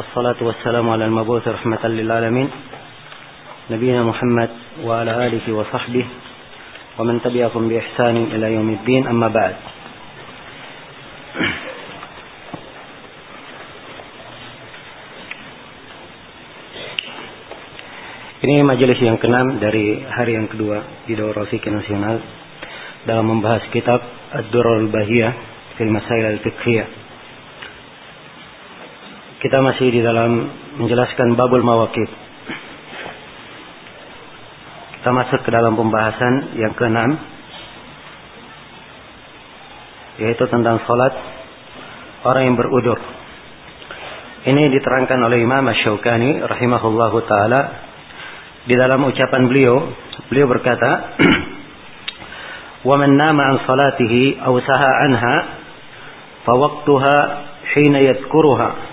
والصلاة والسلام على المبعوث رحمة للعالمين نبينا محمد وعلى آله وصحبه ومن تبعهم بإحسان إلى يوم الدين أما بعد Ini majelis yang keenam dari hari yang kedua di Daurah Fikih Nasional dalam membahas kitab Ad-Durrul Bahiyah fil Masail al-Fiqhiyah. Kita masih di dalam menjelaskan babul mawakib. Kita masuk ke dalam pembahasan yang keenam yaitu tentang salat orang yang berudur. Ini diterangkan oleh Imam Asy-Syaukani rahimahullahu taala di dalam ucapan beliau beliau berkata wa man nama an salatihi aw saha anha hina yadhkuruha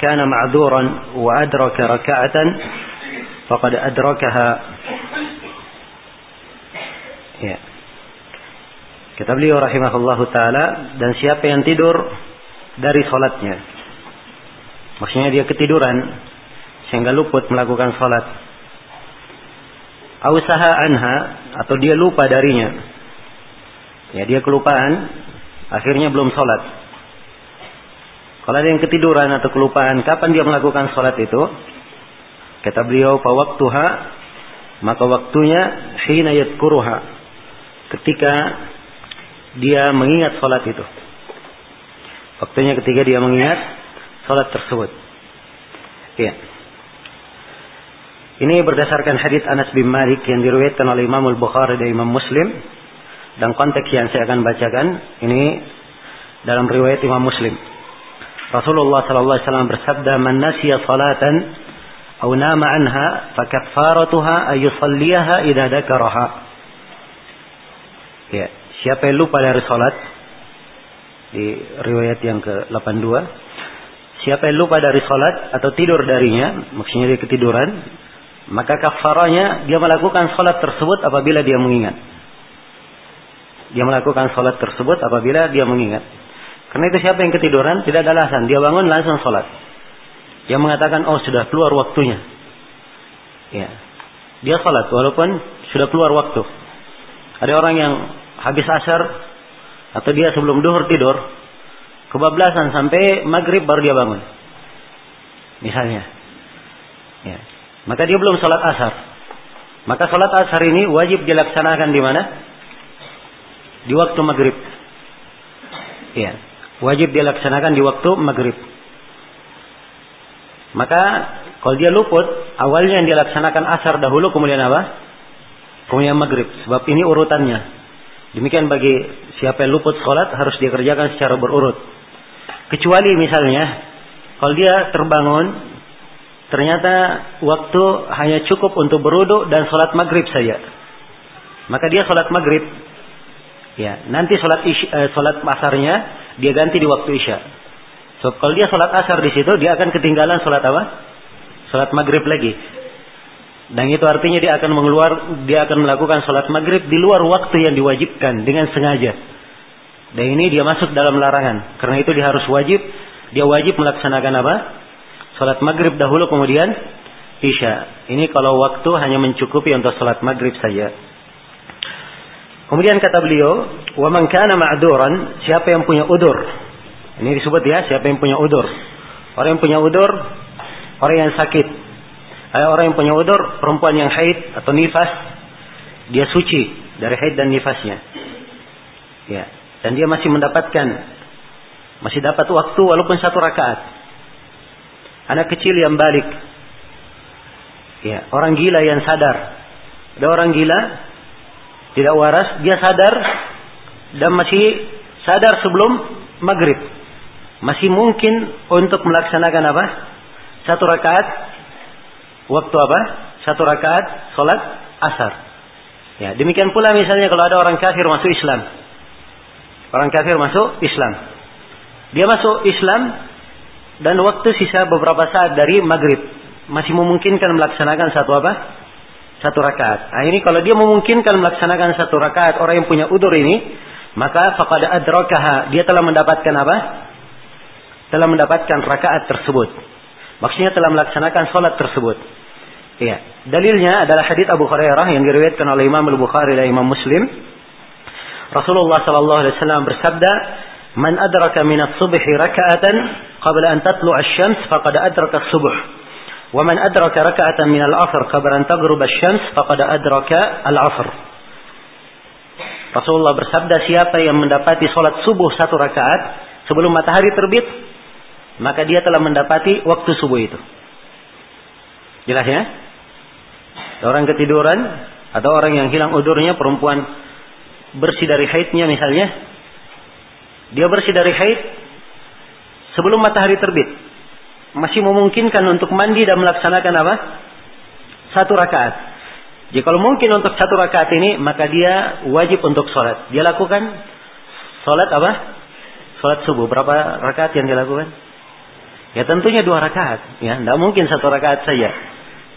kana ma'dhuran wa adraka rak'atan faqad adrakaha ya kata beliau rahimahullahu taala dan siapa yang tidur dari salatnya maksudnya dia ketiduran sehingga luput melakukan salat. Ausaha anha atau dia lupa darinya. Ya, dia kelupaan, akhirnya belum salat. Kalau ada yang ketiduran atau kelupaan, kapan dia melakukan salat itu? Kata beliau, waktuha maka waktunya hina yadkuruha. Ketika dia mengingat salat itu. Waktunya ketika dia mengingat salat tersebut. Iya. Ini berdasarkan hadis Anas bin Malik yang diriwayatkan oleh Imam Al-Bukhari dan Imam Muslim dan konteks yang saya akan bacakan ini dalam riwayat Imam Muslim. Rasulullah sallallahu alaihi wasallam bersabda, "Man nasiya salatan aw nama anha fakaffaratuha ay yusalliha idza dzakaraha." Ya, siapa yang lupa dari salat di riwayat yang ke-82 Siapa yang lupa dari salat atau tidur darinya, maksudnya dia ketiduran, maka kafaranya dia melakukan sholat tersebut apabila dia mengingat. Dia melakukan sholat tersebut apabila dia mengingat. Karena itu siapa yang ketiduran tidak ada alasan. Dia bangun langsung sholat. Dia mengatakan oh sudah keluar waktunya. Ya. Dia sholat walaupun sudah keluar waktu. Ada orang yang habis asar atau dia sebelum duhur tidur kebablasan sampai maghrib baru dia bangun. Misalnya. Ya. Maka dia belum sholat asar. Maka sholat asar ini wajib dilaksanakan di mana? Di waktu maghrib. Iya. Wajib dilaksanakan di waktu maghrib. Maka kalau dia luput, awalnya yang dilaksanakan asar dahulu, kemudian apa? Kemudian maghrib. Sebab ini urutannya. Demikian bagi siapa yang luput sholat harus dikerjakan secara berurut. Kecuali misalnya, kalau dia terbangun Ternyata waktu hanya cukup untuk beruduk dan sholat maghrib saja. Maka dia sholat maghrib. Ya, nanti sholat isya, eh, sholat asarnya dia ganti di waktu isya. So kalau dia sholat asar di situ dia akan ketinggalan sholat apa? Sholat maghrib lagi. Dan itu artinya dia akan mengeluar, dia akan melakukan sholat maghrib di luar waktu yang diwajibkan dengan sengaja. Dan ini dia masuk dalam larangan. Karena itu dia harus wajib, dia wajib melaksanakan apa? Salat maghrib dahulu kemudian isya. Ini kalau waktu hanya mencukupi untuk salat maghrib saja. Kemudian kata beliau, "Wa man kana ma'duran," siapa yang punya udur. Ini disebut ya, siapa yang punya udur. Orang yang punya udur, orang yang sakit. Ada orang yang punya udur, perempuan yang haid atau nifas, dia suci dari haid dan nifasnya. Ya, dan dia masih mendapatkan masih dapat waktu walaupun satu rakaat. Anak kecil yang balik. Ya, orang gila yang sadar. Ada orang gila tidak waras, dia sadar dan masih sadar sebelum maghrib. Masih mungkin untuk melaksanakan apa? Satu rakaat waktu apa? Satu rakaat sholat asar. Ya, demikian pula misalnya kalau ada orang kafir masuk Islam. Orang kafir masuk Islam. Dia masuk Islam dan waktu sisa beberapa saat dari maghrib masih memungkinkan melaksanakan satu apa? Satu rakaat. Nah ini kalau dia memungkinkan melaksanakan satu rakaat orang yang punya udur ini, maka faqad adrakaha, dia telah mendapatkan apa? telah mendapatkan rakaat tersebut. Maksudnya telah melaksanakan sholat tersebut. Iya. Dalilnya adalah hadits Abu Hurairah yang diriwayatkan oleh Imam Al-Bukhari dan Imam Muslim. Rasulullah sallallahu alaihi wasallam bersabda, "Man adraka min as-subhi raka'atan qabla an tatlu' asy-syams faqad adraka as-subh." Man adraka raka'atan min al-'asr qabla an taghrub asy-syams faqad adraka al-'asr. Rasulullah bersabda, siapa yang mendapati salat subuh satu rakaat sebelum matahari terbit, maka dia telah mendapati waktu subuh itu. Jelas ya? Orang ketiduran atau orang yang hilang udurnya perempuan bersih dari haidnya misalnya. Dia bersih dari haid sebelum matahari terbit. Masih memungkinkan untuk mandi dan melaksanakan apa? Satu rakaat. Jika kalau mungkin untuk satu rakaat ini, maka dia wajib untuk sholat. Dia lakukan sholat apa? Sholat subuh. Berapa rakaat yang dia lakukan? Ya tentunya dua rakaat. Ya, tidak mungkin satu rakaat saja.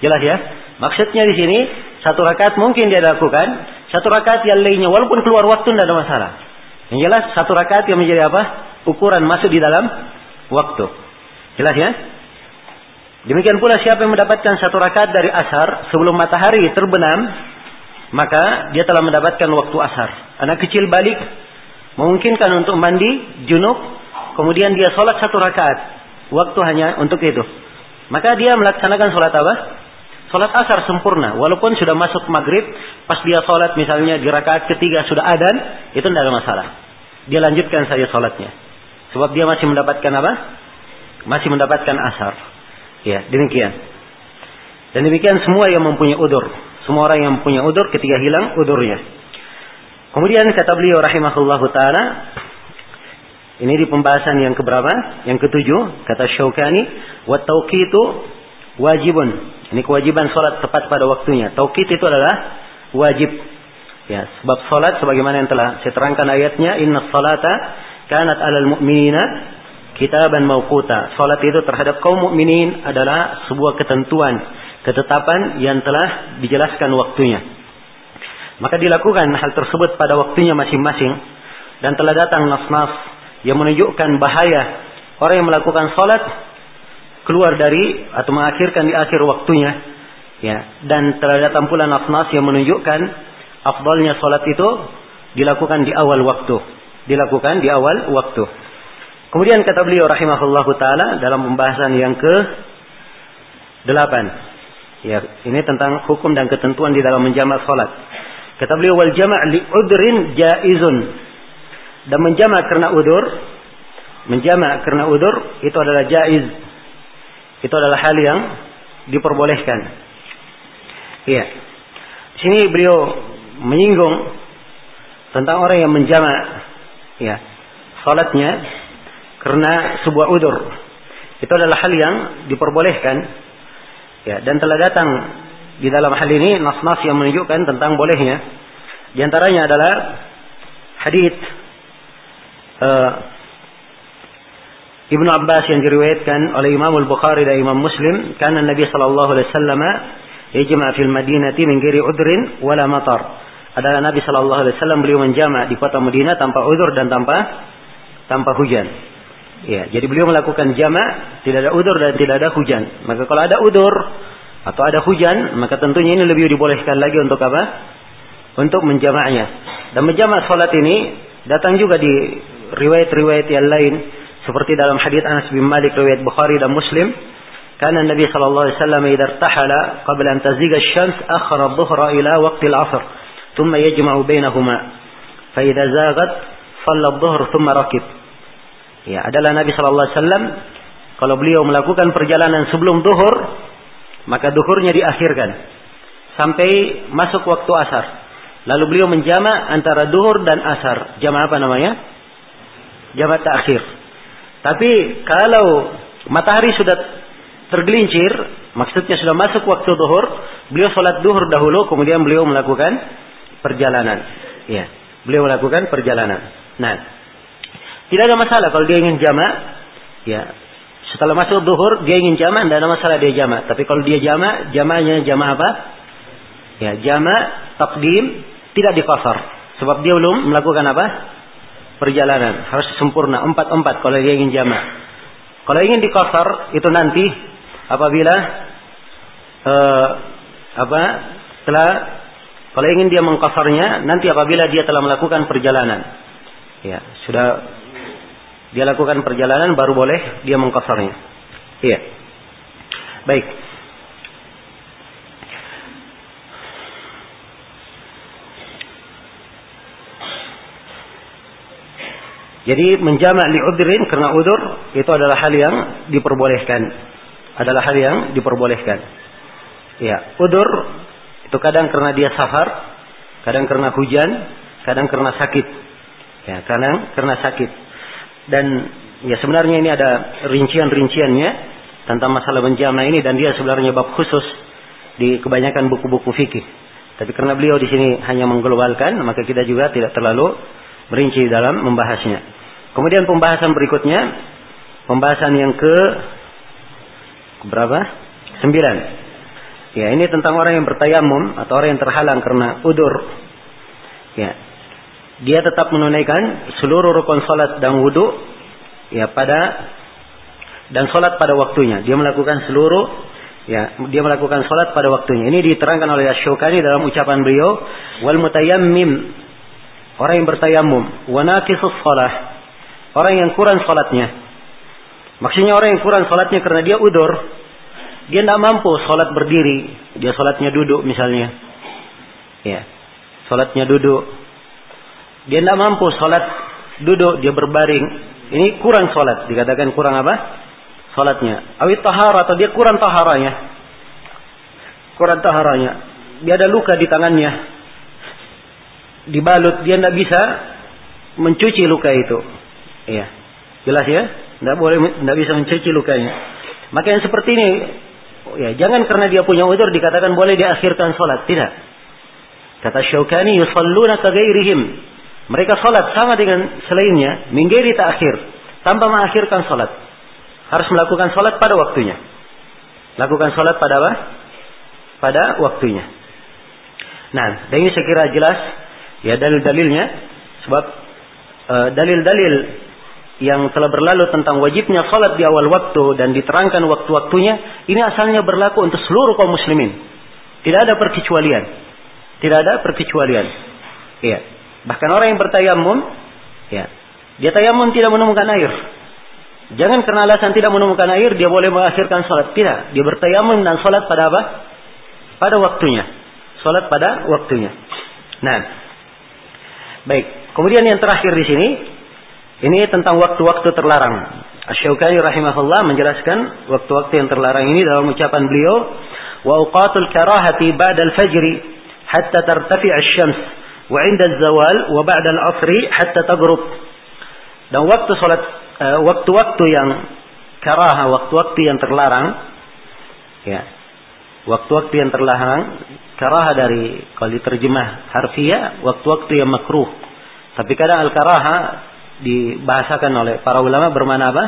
Jelas ya? Maksudnya di sini satu rakaat mungkin dia lakukan, satu rakaat yang lainnya walaupun keluar waktu tidak ada masalah. Yang jelas satu rakaat yang menjadi apa? Ukuran masuk di dalam waktu. Jelas ya? Demikian pula siapa yang mendapatkan satu rakaat dari asar sebelum matahari terbenam, maka dia telah mendapatkan waktu asar. Anak kecil balik memungkinkan untuk mandi junub, kemudian dia sholat satu rakaat. Waktu hanya untuk itu. Maka dia melaksanakan sholat apa? Sholat asar sempurna. Walaupun sudah masuk maghrib, pas dia sholat misalnya di rakaat ketiga sudah adan, itu tidak ada masalah. Dia lanjutkan saja sholatnya. Sebab dia masih mendapatkan apa? Masih mendapatkan asar. Ya, demikian. Dan demikian semua yang mempunyai udur. Semua orang yang mempunyai udur ketika hilang udurnya. Kemudian kata beliau rahimahullahu taala ini di pembahasan yang keberapa? Yang ketujuh, kata Syaukani, wa tauqitu wajibun ini kewajiban sholat tepat pada waktunya. Taukid itu adalah wajib. Ya, sebab sholat sebagaimana yang telah saya terangkan ayatnya, Inna salata kanat alal mu'minina kitaban mauquta. Sholat itu terhadap kaum mukminin adalah sebuah ketentuan, ketetapan yang telah dijelaskan waktunya. Maka dilakukan hal tersebut pada waktunya masing-masing dan telah datang nas-nas yang menunjukkan bahaya orang yang melakukan sholat keluar dari atau mengakhirkan di akhir waktunya ya dan telah datang pula nas-nas yang menunjukkan afdalnya salat itu dilakukan di awal waktu dilakukan di awal waktu kemudian kata beliau rahimahullah taala dalam pembahasan yang ke delapan ya ini tentang hukum dan ketentuan di dalam menjamak salat kata beliau wal jama' li udrin jaizun dan menjamak karena udur menjamak karena udur itu adalah jaiz itu adalah hal yang diperbolehkan. Iya. Di sini beliau menyinggung tentang orang yang menjamak ya salatnya karena sebuah udur. Itu adalah hal yang diperbolehkan. Ya, dan telah datang di dalam hal ini nas-nas yang menunjukkan tentang bolehnya. Di antaranya adalah hadis uh, Ibnu Abbas yang diriwayatkan oleh Imam Al-Bukhari dan Imam Muslim, karena Nabi sallallahu alaihi wasallam yajma fil Madinati min ghairi udrin wala matar. Adalah Nabi sallallahu alaihi wasallam beliau menjama di kota Madinah tanpa udur dan tanpa tanpa hujan. Ya, jadi beliau melakukan jama tidak ada udur dan tidak ada hujan. Maka kalau ada udur atau ada hujan, maka tentunya ini lebih dibolehkan lagi untuk apa? Untuk menjamaknya. Dan menjamak salat ini datang juga di riwayat-riwayat yang lain seperti dalam hadis Anas bin Malik riwayat Bukhari dan Muslim, karena Nabi sallallahu alaihi wasallam idza irtahala qabla an taziga asy-syams akhara adh-dhuhra ila waqti al-'asr, thumma yajma'u bainahuma. Fa idza zaghat shalla adh-dhuhr thumma rakib. Ya, adalah Nabi sallallahu alaihi wasallam kalau beliau melakukan perjalanan sebelum duhur, maka duhurnya diakhirkan sampai masuk waktu asar. Lalu beliau menjama antara duhur dan asar. Jama apa namanya? Jama ta'khir. Tapi kalau matahari sudah tergelincir, maksudnya sudah masuk waktu duhur, beliau sholat duhur dahulu, kemudian beliau melakukan perjalanan. Ya, beliau melakukan perjalanan. Nah, tidak ada masalah kalau dia ingin jamak, ya. Setelah masuk duhur, dia ingin jamak, tidak ada masalah dia jamak. Tapi kalau dia jamak, jamaknya jamak apa? Ya, jamak takdim tidak dikasar. Sebab dia belum melakukan apa? perjalanan harus sempurna empat empat kalau dia ingin jamak Kalau ingin dikosor itu nanti apabila uh, apa telah kalau ingin dia mengkosarnya nanti apabila dia telah melakukan perjalanan. Ya, sudah dia lakukan perjalanan baru boleh dia mengkosarnya. Iya. Baik. Jadi menjamak li udrin karena udur itu adalah hal yang diperbolehkan. Adalah hal yang diperbolehkan. Ya, udur itu kadang karena dia safar, kadang karena hujan, kadang karena sakit. Ya, kadang karena sakit. Dan ya sebenarnya ini ada rincian-rinciannya tentang masalah menjamak ini dan dia sebenarnya bab khusus di kebanyakan buku-buku fikih. Tapi karena beliau di sini hanya mengglobalkan, maka kita juga tidak terlalu merinci dalam membahasnya. Kemudian pembahasan berikutnya, pembahasan yang ke berapa? Sembilan. Ya, ini tentang orang yang bertayamum atau orang yang terhalang karena udur. Ya, dia tetap menunaikan seluruh rukun salat dan wudhu ya pada dan salat pada waktunya. Dia melakukan seluruh ya dia melakukan salat pada waktunya. Ini diterangkan oleh Asy-Syaukani dalam ucapan beliau wal mutayammim Orang yang bertayamum, wanaqisus salah. Orang yang kurang salatnya. Maksudnya orang yang kurang salatnya karena dia udur. Dia tidak mampu salat berdiri. Dia salatnya duduk misalnya. Ya. Salatnya duduk. Dia tidak mampu salat duduk, dia berbaring. Ini kurang salat. Dikatakan kurang apa? Salatnya. Awit tahara atau dia kurang taharanya. Kurang taharanya. Dia ada luka di tangannya dibalut dia tidak bisa mencuci luka itu. Iya. Jelas ya? Tidak boleh tidak bisa mencuci lukanya. Maka yang seperti ini ya jangan karena dia punya udur dikatakan boleh diakhirkan sholat. Tidak. Kata Syaukani yusalluna kagairihim. Mereka sholat sama dengan selainnya. Minggiri akhir Tanpa mengakhirkan sholat. Harus melakukan sholat pada waktunya. Lakukan sholat pada apa? Pada waktunya. Nah, dan ini saya kira jelas Ya dalil-dalilnya sebab uh, dalil-dalil yang telah berlalu tentang wajibnya salat di awal waktu dan diterangkan waktu-waktunya ini asalnya berlaku untuk seluruh kaum muslimin. Tidak ada perkecualian. Tidak ada perkecualian. Ya. Bahkan orang yang bertayamum, ya, dia tayamum tidak menemukan air. Jangan karena alasan tidak menemukan air dia boleh mengakhirkan salat. Tidak, dia bertayamum dan salat pada apa? Pada waktunya. Salat pada waktunya. Nah, Baik. Kemudian yang terakhir di sini ini tentang waktu-waktu terlarang. Asy-Syaukani rahimahullah menjelaskan waktu-waktu yang terlarang ini dalam ucapan beliau wa awqatul karahati ba'da al-fajr hatta tartafi' asy-syams wa 'inda az-zawal wa ba'da al-'asri hatta taghrub. Dan waktu salat uh, waktu-waktu yang karaha, waktu-waktu yang terlarang ya. Waktu-waktu yang terlarang karaha dari kalau diterjemah harfiah waktu-waktu yang makruh. Tapi kadang al-karaha dibahasakan oleh para ulama bermana apa?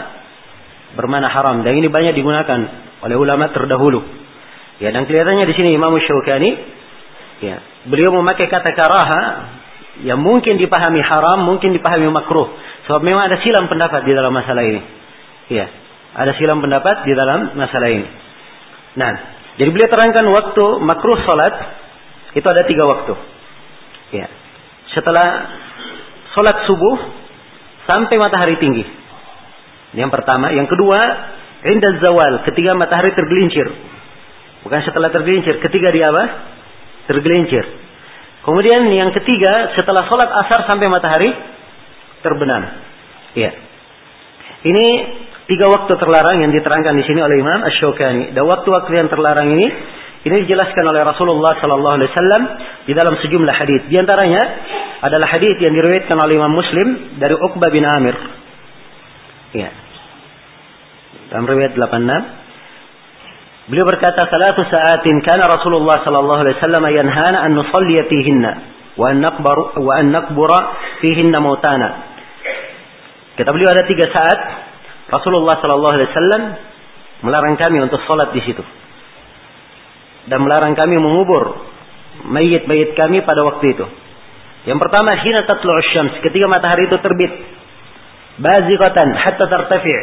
Bermana haram. Dan ini banyak digunakan oleh ulama terdahulu. Ya, dan kelihatannya di sini Imam Syaukani ya, beliau memakai kata karaha yang mungkin dipahami haram, mungkin dipahami makruh. Sebab memang ada silam pendapat di dalam masalah ini. Ya, ada silam pendapat di dalam masalah ini. Nah, jadi beliau terangkan waktu makruh salat itu ada tiga waktu. Ya. Setelah salat subuh sampai matahari tinggi. Yang pertama, yang kedua, indah zawal, ketika matahari tergelincir. Bukan setelah tergelincir, ketika dia apa? Tergelincir. Kemudian yang ketiga, setelah sholat asar sampai matahari terbenam. Ya. Ini Tiga waktu terlarang yang diterangkan di sini oleh Imam Ash-Shawkani. Dan waktu-waktu yang terlarang ini ini dijelaskan oleh Rasulullah sallallahu alaihi wasallam di dalam sejumlah hadis. Di antaranya adalah hadis yang diriwayatkan oleh Imam Muslim dari Uqbah bin Amir. Ya. Dalam riwayat 86 Beliau berkata, "Salatu sa'atin kana Rasulullah sallallahu alaihi wasallam yanhana an nusalli fihinna wa an naqbar wa an naqbura fihinna mautana." Kata beliau ada tiga saat Rasulullah Shallallahu Alaihi Wasallam melarang kami untuk sholat di situ dan melarang kami mengubur mayit-mayit kami pada waktu itu. Yang pertama, hina tatlu'u syams, ketika matahari itu terbit. Baziqatan hatta tartafi'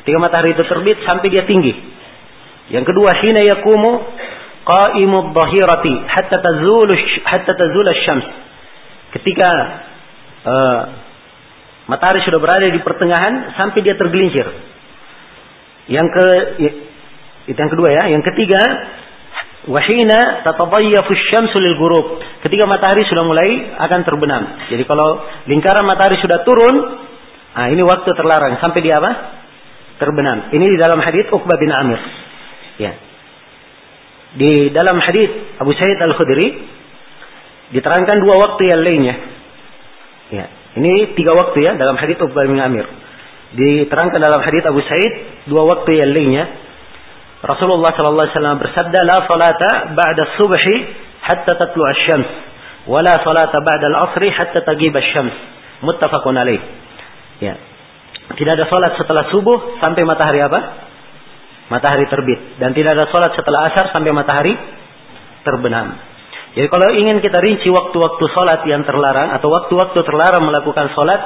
Ketika matahari itu terbit sampai dia tinggi. Yang kedua, hina yakumu qa'imud dhahirati hatta tazulu hatta tazula syams. Ketika uh, matahari sudah berada di pertengahan sampai dia tergelincir. Yang ke itu yang kedua ya. Yang ketiga, wahina tatadayyafu syamsu lil ghurub. Ketika matahari sudah mulai akan terbenam. Jadi kalau lingkaran matahari sudah turun, nah ini waktu terlarang sampai dia apa? Terbenam. Ini di dalam hadis Uqbah bin Amir. Ya. Di dalam hadis Abu Sa'id Al-Khudri diterangkan dua waktu yang lainnya. Ya. Ini tiga waktu ya dalam hadis Uqbah bin Amir. Diterangkan dalam hadis Abu Sa'id dua waktu yang lainnya. Rasulullah sallallahu alaihi wasallam bersabda, "La salata ba'da subhi hatta tatlu asy-syams, wa la salata ba'da al-'asri hatta taghib asy-syams." Muttafaqun alaih. Ya. Tidak ada salat setelah subuh sampai matahari apa? Matahari terbit dan tidak ada sholat setelah asar sampai matahari terbenam. Jadi kalau ingin kita rinci waktu-waktu sholat yang terlarang atau waktu-waktu terlarang melakukan sholat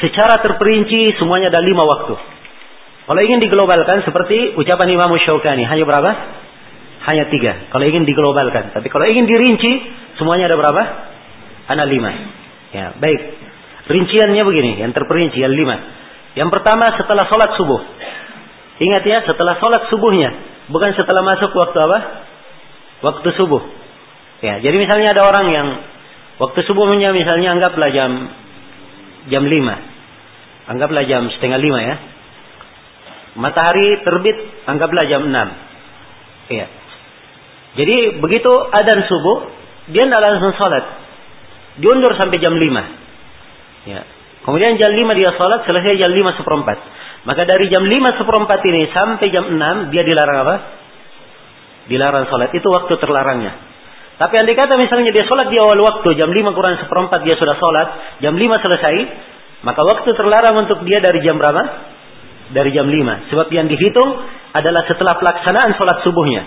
secara terperinci semuanya ada lima waktu. Kalau ingin diglobalkan seperti ucapan Imam Syaukani hanya berapa? Hanya tiga. Kalau ingin diglobalkan. Tapi kalau ingin dirinci semuanya ada berapa? Ada lima. Ya baik. Rinciannya begini, yang terperinci yang lima. Yang pertama setelah sholat subuh. Ingat ya, setelah sholat subuhnya. Bukan setelah masuk waktu apa? Waktu subuh. Ya, jadi misalnya ada orang yang waktu subuhnya misalnya anggaplah jam jam 5. Anggaplah jam setengah 5 ya. Matahari terbit anggaplah jam 6. Iya. Jadi begitu adan subuh, dia tidak langsung sholat. Diundur sampai jam 5. Ya. Kemudian jam 5 dia sholat, selesai jam 5 seperempat. Maka dari jam 5 seperempat ini sampai jam 6 dia dilarang apa? Dilarang sholat. Itu waktu terlarangnya. Tapi andai kata misalnya dia sholat di awal waktu, jam 5 kurang seperempat dia sudah sholat, jam 5 selesai, maka waktu terlarang untuk dia dari jam berapa? Dari jam 5. Sebab yang dihitung adalah setelah pelaksanaan sholat subuhnya.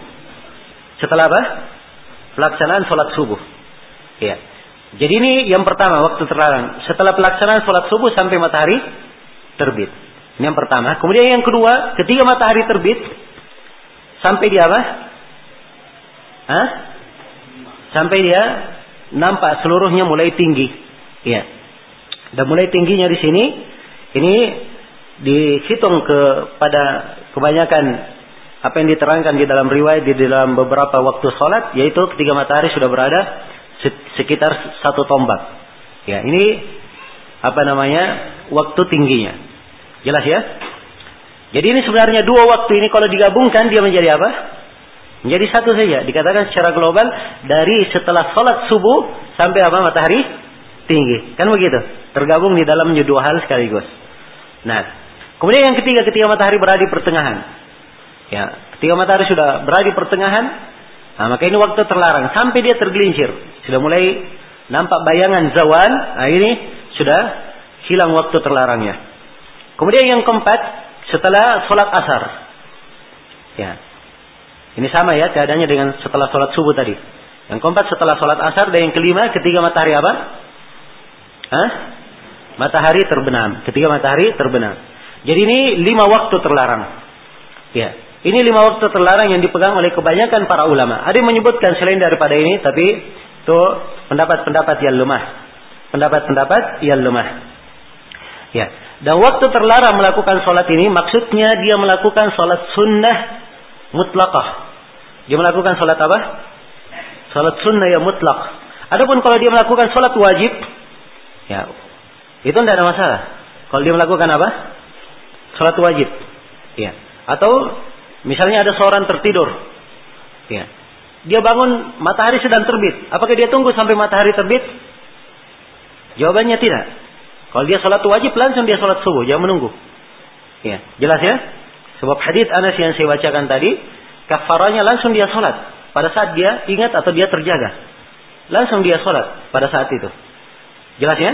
Setelah apa? Pelaksanaan sholat subuh. Ya. Jadi ini yang pertama waktu terlarang. Setelah pelaksanaan sholat subuh sampai matahari terbit. Ini yang pertama. Kemudian yang kedua, ketika matahari terbit, sampai dia apa? Hah? Sampai dia nampak seluruhnya mulai tinggi. Ya. Dan mulai tingginya di sini, ini dihitung kepada kebanyakan apa yang diterangkan di dalam riwayat di dalam beberapa waktu sholat, yaitu ketika matahari sudah berada sekitar satu tombak. Ya, ini apa namanya waktu tingginya. Jelas ya? Jadi ini sebenarnya dua waktu ini kalau digabungkan dia menjadi apa? Menjadi satu saja. Dikatakan secara global dari setelah sholat subuh sampai apa matahari tinggi. Kan begitu? Tergabung di dalamnya dua hal sekaligus. Nah, kemudian yang ketiga ketika matahari berada di pertengahan. Ya, ketika matahari sudah berada di pertengahan, nah maka ini waktu terlarang sampai dia tergelincir. Sudah mulai nampak bayangan zawan, nah ini sudah hilang waktu terlarangnya. Kemudian yang keempat, setelah sholat asar. Ya. Ini sama ya keadaannya dengan setelah sholat subuh tadi. Yang keempat setelah sholat asar dan yang kelima ketika matahari apa? Hah? Matahari terbenam. Ketika matahari terbenam. Jadi ini lima waktu terlarang. Ya. Ini lima waktu terlarang yang dipegang oleh kebanyakan para ulama. Ada yang menyebutkan selain daripada ini, tapi itu pendapat-pendapat yang lemah. Pendapat-pendapat yang lemah. Ya. Dan waktu terlarang melakukan sholat ini maksudnya dia melakukan sholat sunnah mutlakah. Dia melakukan sholat apa? Sholat sunnah yang mutlak. Adapun kalau dia melakukan sholat wajib, ya itu tidak ada masalah. Kalau dia melakukan apa? Sholat wajib. Ya. Atau misalnya ada seorang tertidur. Ya. Dia bangun matahari sedang terbit. Apakah dia tunggu sampai matahari terbit? Jawabannya tidak. Kalau dia sholat wajib langsung dia sholat subuh, jangan menunggu. Ya, jelas ya? Sebab hadis Anas yang saya bacakan tadi, kafaranya langsung dia sholat pada saat dia ingat atau dia terjaga. Langsung dia sholat pada saat itu. Jelas ya?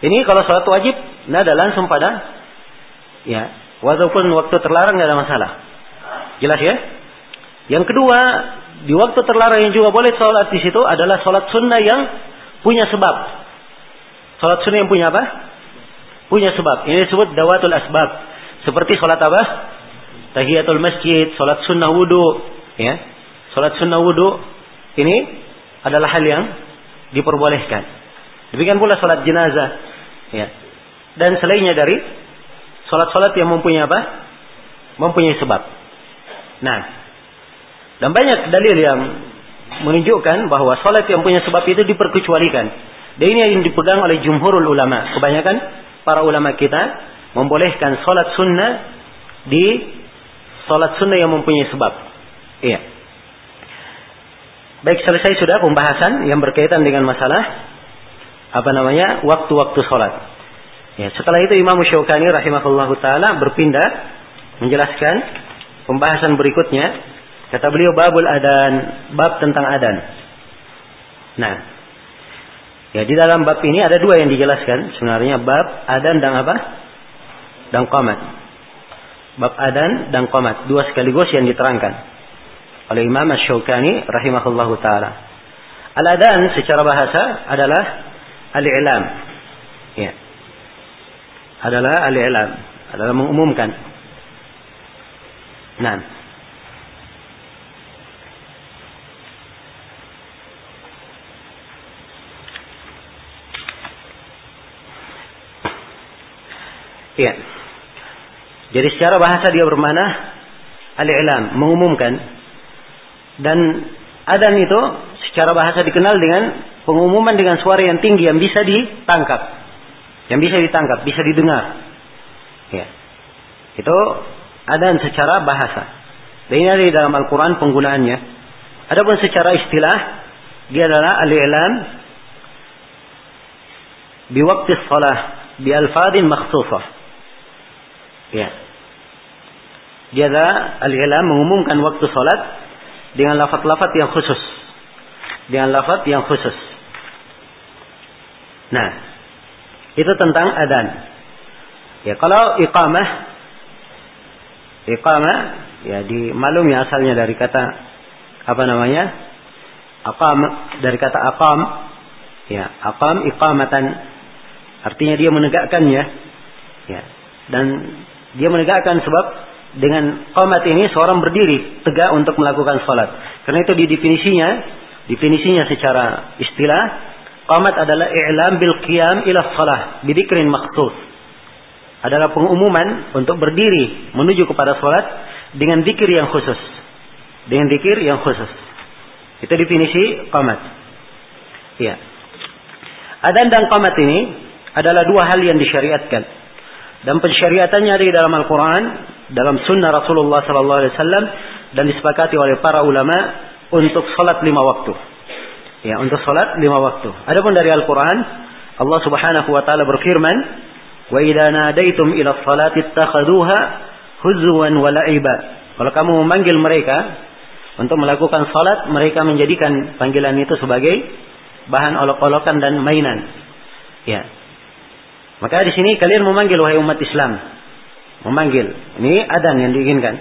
Ini kalau sholat wajib, nada langsung pada ya, walaupun waktu terlarang nggak ada masalah. Jelas ya? Yang kedua, di waktu terlarang yang juga boleh sholat di situ adalah sholat sunnah yang punya sebab. Sholat sunnah yang punya apa? Punya sebab. Ini disebut dawatul asbab. Seperti sholat apa? Tahiyatul masjid, sholat sunnah wudhu. Ya. Sholat sunnah wudhu ini adalah hal yang diperbolehkan. Demikian pula sholat jenazah. Ya. Dan selainnya dari sholat-sholat yang mempunyai apa? Mempunyai sebab. Nah, dan banyak dalil yang menunjukkan bahwa sholat yang punya sebab itu diperkecualikan. Dan ini yang dipegang oleh jumhurul ulama. Kebanyakan para ulama kita membolehkan sholat sunnah di sholat sunnah yang mempunyai sebab. Iya. Baik selesai sudah pembahasan yang berkaitan dengan masalah apa namanya waktu-waktu sholat. Ya, setelah itu Imam Syaukani rahimahullahu taala berpindah menjelaskan pembahasan berikutnya. Kata beliau babul adan, bab tentang adan. Nah, ya di dalam bab ini ada dua yang dijelaskan sebenarnya bab adan dan apa? Dan qamat. Bab adan dan qamat dua sekaligus yang diterangkan oleh Imam Asy-Syaukani rahimahullahu taala. Al-adan secara bahasa adalah al-i'lam. Ya. Adalah al-i'lam, adalah mengumumkan. Nah, Iya. Jadi secara bahasa dia bermana al-i'lam, mengumumkan. Dan adan itu secara bahasa dikenal dengan pengumuman dengan suara yang tinggi yang bisa ditangkap. Yang bisa ditangkap, bisa didengar. Ya. Itu adan secara bahasa. Dan ini ada di dalam Al-Quran penggunaannya. Adapun secara istilah, dia adalah al-i'lam biwakti salah bi alfadin makhsusah. Ya. Adalah al-i'lam mengumumkan waktu salat dengan lafaz-lafaz yang khusus. Dengan lafaz yang khusus. Nah, itu tentang adan. Ya, kalau iqamah iqamah ya di malum ya asalnya dari kata apa namanya? aqam dari kata aqam ya, aqam iqamatan artinya dia menegakkannya. Ya. Dan dia menegakkan sebab dengan qamat ini seorang berdiri tegak untuk melakukan salat. Karena itu di definisinya, definisinya secara istilah Qamat adalah i'lam bil qiyam ila salah bidikrin makhsus. Adalah pengumuman untuk berdiri menuju kepada salat dengan zikir yang khusus. Dengan zikir yang khusus. Itu definisi qamat. Ya. Adan dan qamat ini adalah dua hal yang disyariatkan. Dan pensyariatannya ada di dalam Al-Quran, dalam sunnah Rasulullah SAW, dan disepakati oleh para ulama untuk salat lima waktu. Ya, untuk salat lima waktu. Adapun dari Al-Quran, Allah Subhanahu wa taala berfirman, "Wa nadaitum ila salati wa la'iba." Kalau kamu memanggil mereka untuk melakukan salat, mereka menjadikan panggilan itu sebagai bahan olok-olokan dan mainan. Ya. Maka di sini kalian memanggil wahai umat Islam. Memanggil. Ini adan yang diinginkan.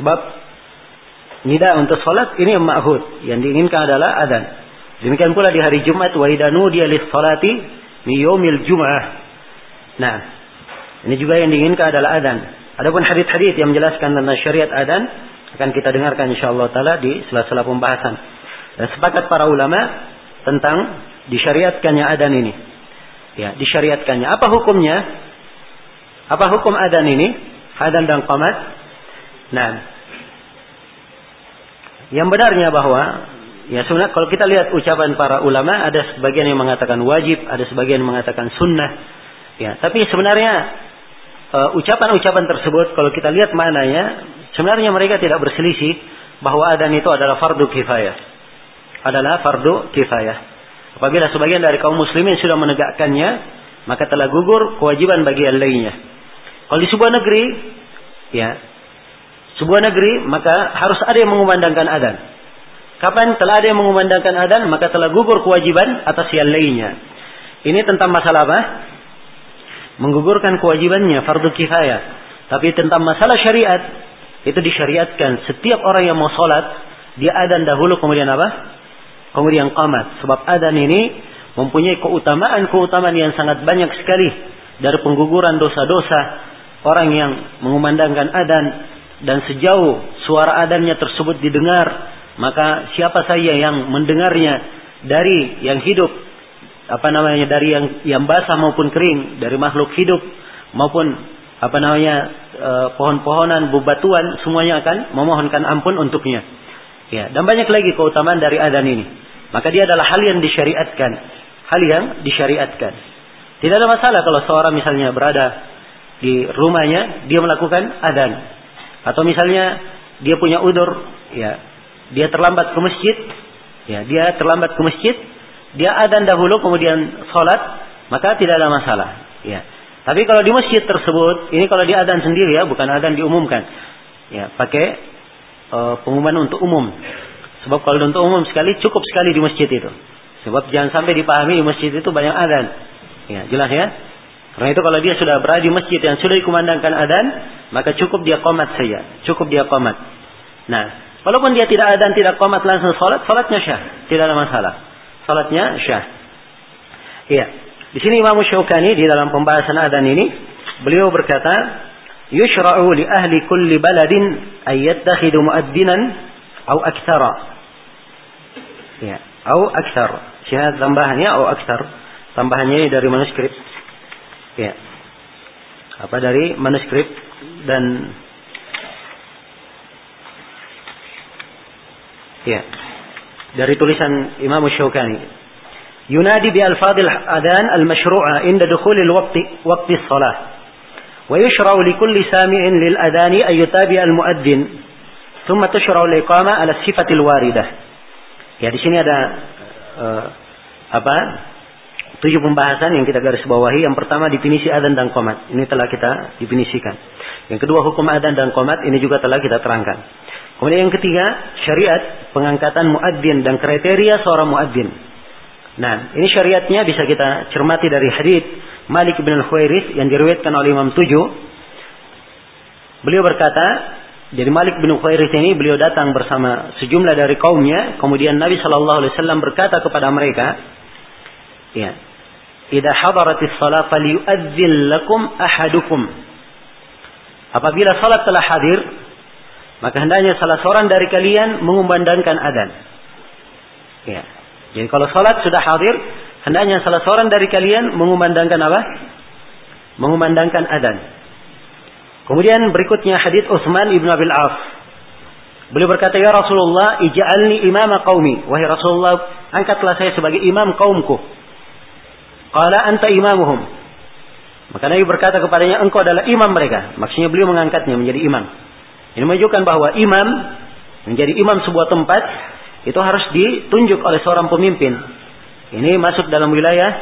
Sebab nida untuk salat ini ma'hud. Yang diinginkan adalah adan. Demikian pula di hari Jumat wa idanu dia lis salati mi yaumil Jum'ah. Nah, ini juga yang diinginkan adalah adan. Adapun hadis-hadis yang menjelaskan tentang syariat adan akan kita dengarkan insyaallah taala di sela-sela pembahasan. Dan sepakat para ulama tentang disyariatkannya adan ini. Ya, disyariatkannya. Apa hukumnya? Apa hukum adan ini? Adan dan qamat. Nah, yang benarnya bahwa Ya sebenarnya kalau kita lihat ucapan para ulama ada sebagian yang mengatakan wajib, ada sebagian yang mengatakan sunnah. Ya, tapi sebenarnya uh, ucapan-ucapan tersebut kalau kita lihat maknanya sebenarnya mereka tidak berselisih bahwa adan itu adalah fardu kifayah. Adalah fardu kifayah. Apabila sebagian dari kaum muslimin sudah menegakkannya, maka telah gugur kewajiban bagi yang lainnya. Kalau di sebuah negeri, ya, sebuah negeri maka harus ada yang mengumandangkan adan. Kapan telah ada yang mengumandangkan adan, maka telah gugur kewajiban atas yang lainnya. Ini tentang masalah apa? Menggugurkan kewajibannya, fardu kifayah. Tapi tentang masalah syariat, itu disyariatkan. Setiap orang yang mau sholat, dia adan dahulu, kemudian apa? Kemudian qamat. Sebab adan ini mempunyai keutamaan-keutamaan yang sangat banyak sekali. Dari pengguguran dosa-dosa, orang yang mengumandangkan adan dan sejauh suara adannya tersebut didengar, maka siapa saja yang mendengarnya dari yang hidup apa namanya dari yang yang basah maupun kering, dari makhluk hidup maupun apa namanya e, pohon-pohonan, bebatuan semuanya akan memohonkan ampun untuknya. Ya, dan banyak lagi keutamaan dari adan ini. Maka dia adalah hal yang disyariatkan, hal yang disyariatkan. Tidak ada masalah kalau seorang misalnya berada di rumahnya dia melakukan adan atau misalnya dia punya udur ya dia terlambat ke masjid ya dia terlambat ke masjid dia adan dahulu kemudian sholat maka tidak ada masalah ya. Tapi kalau di masjid tersebut ini kalau dia adan sendiri ya bukan adan diumumkan ya pakai uh, pengumuman untuk umum sebab kalau untuk umum sekali cukup sekali di masjid itu sebab jangan sampai dipahami di masjid itu banyak adan ya jelas ya karena itu kalau dia sudah berada di masjid yang sudah dikumandangkan adan, maka cukup dia komat saja. Cukup dia komat. Nah, walaupun dia tidak adan, tidak komat langsung sholat, sholatnya syah. Tidak ada masalah. Sholatnya syah. Iya. Di sini Imam Syaukani di dalam pembahasan adan ini, beliau berkata, Yushra'u li ahli kulli baladin ayyattakhidu muaddinan au aktsara. Ya, au aktsar. Syahad tambahannya au aktsar. Tambahannya dari manuskrip Ya. Apa dari manuskrip dan ya dari tulisan Imam Syaukani. Yunadi bi alfadil adan al-mashru'a inda dukhul al-waqti waqti as-salah. Wa yushra'u li kulli sami'in lil adani ay yutabi al-muaddin. Thumma tushra'u al-iqama ala sifatil waridah. Ya di sini ada uh, apa? tujuh pembahasan yang kita garis bawahi. Yang pertama definisi adan dan komat. Ini telah kita definisikan. Yang kedua hukum adan dan komat. Ini juga telah kita terangkan. Kemudian yang ketiga syariat pengangkatan muadzin dan kriteria seorang muadzin. Nah, ini syariatnya bisa kita cermati dari hadis Malik bin Al-Khuairis yang diriwayatkan oleh Imam Tujuh. Beliau berkata, jadi Malik bin Khuairis ini beliau datang bersama sejumlah dari kaumnya, kemudian Nabi Shallallahu Alaihi Wasallam berkata kepada mereka, ya, Idza hadaratis salat falyu'adzin lakum ahadukum. Apabila salat telah hadir, maka hendaknya salah seorang dari kalian mengumandangkan adzan. Ya. Jadi kalau salat sudah hadir, hendaknya salah seorang dari kalian mengumandangkan apa? Mengumandangkan adzan. Kemudian berikutnya hadis Utsman ibn Abil As. Beliau berkata, "Ya Rasulullah, ij'alni imama qaumi." Wahai Rasulullah, angkatlah saya sebagai imam kaumku. Qala anta imamuhum. Maka Nabi berkata kepadanya, engkau adalah imam mereka. Maksudnya beliau mengangkatnya menjadi imam. Ini menunjukkan bahwa imam, menjadi imam sebuah tempat, itu harus ditunjuk oleh seorang pemimpin. Ini masuk dalam wilayah,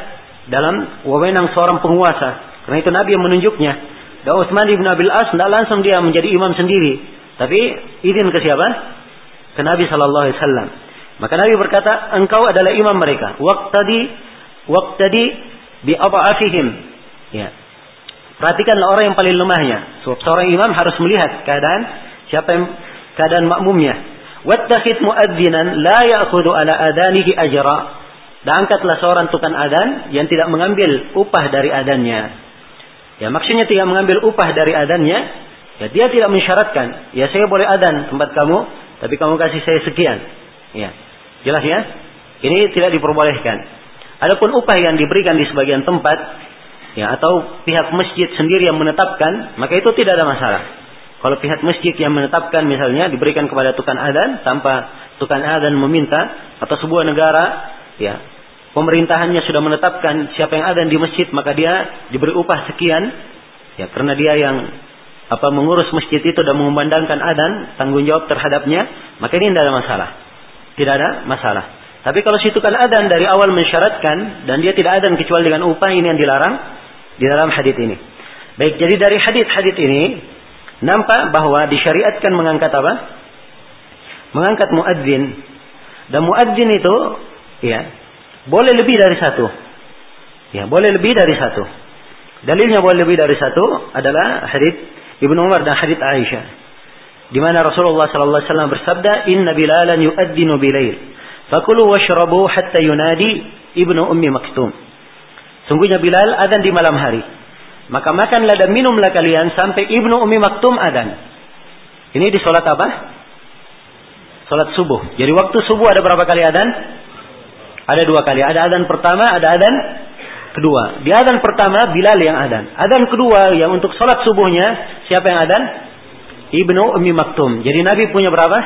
dalam wewenang seorang penguasa. Karena itu Nabi yang menunjuknya. Dan Utsman ibn Abil As tidak langsung dia menjadi imam sendiri. Tapi izin ke siapa? Ke Nabi Shallallahu Alaihi Wasallam. Maka Nabi berkata, engkau adalah imam mereka. Waktu tadi waqtadi bi adhafihim. Ya. Perhatikanlah orang yang paling lemahnya. Sebab seorang imam harus melihat keadaan siapa yang keadaan makmumnya. Wattakhid muadzinan la ya'khudhu ala adanihi ajra. Dan angkatlah seorang tukang adan yang tidak mengambil upah dari adannya. Ya maksudnya tidak mengambil upah dari adannya. Ya dia tidak mensyaratkan. Ya saya boleh adan tempat kamu. Tapi kamu kasih saya sekian. Ya. Jelas ya? Ini tidak diperbolehkan. Adapun upah yang diberikan di sebagian tempat ya atau pihak masjid sendiri yang menetapkan, maka itu tidak ada masalah. Kalau pihak masjid yang menetapkan misalnya diberikan kepada tukang adan tanpa tukang adan meminta atau sebuah negara ya pemerintahannya sudah menetapkan siapa yang adan di masjid maka dia diberi upah sekian ya karena dia yang apa mengurus masjid itu dan mengumandangkan adan tanggung jawab terhadapnya maka ini tidak ada masalah tidak ada masalah tapi kalau situ kan adan dari awal mensyaratkan dan dia tidak adan kecuali dengan upah ini yang dilarang di dalam hadis ini. Baik, jadi dari hadis-hadis ini nampak bahwa disyariatkan mengangkat apa? Mengangkat muadzin. Dan muadzin itu ya boleh lebih dari satu. Ya, boleh lebih dari satu. Dalilnya boleh lebih dari satu adalah hadis Ibnu Umar dan hadis Aisyah. Di mana Rasulullah sallallahu alaihi wasallam bersabda, "Inna Bilalan yu'adzinu bilail." Fakulu washrabu hatta yunadi ibnu ummi maktum. Sungguhnya Bilal adzan di malam hari. maka makanlah dan minumlah kalian sampai Ibnu Umi Maktum adan. Ini di sholat apa? Sholat subuh. Jadi waktu subuh ada berapa kali adan? Ada dua kali. Ada adan pertama, ada adan kedua. Di adan pertama Bilal yang adan. Adan kedua yang untuk sholat subuhnya siapa yang adan? Ibnu Umi Maktum. Jadi Nabi punya berapa?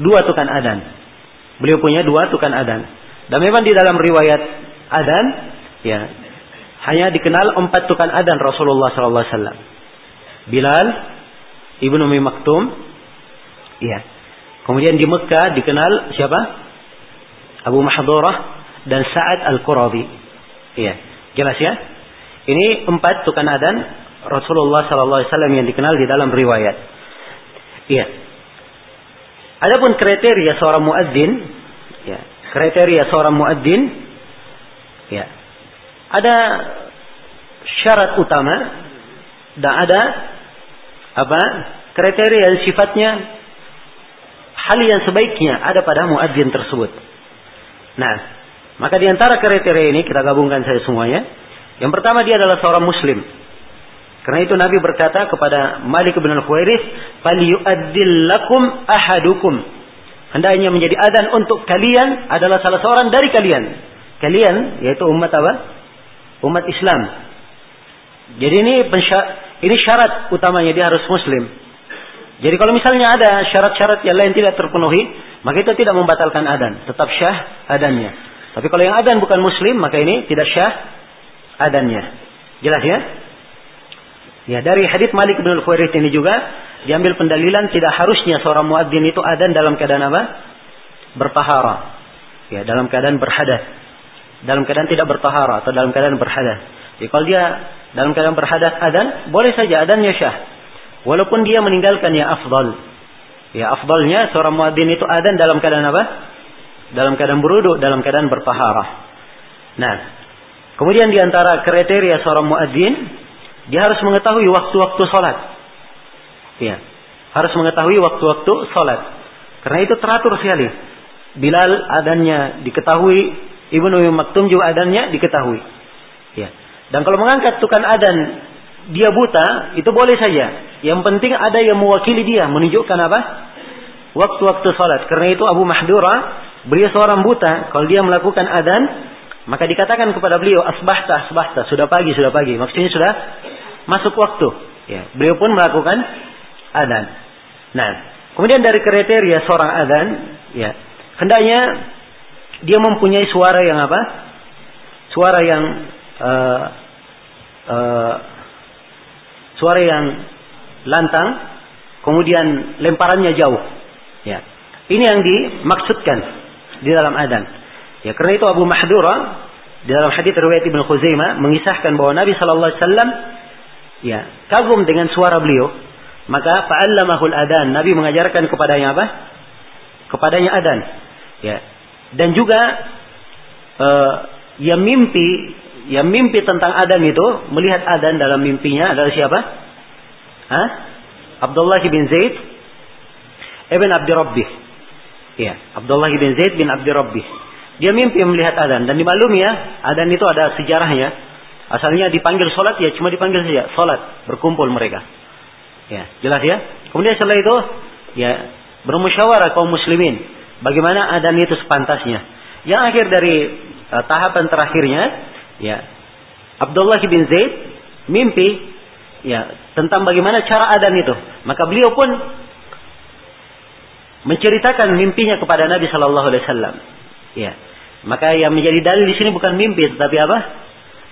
Dua tukan adan. Beliau punya dua tukan adan. Dan memang di dalam riwayat adan, ya hanya dikenal empat tukan adan Rasulullah Sallallahu Alaihi Wasallam. Bilal, Ibnu Umi Maktum, ya. Kemudian di Mekah dikenal siapa? Abu Mahdurah dan Sa'ad Al-Qurabi. Iya, jelas ya? Ini empat tukan adan Rasulullah Sallallahu Alaihi Wasallam yang dikenal di dalam riwayat. Iya. Adapun kriteria seorang muadzin, ya, kriteria seorang muadzin, ya, ada syarat utama dan ada apa kriteria yang sifatnya hal yang sebaiknya ada pada muadzin tersebut. Nah, maka di antara kriteria ini kita gabungkan saja semuanya. Yang pertama dia adalah seorang muslim. Karena itu Nabi berkata kepada Malik bin Al-Khuairis, "Falyu'addil lakum ahadukum." Hendaknya menjadi adan untuk kalian adalah salah seorang dari kalian. Kalian yaitu umat apa? Umat Islam. Jadi ini ini syarat utamanya dia harus muslim. Jadi kalau misalnya ada syarat-syarat yang lain tidak terpenuhi, maka itu tidak membatalkan adan, tetap syah adannya. Tapi kalau yang adan bukan muslim, maka ini tidak syah adannya. Jelas ya? Ya, dari hadits Malik bin Al-Khuwairith ini juga diambil pendalilan tidak harusnya seorang muadzin itu adan dalam keadaan apa? Bertahara. Ya, dalam keadaan berhadas. Dalam keadaan tidak bertahara atau dalam keadaan berhadas. Jadi kalau dia dalam keadaan berhadas adan, boleh saja adannya syah. Walaupun dia meninggalkan yang afdal. Ya, afdalnya seorang muadzin itu adan dalam keadaan apa? Dalam keadaan beruduk, dalam keadaan bertahara. Nah, kemudian di antara kriteria seorang muadzin dia harus mengetahui waktu-waktu sholat. Ya, harus mengetahui waktu-waktu sholat. Karena itu teratur sekali. Bilal adannya diketahui, Ibnu Umi Maktum juga adannya diketahui. Ya. Dan kalau mengangkat tukan adan dia buta, itu boleh saja. Yang penting ada yang mewakili dia, menunjukkan apa? Waktu-waktu sholat. Karena itu Abu Mahdura, beliau seorang buta, kalau dia melakukan adan, maka dikatakan kepada beliau, asbahta, asbahta, sudah pagi, sudah pagi. Maksudnya sudah masuk waktu. Ya, beliau pun melakukan adan. Nah, kemudian dari kriteria seorang adan, ya, hendaknya dia mempunyai suara yang apa? Suara yang uh, suara yang lantang, kemudian lemparannya jauh. Ya, ini yang dimaksudkan di dalam adan. Ya, karena itu Abu Mahdura di dalam hadis riwayat Ibnu Khuzaimah mengisahkan bahwa Nabi Shallallahu Alaihi Wasallam ya kagum dengan suara beliau. Maka fa'allamahul adan Nabi mengajarkan kepadanya apa? Kepadanya adan ya. Dan juga uh, mimpi yang mimpi tentang adan itu melihat adan dalam mimpinya adalah siapa Hah? Abdullah bin Zaid Ibn Abdi Rabbih ya Abdullah bin Zaid bin Abdi Rabbih dia mimpi melihat adan dan dimaklumi ya adan itu ada sejarahnya Asalnya dipanggil sholat ya cuma dipanggil saja sholat berkumpul mereka. Ya jelas ya. Kemudian setelah itu ya bermusyawarah kaum muslimin bagaimana adan itu sepantasnya. Yang akhir dari uh, tahapan terakhirnya ya Abdullah bin Zaid mimpi ya tentang bagaimana cara adan itu. Maka beliau pun menceritakan mimpinya kepada Nabi Shallallahu Alaihi Wasallam. Ya, maka yang menjadi dalil di sini bukan mimpi, tetapi apa?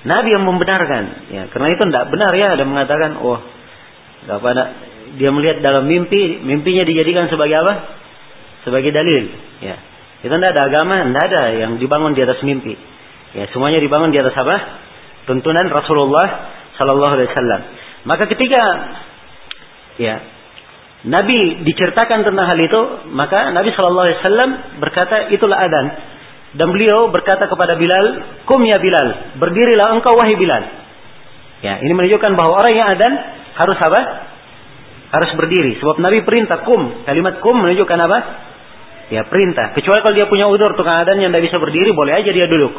Nabi yang membenarkan. Ya, karena itu tidak benar ya ada mengatakan, oh, pada dia melihat dalam mimpi, mimpinya dijadikan sebagai apa? Sebagai dalil. Ya, itu tidak ada agama, tidak ada yang dibangun di atas mimpi. Ya, semuanya dibangun di atas apa? Tuntunan Rasulullah Sallallahu Alaihi Wasallam. Maka ketika ya Nabi diceritakan tentang hal itu, maka Nabi Shallallahu Alaihi Wasallam berkata itulah adan. Dan beliau berkata kepada Bilal, "Kum ya Bilal, berdirilah engkau wahai Bilal." Ya, ini menunjukkan bahwa orang yang adan harus apa? Harus berdiri. Sebab Nabi perintah kum. Kalimat kum menunjukkan apa? Ya, perintah. Kecuali kalau dia punya udur tukang adan yang tidak bisa berdiri, boleh aja dia duduk.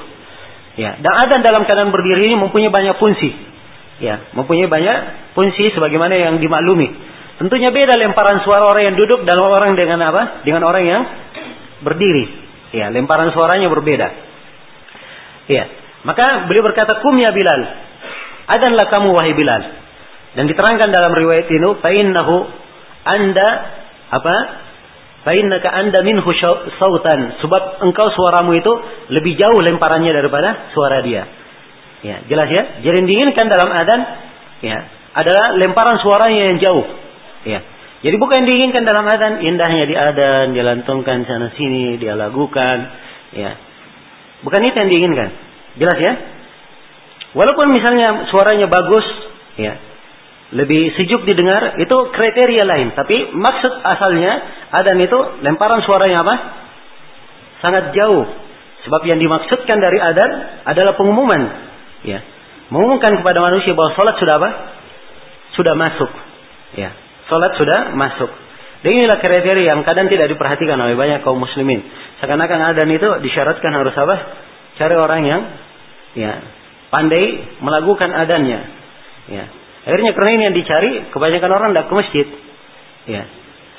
Ya, dan adan dalam keadaan berdiri ini mempunyai banyak fungsi. Ya, mempunyai banyak fungsi sebagaimana yang dimaklumi. Tentunya beda lemparan suara orang yang duduk dan orang dengan apa? Dengan orang yang berdiri. Ya, lemparan suaranya berbeda. Ya. Maka beliau berkata, "Kum ya Bilal." Adanlah kamu wahai Bilal. Dan diterangkan dalam riwayat ini, "Fa innahu anda apa? Fa innaka anda minhu sautan." Sebab engkau suaramu itu lebih jauh lemparannya daripada suara dia. Ya, jelas ya? Jadi diinginkan dalam adan ya, adalah lemparan suaranya yang jauh. Ya. Jadi bukan diinginkan dalam adan indahnya di adan, dia lantungkan sana sini, dia lagukan, ya. Bukan itu yang diinginkan. Jelas ya? Walaupun misalnya suaranya bagus, ya, lebih sejuk didengar, itu kriteria lain. Tapi maksud asalnya adan itu lemparan suaranya apa? Sangat jauh. Sebab yang dimaksudkan dari adan adalah pengumuman, ya. Mengumumkan kepada manusia bahwa sholat sudah apa? Sudah masuk, ya. Sholat sudah masuk. Dan inilah kriteria yang kadang tidak diperhatikan oleh banyak kaum muslimin. Seakan-akan adan itu disyaratkan harus apa? Cari orang yang ya pandai melakukan adannya. Ya. Akhirnya karena ini yang dicari, kebanyakan orang tidak ke masjid. Ya.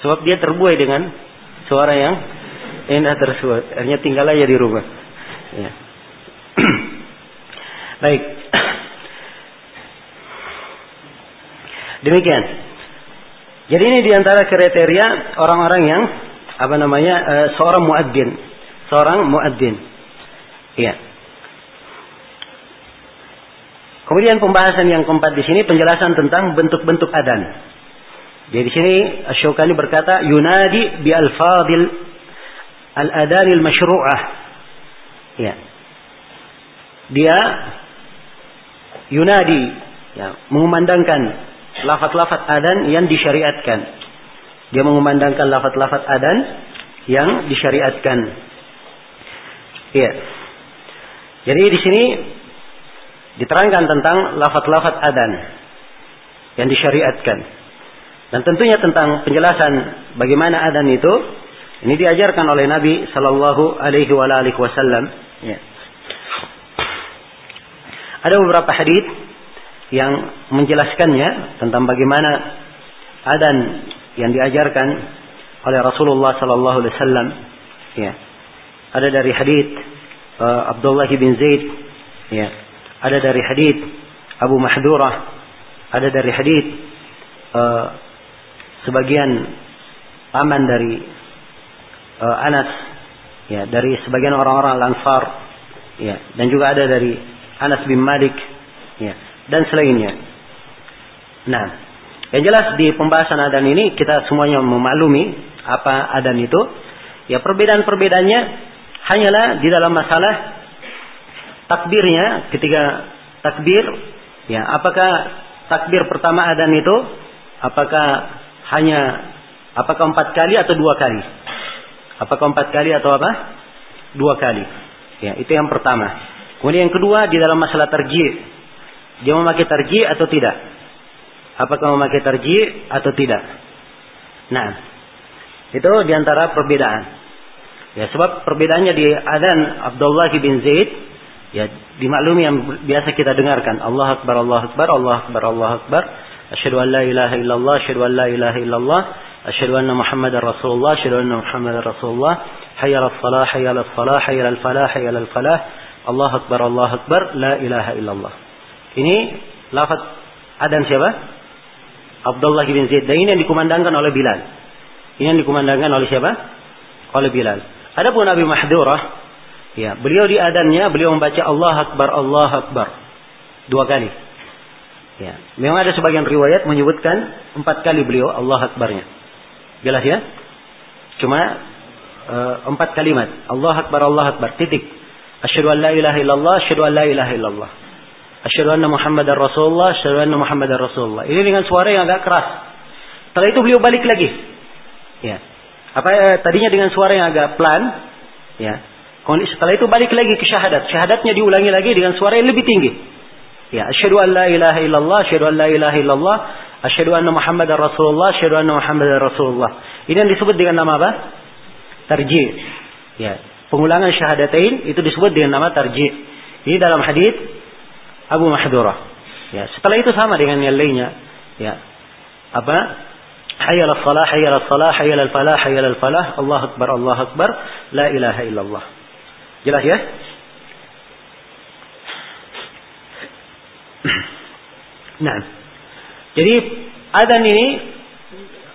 Sebab dia terbuai dengan suara yang indah tersebut. Akhirnya tinggal aja di rumah. Ya. Baik. Demikian. Jadi ini di antara kriteria orang-orang yang apa namanya uh, seorang muadzin, seorang muadzin. Iya. Kemudian pembahasan yang keempat di sini penjelasan tentang bentuk-bentuk adan. Jadi di sini Asy-Syaukani berkata yunadi bi alfadil al-adanil masyru'ah. Ya. Dia yunadi ya, mengumandangkan lafat-lafat adan yang disyariatkan. Dia mengumandangkan lafat-lafat adan yang disyariatkan. Iya. Jadi di sini diterangkan tentang lafat-lafat adan yang disyariatkan. Dan tentunya tentang penjelasan bagaimana adan itu ini diajarkan oleh Nabi Shallallahu Alaihi Wasallam. Ya. Ada beberapa hadis yang menjelaskannya tentang bagaimana adan yang diajarkan oleh Rasulullah sallallahu alaihi wasallam ya ada dari hadis uh, Abdullah bin Zaid ya ada dari hadis Abu Mahdurah ada dari hadis uh, sebagian paman dari uh, Anas ya dari sebagian orang-orang Ansar ya dan juga ada dari Anas bin Malik ya dan selainnya. Nah, yang jelas di pembahasan adan ini kita semuanya memaklumi apa adan itu. Ya perbedaan-perbedaannya hanyalah di dalam masalah takbirnya ketika takbir ya apakah takbir pertama adan itu apakah hanya apakah empat kali atau dua kali apakah empat kali atau apa dua kali ya itu yang pertama kemudian yang kedua di dalam masalah terjih dia memakai tarji atau tidak? Apakah memakai tarji atau tidak? Nah, itu di antara perbedaan. Ya, sebab perbedaannya di adan Abdullah bin Zaid, ya dimaklumi yang biasa kita dengarkan. Allah Akbar, Allah Akbar, Allah Akbar, Allah Akbar. Asyhadu an la ilaha illallah, asyhadu an la ilaha illallah. Asyhadu anna Muhammadar Rasulullah, asyhadu anna Muhammadar Rasulullah. Hayya 'alas salah, hayya 'alas salah, hayya 'alal falah, hayya 'alal falah. Allah Akbar, Allah Akbar, la ilaha illallah. Ini lafaz adan siapa? Abdullah bin Zaid. Dan ini yang dikumandangkan oleh Bilal. Ini yang dikumandangkan oleh siapa? Oleh Bilal. Adapun Nabi Mahdurah, ya, beliau di adannya beliau membaca Allah Akbar, Allah Akbar. Dua kali. Ya, memang ada sebagian riwayat menyebutkan empat kali beliau Allah Akbarnya. Jelas ya? Cuma uh, empat kalimat. Allah Akbar, Allah Akbar. Titik. Asyhadu an la ilaha illallah, asyhadu an la ilaha illallah. Asyhadu anna Muhammadar Rasulullah, asyhadu anna Muhammadar Rasulullah. Ini dengan suara yang agak keras. Setelah itu beliau balik lagi. Ya. Apa eh, tadinya dengan suara yang agak pelan, ya. Setelah itu balik lagi ke syahadat. Syahadatnya diulangi lagi dengan suara yang lebih tinggi. Ya, asyhadu an la ilaha illallah, asyhadu an la ilaha illallah, asyhadu anna Muhammadar Rasulullah, asyhadu anna Muhammadar Rasulullah. Ini yang disebut dengan nama apa? Tarji. Ya, pengulangan syahadatain itu disebut dengan nama tarji. Ini dalam hadis Abu Mahdurah. Ya, setelah itu sama dengan yang lainnya. Ya. Apa? Hayyal salah, hayyal salah, hayyal falah, hayyal falah, Allah akbar, Allah akbar, la ilaha illallah. Jelas ya? Nah, jadi adan ini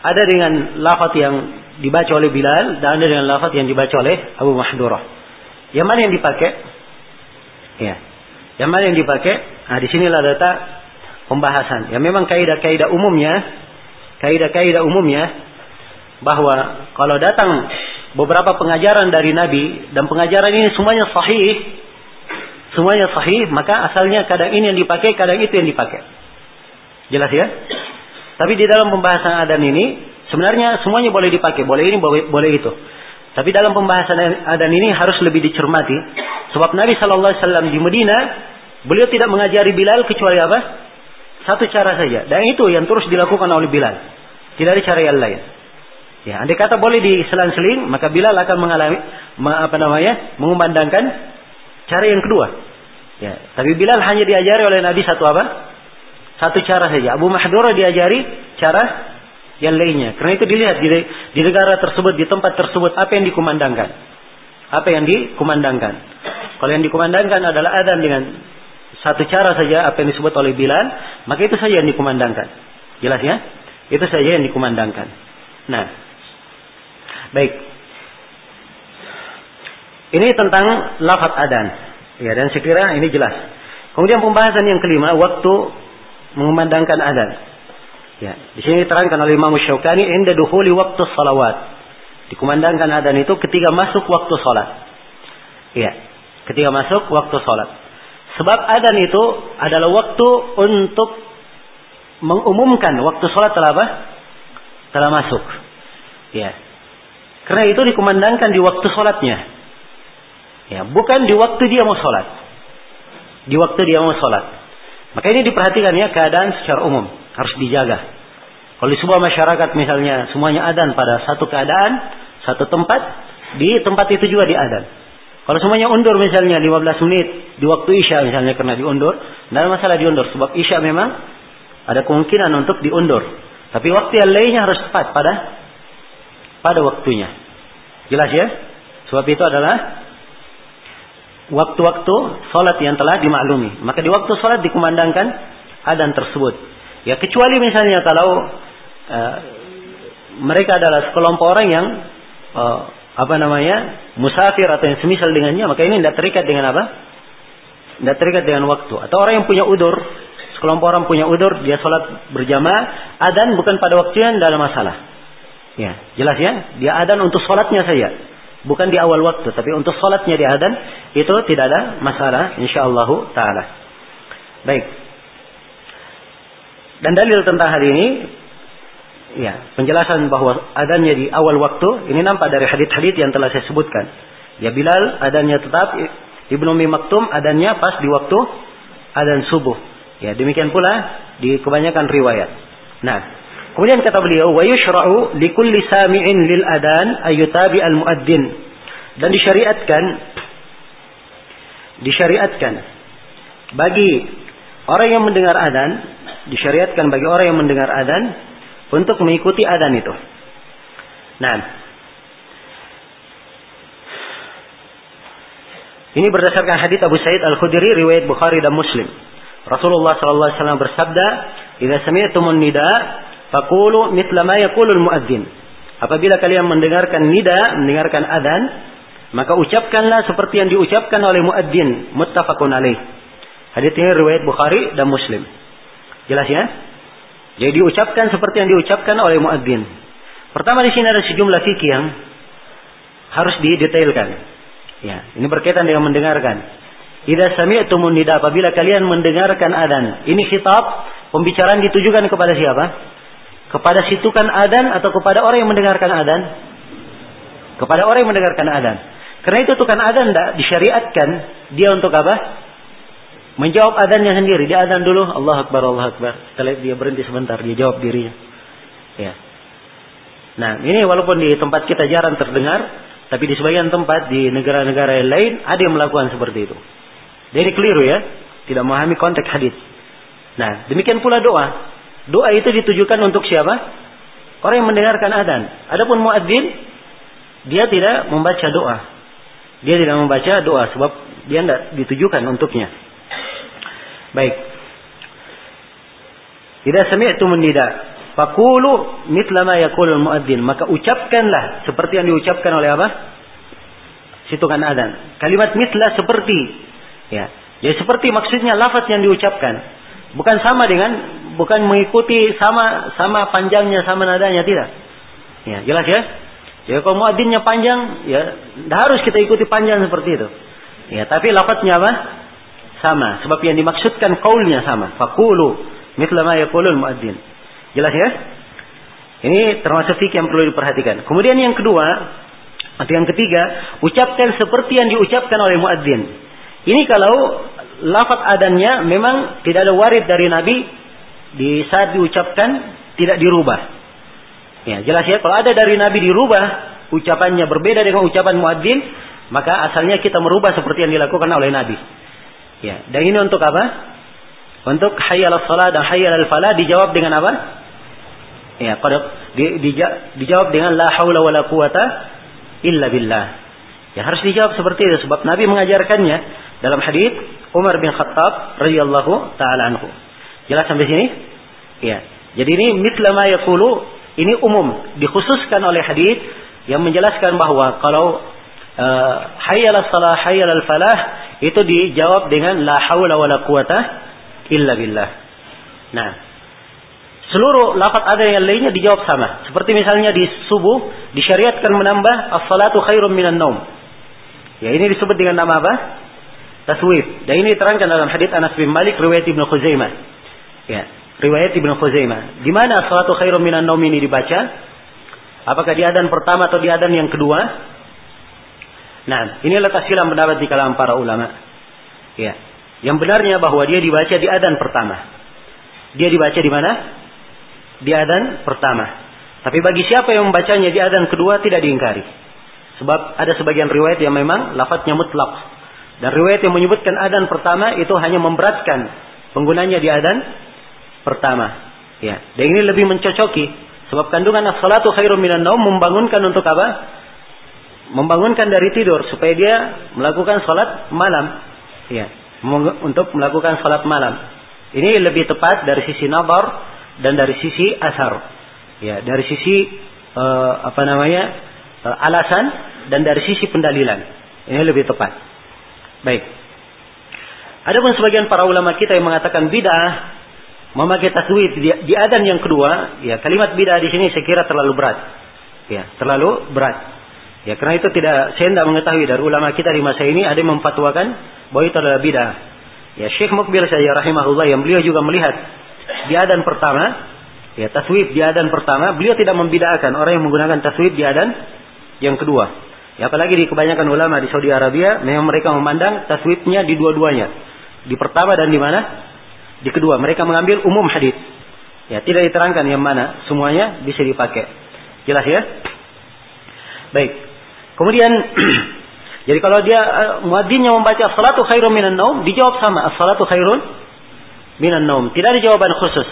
ada dengan lafaz yang dibaca oleh Bilal dan ada dengan lafaz yang dibaca oleh Abu Mahdurah. Yang mana yang dipakai? Ya. Yang mana yang dipakai? Nah, di sinilah data pembahasan. Ya memang kaidah-kaidah umumnya, kaidah-kaidah umumnya bahwa kalau datang beberapa pengajaran dari Nabi dan pengajaran ini semuanya sahih, semuanya sahih, maka asalnya kadang ini yang dipakai, kadang itu yang dipakai. Jelas ya? Tapi di dalam pembahasan adan ini sebenarnya semuanya boleh dipakai, boleh ini, boleh, boleh itu. Tapi dalam pembahasan adan ini harus lebih dicermati. Sebab Nabi Shallallahu Alaihi Wasallam di Medina beliau tidak mengajari Bilal kecuali apa? Satu cara saja. Dan itu yang terus dilakukan oleh Bilal. Tidak ada cara yang lain. Ya, andai kata boleh diselang-seling, maka Bilal akan mengalami apa namanya? mengumandangkan cara yang kedua. Ya, tapi Bilal hanya diajari oleh Nabi satu apa? Satu cara saja. Abu Mahdura diajari cara yang lainnya. Karena itu dilihat di, di negara tersebut, di tempat tersebut, apa yang dikumandangkan. Apa yang dikumandangkan. Kalau yang dikumandangkan adalah adan dengan satu cara saja, apa yang disebut oleh Bilal, maka itu saja yang dikumandangkan. Jelas ya? Itu saja yang dikumandangkan. Nah, baik. Ini tentang lafaz adan. Ya, dan sekira ini jelas. Kemudian pembahasan yang kelima, waktu mengumandangkan adzan. Ya, di sini diterangkan oleh Imam Syaukani inda dukhuli waktu salawat. Dikumandangkan adzan itu ketika masuk waktu salat. Ya, ketika masuk waktu salat. Sebab adzan itu adalah waktu untuk mengumumkan waktu salat telah apa? Telah masuk. Ya. Karena itu dikumandangkan di waktu salatnya. Ya, bukan di waktu dia mau salat. Di waktu dia mau salat. Maka ini diperhatikan ya keadaan secara umum harus dijaga. Kalau di sebuah masyarakat misalnya semuanya adan pada satu keadaan, satu tempat, di tempat itu juga diadan. Kalau semuanya undur misalnya 15 menit di waktu Isya misalnya karena diundur, tidak masalah diundur sebab Isya memang ada kemungkinan untuk diundur. Tapi waktu yang lainnya harus tepat pada pada waktunya. Jelas ya? Sebab itu adalah waktu-waktu sholat yang telah dimaklumi. Maka di waktu sholat dikumandangkan adan tersebut. Ya kecuali misalnya kalau uh, mereka adalah sekelompok orang yang uh, apa namanya musafir atau yang semisal dengannya, maka ini tidak terikat dengan apa? Tidak terikat dengan waktu. Atau orang yang punya udur, sekelompok orang punya udur, dia sholat berjamaah, adan bukan pada waktunya tidak ada masalah. Ya, jelas ya, dia adan untuk sholatnya saja bukan di awal waktu, tapi untuk sholatnya di adan itu tidak ada masalah, insyaallah taala. Baik. Dan dalil tentang hal ini, ya penjelasan bahwa adannya di awal waktu ini nampak dari hadits-hadits yang telah saya sebutkan. Ya Bilal adannya tetap Ibnu Umi Maktum adannya pas di waktu adan subuh. Ya demikian pula di kebanyakan riwayat. Nah, Kemudian kata beliau, wa yushra'u likulli sami'in lil adan ayutabi al muadzin. Dan disyariatkan disyariatkan bagi orang yang mendengar adan, disyariatkan bagi orang yang mendengar adan untuk mengikuti adan itu. Nah, ini berdasarkan hadis Abu Sa'id Al-Khudri riwayat Bukhari dan Muslim. Rasulullah sallallahu alaihi wasallam bersabda, "Idza sami'tumun nida' Fakulu mitla ma yaqulul muadzin. Apabila kalian mendengarkan nida, mendengarkan adzan, maka ucapkanlah seperti yang diucapkan oleh muadzin, muttafaqun alaih. Hadis ini riwayat Bukhari dan Muslim. Jelas ya? Jadi diucapkan seperti yang diucapkan oleh muadzin. Pertama di sini ada sejumlah fikih yang harus didetailkan. Ya, ini berkaitan dengan mendengarkan. Idza sami'tumun nida apabila kalian mendengarkan adzan, ini khitab pembicaraan ditujukan kepada siapa? Kepada situkan adan atau kepada orang yang mendengarkan adan? Kepada orang yang mendengarkan adan. Karena itu tukan adan tidak disyariatkan dia untuk apa? Menjawab adannya sendiri. Dia adan dulu, Allah Akbar, Allah Akbar. Setelah dia berhenti sebentar, dia jawab dirinya. Ya. Nah, ini walaupun di tempat kita jarang terdengar, tapi di sebagian tempat di negara-negara yang lain ada yang melakukan seperti itu. Jadi keliru ya, tidak memahami konteks hadis. Nah, demikian pula doa. Doa itu ditujukan untuk siapa? Orang yang mendengarkan adzan. Adapun muadzin dia tidak membaca doa. Dia tidak membaca doa sebab dia tidak ditujukan untuknya. Baik. Tidak sami'tum nida. Fakulu mitla ma yaqulul muadzin. Maka ucapkanlah seperti yang diucapkan oleh apa? Situkan adzan. Kalimat mitla seperti ya. Jadi seperti maksudnya lafaz yang diucapkan. Bukan sama dengan bukan mengikuti sama sama panjangnya sama nadanya tidak. Ya, jelas ya? Ya kalau muadzinnya panjang, ya harus kita ikuti panjang seperti itu. Ya, tapi lafadznya apa? Sama, sebab yang dimaksudkan kaulnya sama. Fakulu mithla ma yaqulul muadzin. Jelas ya? Ini termasuk fikih yang perlu diperhatikan. Kemudian yang kedua, atau yang ketiga, ucapkan seperti yang diucapkan oleh muadzin. Ini kalau lafaz adannya memang tidak ada warid dari Nabi di saat diucapkan tidak dirubah. Ya, jelas ya kalau ada dari Nabi dirubah ucapannya berbeda dengan ucapan muadzin, maka asalnya kita merubah seperti yang dilakukan oleh Nabi. Ya, dan ini untuk apa? Untuk hayyal salat dan hayyal falah dijawab dengan apa? Ya, pada di, di, dijawab dengan la haula wala quwata illa billah. Ya harus dijawab seperti itu sebab Nabi mengajarkannya dalam hadis Umar bin Khattab radhiyallahu taala anhu. Jelas sampai sini? Ya. Jadi ini mitla ini umum dikhususkan oleh hadis yang menjelaskan bahwa kalau uh, hayyal salah hayyal falah itu dijawab dengan la haula wala quwata illa billah. Nah, seluruh lafaz ada yang lainnya dijawab sama. Seperti misalnya di subuh disyariatkan menambah as-salatu khairum minan naum. Ya, ini disebut dengan nama apa? taswif. Dan ini diterangkan dalam hadis Anas bin Malik riwayat Ibnu Khuzaimah. Ya, riwayat Ibnu Khuzaimah. Di mana salatu khairum minan naum ini dibaca? Apakah di adan pertama atau di adan yang kedua? Nah, ini letak silam pendapat di kalangan para ulama. Ya. Yang benarnya bahwa dia dibaca di adan pertama. Dia dibaca di mana? Di adan pertama. Tapi bagi siapa yang membacanya di adan kedua tidak diingkari. Sebab ada sebagian riwayat yang memang lafadznya mutlak. Dan riwayat yang menyebutkan adan pertama itu hanya memberatkan penggunanya di adan pertama. Ya, dan ini lebih mencocoki sebab kandungan as-salatu khairum minan naum membangunkan untuk apa? Membangunkan dari tidur supaya dia melakukan salat malam. Ya, untuk melakukan salat malam. Ini lebih tepat dari sisi nabar dan dari sisi asar. Ya, dari sisi uh, apa namanya? Uh, alasan dan dari sisi pendalilan. Ini lebih tepat. Baik. Adapun sebagian para ulama kita yang mengatakan bid'ah memakai taswid di, di adan yang kedua, ya kalimat bid'ah di sini saya kira terlalu berat. Ya, terlalu berat. Ya, karena itu tidak saya tidak mengetahui dari ulama kita di masa ini ada yang memfatwakan bahwa itu adalah bid'ah. Ya, Syekh Mukbil saya rahimahullah yang beliau juga melihat di adan pertama, ya taswib di adan pertama, beliau tidak membida'akan orang yang menggunakan taswib di adan yang kedua. Ya, apalagi di kebanyakan ulama di Saudi Arabia, memang mereka memandang taswibnya di dua-duanya. Di pertama dan di mana? Di kedua. Mereka mengambil umum hadis. Ya, tidak diterangkan yang mana. Semuanya bisa dipakai. Jelas ya? Baik. Kemudian jadi kalau dia uh, muadzinnya membaca salatu khairun minan naum, dijawab sama, as-salatu khairun minan naum. Tidak ada jawaban khusus.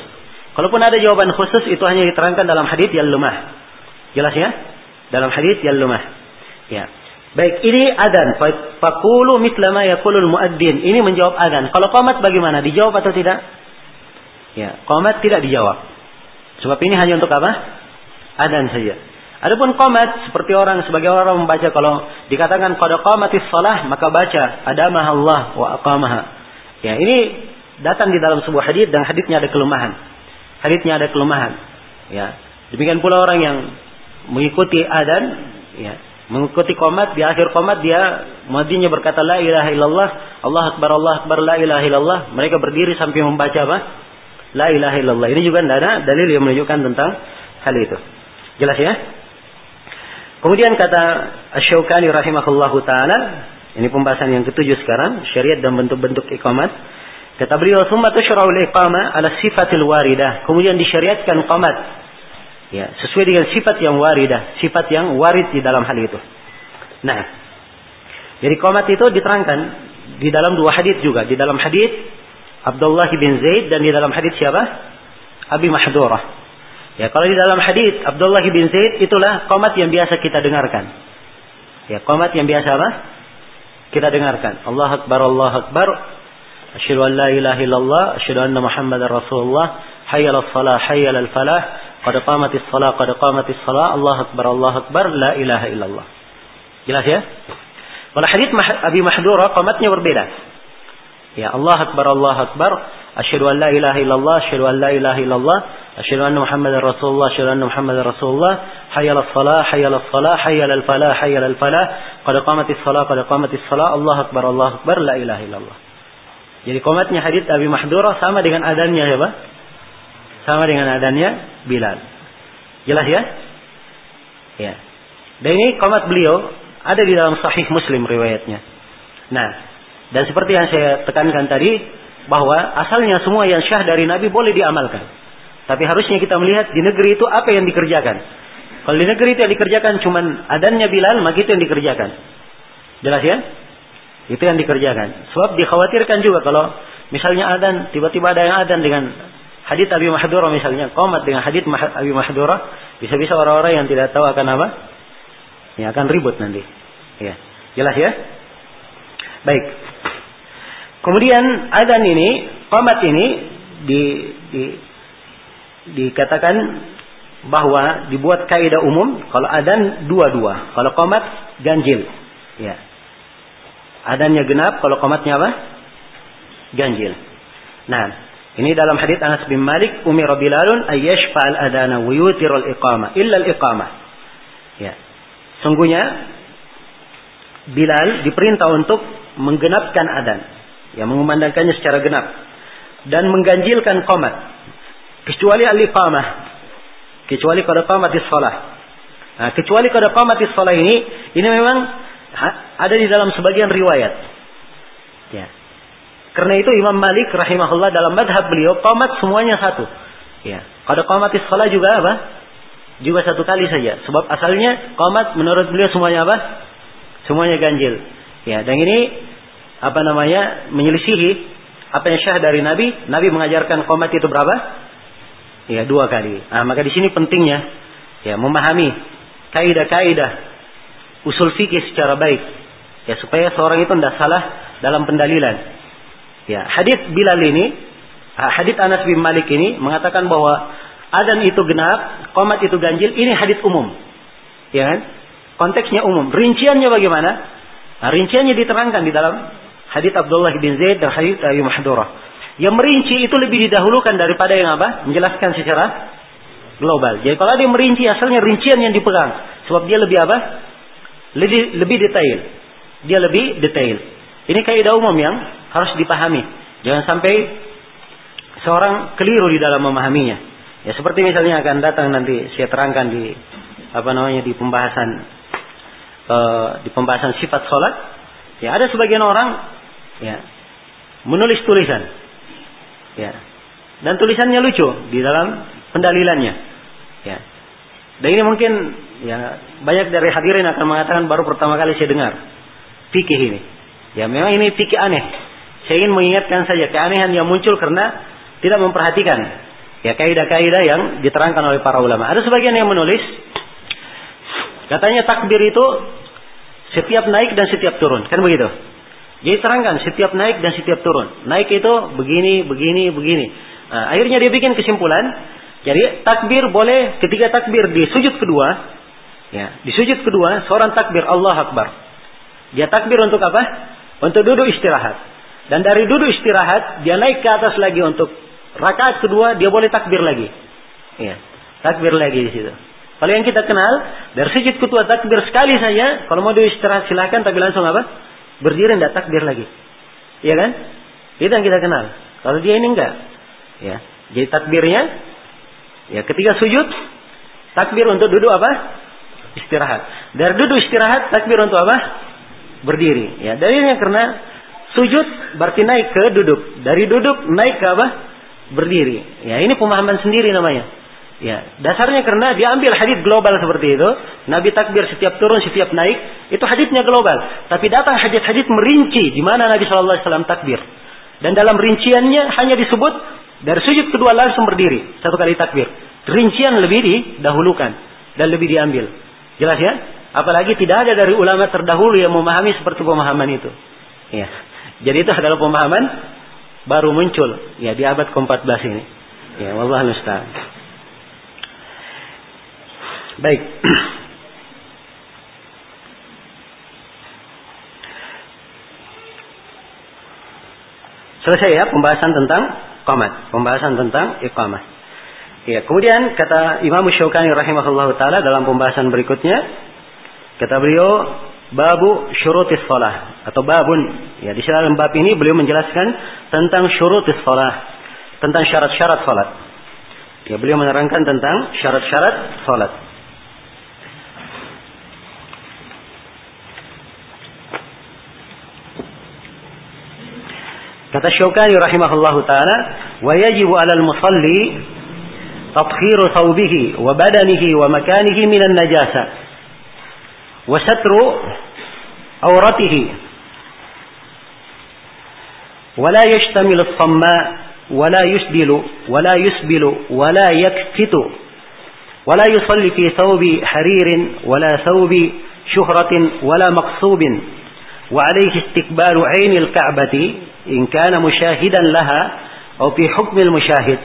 Kalaupun ada jawaban khusus itu hanya diterangkan dalam hadis yang lemah. Jelas ya? Dalam hadis yang lemah. Ya. Baik, ini adan. Fakulu mitlama yakulul muadzin. Ini menjawab adan. Kalau komat bagaimana? Dijawab atau tidak? Ya, komat tidak dijawab. Sebab ini hanya untuk apa? Adan saja. Adapun komat seperti orang sebagai orang membaca kalau dikatakan pada komatis salah maka baca adamah Allah wa aqamaha. Ya, ini datang di dalam sebuah hadis dan hadisnya ada kelemahan. Hadisnya ada kelemahan. Ya. Demikian pula orang yang mengikuti adan ya, mengikuti komat di akhir komat dia muadzinnya berkata la ilaha illallah Allah akbar Allah akbar la ilaha illallah. Mereka berdiri sampai membaca apa? La ilaha illallah. Ini juga tidak ada dalil yang menunjukkan tentang hal itu. Jelas ya? Kemudian kata Asy-Syaukani rahimahullahu taala ini pembahasan yang ketujuh sekarang syariat dan bentuk-bentuk iqamat. Kata beliau summa tushra'ul iqama ala sifatil waridah kemudian disyariatkan qamat Ya, sesuai dengan sifat yang waridah, sifat yang warid di dalam hal itu. Nah, jadi komat itu diterangkan di dalam dua hadis juga. Di dalam hadis Abdullah bin Zaid dan di dalam hadis siapa? Abi Mahdurah. Ya, kalau di dalam hadis Abdullah bin Zaid itulah komat yang biasa kita dengarkan. Ya, komat yang biasa apa? Kita dengarkan. Allah Akbar, Allah Akbar. Asyhadu an la ilaha illallah, asyhadu anna Muhammadar Rasulullah. Hayyal salah, hayyal falah. Qad qamatis salah, qad qamatis salah. Allah Akbar, Allah Akbar, la ilaha illallah. Jelas ya? Kalau hadis Abi Mahdura komatnya berbeda. Ya Allah Akbar Allah Akbar. Asyhadu an la ilaha illallah, asyhadu an la ilaha illallah, asyhadu anna Muhammadar Rasulullah, asyhadu anna Muhammadar Rasulullah. Hayyal salah, hayyal salah, hayyal falah, hayyal falah. Qad qamatis salah, qad qamatis salah. Allah Akbar Allah Akbar, la ilaha illallah. Jadi komatnya hadis Abi Mahdura sama dengan adannya ya, Pak? Sama dengan adannya Bilal. Jelas ya? Ya. Dan ini komat beliau ada di dalam sahih Muslim riwayatnya. Nah, dan seperti yang saya tekankan tadi, bahwa asalnya semua yang syah dari Nabi boleh diamalkan. Tapi harusnya kita melihat di negeri itu apa yang dikerjakan. Kalau di negeri itu yang dikerjakan cuma adannya Bilal, maka itu yang dikerjakan. Jelas ya? Itu yang dikerjakan. Sebab dikhawatirkan juga kalau misalnya adan, tiba-tiba ada yang adan dengan hadith Abi Mahdura misalnya, komat dengan hadith Abi Mahdura, bisa-bisa orang-orang yang tidak tahu akan apa? Ya akan ribut nanti. Ya. Jelas ya? Baik. Kemudian adan ini, qamat ini di, di dikatakan bahwa dibuat kaidah umum kalau adan dua-dua, kalau qamat ganjil. Ya. Adannya genap, kalau qamatnya apa? Ganjil. Nah, ini dalam hadis Anas bin Malik, Umi Bilalun ayyashfa al-adana wa yutirul iqamah illa al-iqamah. Ya. Sungguhnya Bilal diperintah untuk menggenapkan adan, yang mengumandangkannya secara genap dan mengganjilkan qomat kecuali al-iqamah kecuali pada qamatis shalah nah, kecuali pada qamatis shalah ini ini memang ada di dalam sebagian riwayat ya karena itu Imam Malik rahimahullah dalam madhab beliau qamat semuanya satu ya pada qamatis shalah juga apa juga satu kali saja. Sebab asalnya komat menurut beliau semuanya apa? Semuanya ganjil. Ya, dan ini apa namanya menyelisihi apa yang syah dari Nabi. Nabi mengajarkan komat itu berapa? Ya, dua kali. Nah, maka di sini pentingnya ya memahami kaidah-kaidah usul fikih secara baik. Ya, supaya seorang itu tidak salah dalam pendalilan. Ya, hadis Bilal ini, hadis Anas bin Malik ini mengatakan bahwa Adan itu genap, komat itu ganjil, ini hadis umum. Ya kan? Konteksnya umum. Rinciannya bagaimana? Nah, rinciannya diterangkan di dalam hadis Abdullah bin Zaid dan hadis Abu Mahdurah. Yang merinci itu lebih didahulukan daripada yang apa? Menjelaskan secara global. Jadi kalau dia merinci asalnya rincian yang dipegang. Sebab dia lebih apa? Lebih lebih detail. Dia lebih detail. Ini kaidah umum yang harus dipahami. Jangan sampai seorang keliru di dalam memahaminya. Ya seperti misalnya akan datang nanti saya terangkan di apa namanya di pembahasan uh, di pembahasan sifat sholat. Ya ada sebagian orang ya menulis tulisan. Ya. Dan tulisannya lucu di dalam pendalilannya. Ya. Dan ini mungkin ya banyak dari hadirin akan mengatakan baru pertama kali saya dengar fikih ini. Ya memang ini fikih aneh. Saya ingin mengingatkan saja keanehan yang muncul karena tidak memperhatikan Ya kaidah-kaidah yang diterangkan oleh para ulama. Ada sebagian yang menulis katanya takbir itu setiap naik dan setiap turun, kan begitu? Jadi terangkan setiap naik dan setiap turun. Naik itu begini, begini, begini. Nah, akhirnya dia bikin kesimpulan. Jadi takbir boleh ketika takbir di sujud kedua, ya di sujud kedua seorang takbir Allah Akbar. Dia takbir untuk apa? Untuk duduk istirahat. Dan dari duduk istirahat dia naik ke atas lagi untuk Rakaat kedua dia boleh takbir lagi. Iya, takbir lagi di situ. Kalau yang kita kenal dari sujud kedua takbir sekali saja, kalau mau istirahat silakan tapi langsung apa? Berdiri tidak takbir lagi. Iya kan? Itu yang kita kenal. Kalau dia ini enggak. Ya. Jadi takbirnya ya ketika sujud takbir untuk duduk apa? Istirahat. Dari duduk istirahat takbir untuk apa? Berdiri. Ya, dalilnya karena sujud berarti naik ke duduk. Dari duduk naik ke apa? berdiri. Ya, ini pemahaman sendiri namanya. Ya, dasarnya karena dia ambil hadis global seperti itu, Nabi takbir setiap turun, setiap naik, itu hadisnya global. Tapi datang hadis-hadis merinci di mana Nabi Shallallahu alaihi takbir. Dan dalam rinciannya hanya disebut dari sujud kedua langsung berdiri. Satu kali takbir. Rincian lebih didahulukan. Dan lebih diambil. Jelas ya? Apalagi tidak ada dari ulama terdahulu yang memahami seperti pemahaman itu. Ya. Jadi itu adalah pemahaman baru muncul ya di abad ke-14 ini. Ya, wallahu musta'an. Baik. Selesai ya pembahasan tentang qamat, pembahasan tentang iqamah. Ya, kemudian kata Imam Syaukani rahimahullah taala dalam pembahasan berikutnya kata beliau babu syurutis salah atau babun ya di dalam bab ini beliau menjelaskan tentang syurutis salah tentang syarat-syarat salat. Ya, beliau menerangkan tentang syarat-syarat salat. Kata Syaukani rahimahullahu taala, "Wa yajibu 'alal musalli tathhiru thawbihi wa badanihi wa makanihi najasa satru awratihi ولا يشتمل الصماء ولا يسبل ولا يسبل ولا يكفت ولا يصلي في ثوب حرير ولا ثوب شهرة ولا مقصوب. وعليه استقبال عين الكعبة إن كان مشاهدا لها أو في حكم المشاهد.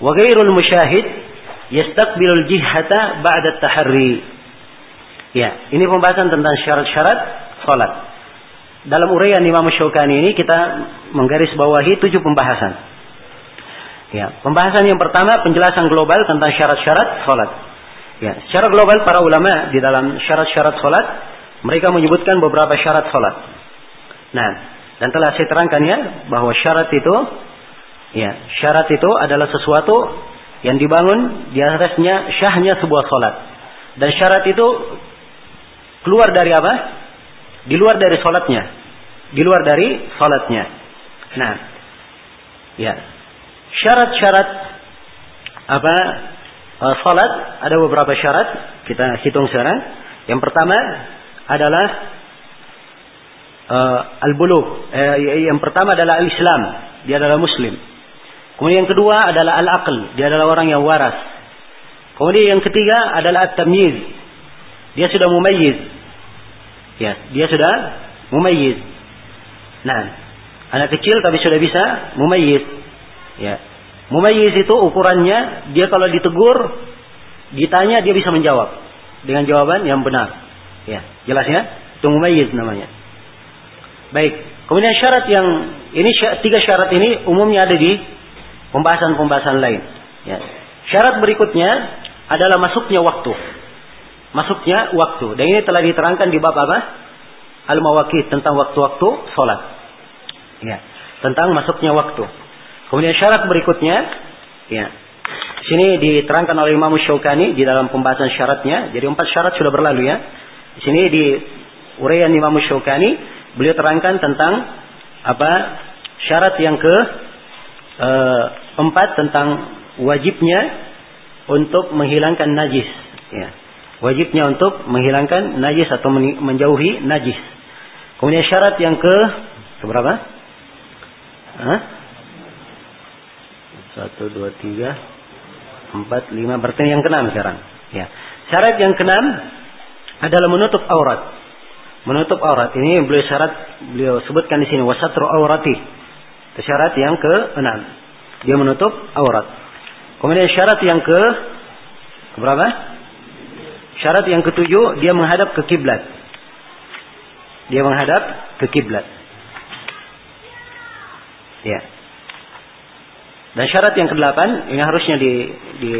وغير المشاهد يستقبل الجهة بعد التحري. Ya, ini pembahasan tentang syarat-syarat salat. Dalam uraian Imam Syaukani ini kita menggaris bawahi tujuh pembahasan. Ya, pembahasan yang pertama penjelasan global tentang syarat-syarat salat. Ya, secara global para ulama di dalam syarat-syarat salat mereka menyebutkan beberapa syarat salat. Nah, dan telah saya terangkan ya bahwa syarat itu ya, syarat itu adalah sesuatu yang dibangun di atasnya syahnya sebuah salat. Dan syarat itu keluar dari apa? Di luar dari salatnya. Di luar dari salatnya. Nah, ya. Syarat-syarat apa uh, salat ada beberapa syarat kita hitung sekarang. Yang pertama adalah uh, al-bulugh. Uh, yang pertama adalah al-Islam, dia adalah muslim. Kemudian yang kedua adalah al-aql, dia adalah orang yang waras. Kemudian yang ketiga adalah at-tamyiz. Dia sudah mumayyiz. Ya, dia sudah mumayyiz. Nah, anak kecil tapi sudah bisa mumayyiz. Ya. Mumayyiz itu ukurannya dia kalau ditegur, ditanya dia bisa menjawab dengan jawaban yang benar. Ya, jelas ya? Itu mumayyiz namanya. Baik. Kemudian syarat yang ini tiga syarat ini umumnya ada di pembahasan-pembahasan lain. Ya. Syarat berikutnya adalah masuknya waktu. Masuknya waktu. Dan ini telah diterangkan di bab apa? Al-Mawaqit tentang waktu-waktu sholat. Ya. Tentang masuknya waktu. Kemudian syarat berikutnya, ya. Sini diterangkan oleh Imam Syaukani di dalam pembahasan syaratnya. Jadi empat syarat sudah berlalu ya. Di sini di uraian Imam Syaukani beliau terangkan tentang apa syarat yang ke e, empat tentang wajibnya untuk menghilangkan najis. Ya. Wajibnya untuk menghilangkan najis atau menjauhi najis. Kemudian syarat yang ke berapa? Hah? Satu, dua, tiga, empat, lima. Berarti yang keenam sekarang. Ya. Syarat yang keenam adalah menutup aurat menutup aurat. Ini beliau syarat beliau sebutkan di sini wasatru aurati. Itu syarat yang ke-6. Dia menutup aurat. Kemudian syarat yang ke berapa? Syarat yang ketujuh dia menghadap ke kiblat. Dia menghadap ke kiblat. Ya. Dan syarat yang kedelapan ini harusnya di, di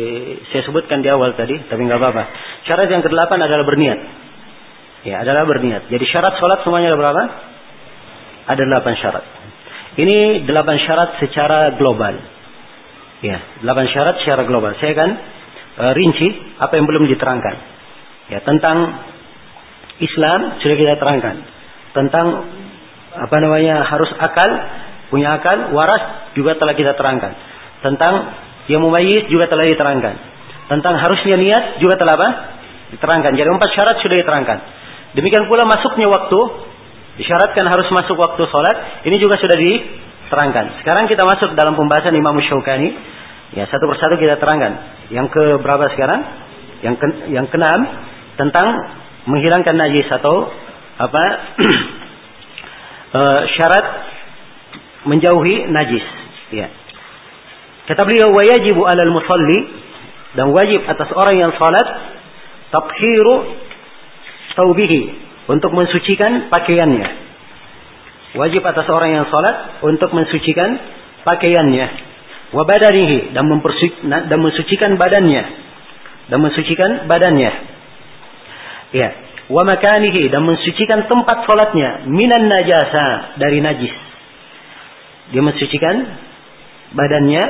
saya sebutkan di awal tadi, tapi nggak apa-apa. Syarat yang kedelapan adalah berniat. Ya, adalah berniat. Jadi syarat sholat semuanya ada berapa? Ada delapan syarat. Ini delapan syarat secara global. Ya, delapan syarat secara global. Saya akan uh, rinci apa yang belum diterangkan. Ya, tentang Islam sudah kita terangkan. Tentang apa namanya harus akal, punya akal, waras juga telah kita terangkan. Tentang yang mumayyiz juga telah diterangkan. Tentang harusnya niat juga telah apa? Diterangkan. Jadi empat syarat sudah diterangkan. Demikian pula masuknya waktu, disyaratkan harus masuk waktu sholat, ini juga sudah di, terangkan. Sekarang kita masuk dalam pembahasan Imam Syaukani. Ya, satu persatu kita terangkan. Yang ke berapa sekarang? Yang ke, yang keenam tentang menghilangkan najis atau apa uh, syarat menjauhi najis. Ya. Kata beliau wajibu alal musalli dan wajib atas orang yang salat tabhiru taubihi untuk mensucikan pakaiannya. Wajib atas orang yang salat untuk mensucikan pakaiannya. Wa badanihi dan, dan mensucikan badannya. Dan mensucikan badannya. Ya. Wa makanihi dan mensucikan tempat salatnya minan najasa dari najis. Dia mensucikan badannya,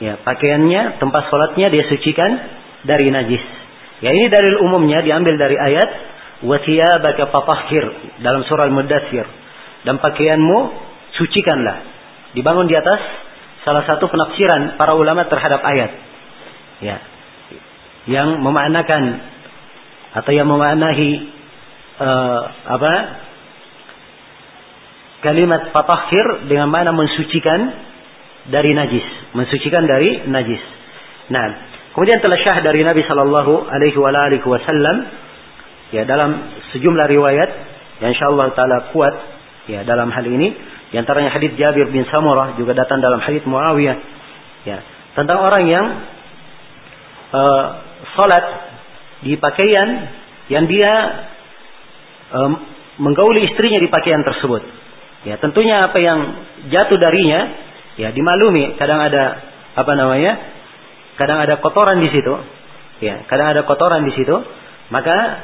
ya pakaiannya, tempat salatnya dia sucikan dari najis. Ya ini dalil umumnya diambil dari ayat wasiyabaka fatahhir dalam surah Al-Mudaththir. Dan pakaianmu sucikanlah. Dibangun di atas salah satu penafsiran para ulama terhadap ayat. Ya. Yang memaknakan atau yang memaknai uh, apa? Kalimat fatahhir dengan mana mensucikan dari najis, mensucikan dari najis. Nah, Kemudian telah syah dari Nabi Shallallahu Alaihi Wasallam ya dalam sejumlah riwayat yang insyaallah taala kuat ya dalam hal ini di antaranya hadis Jabir bin Samurah juga datang dalam hadis Muawiyah ya tentang orang yang uh, salat di pakaian yang dia um, menggauli istrinya di pakaian tersebut ya tentunya apa yang jatuh darinya ya dimaklumi kadang ada apa namanya kadang ada kotoran di situ, ya, kadang ada kotoran di situ, maka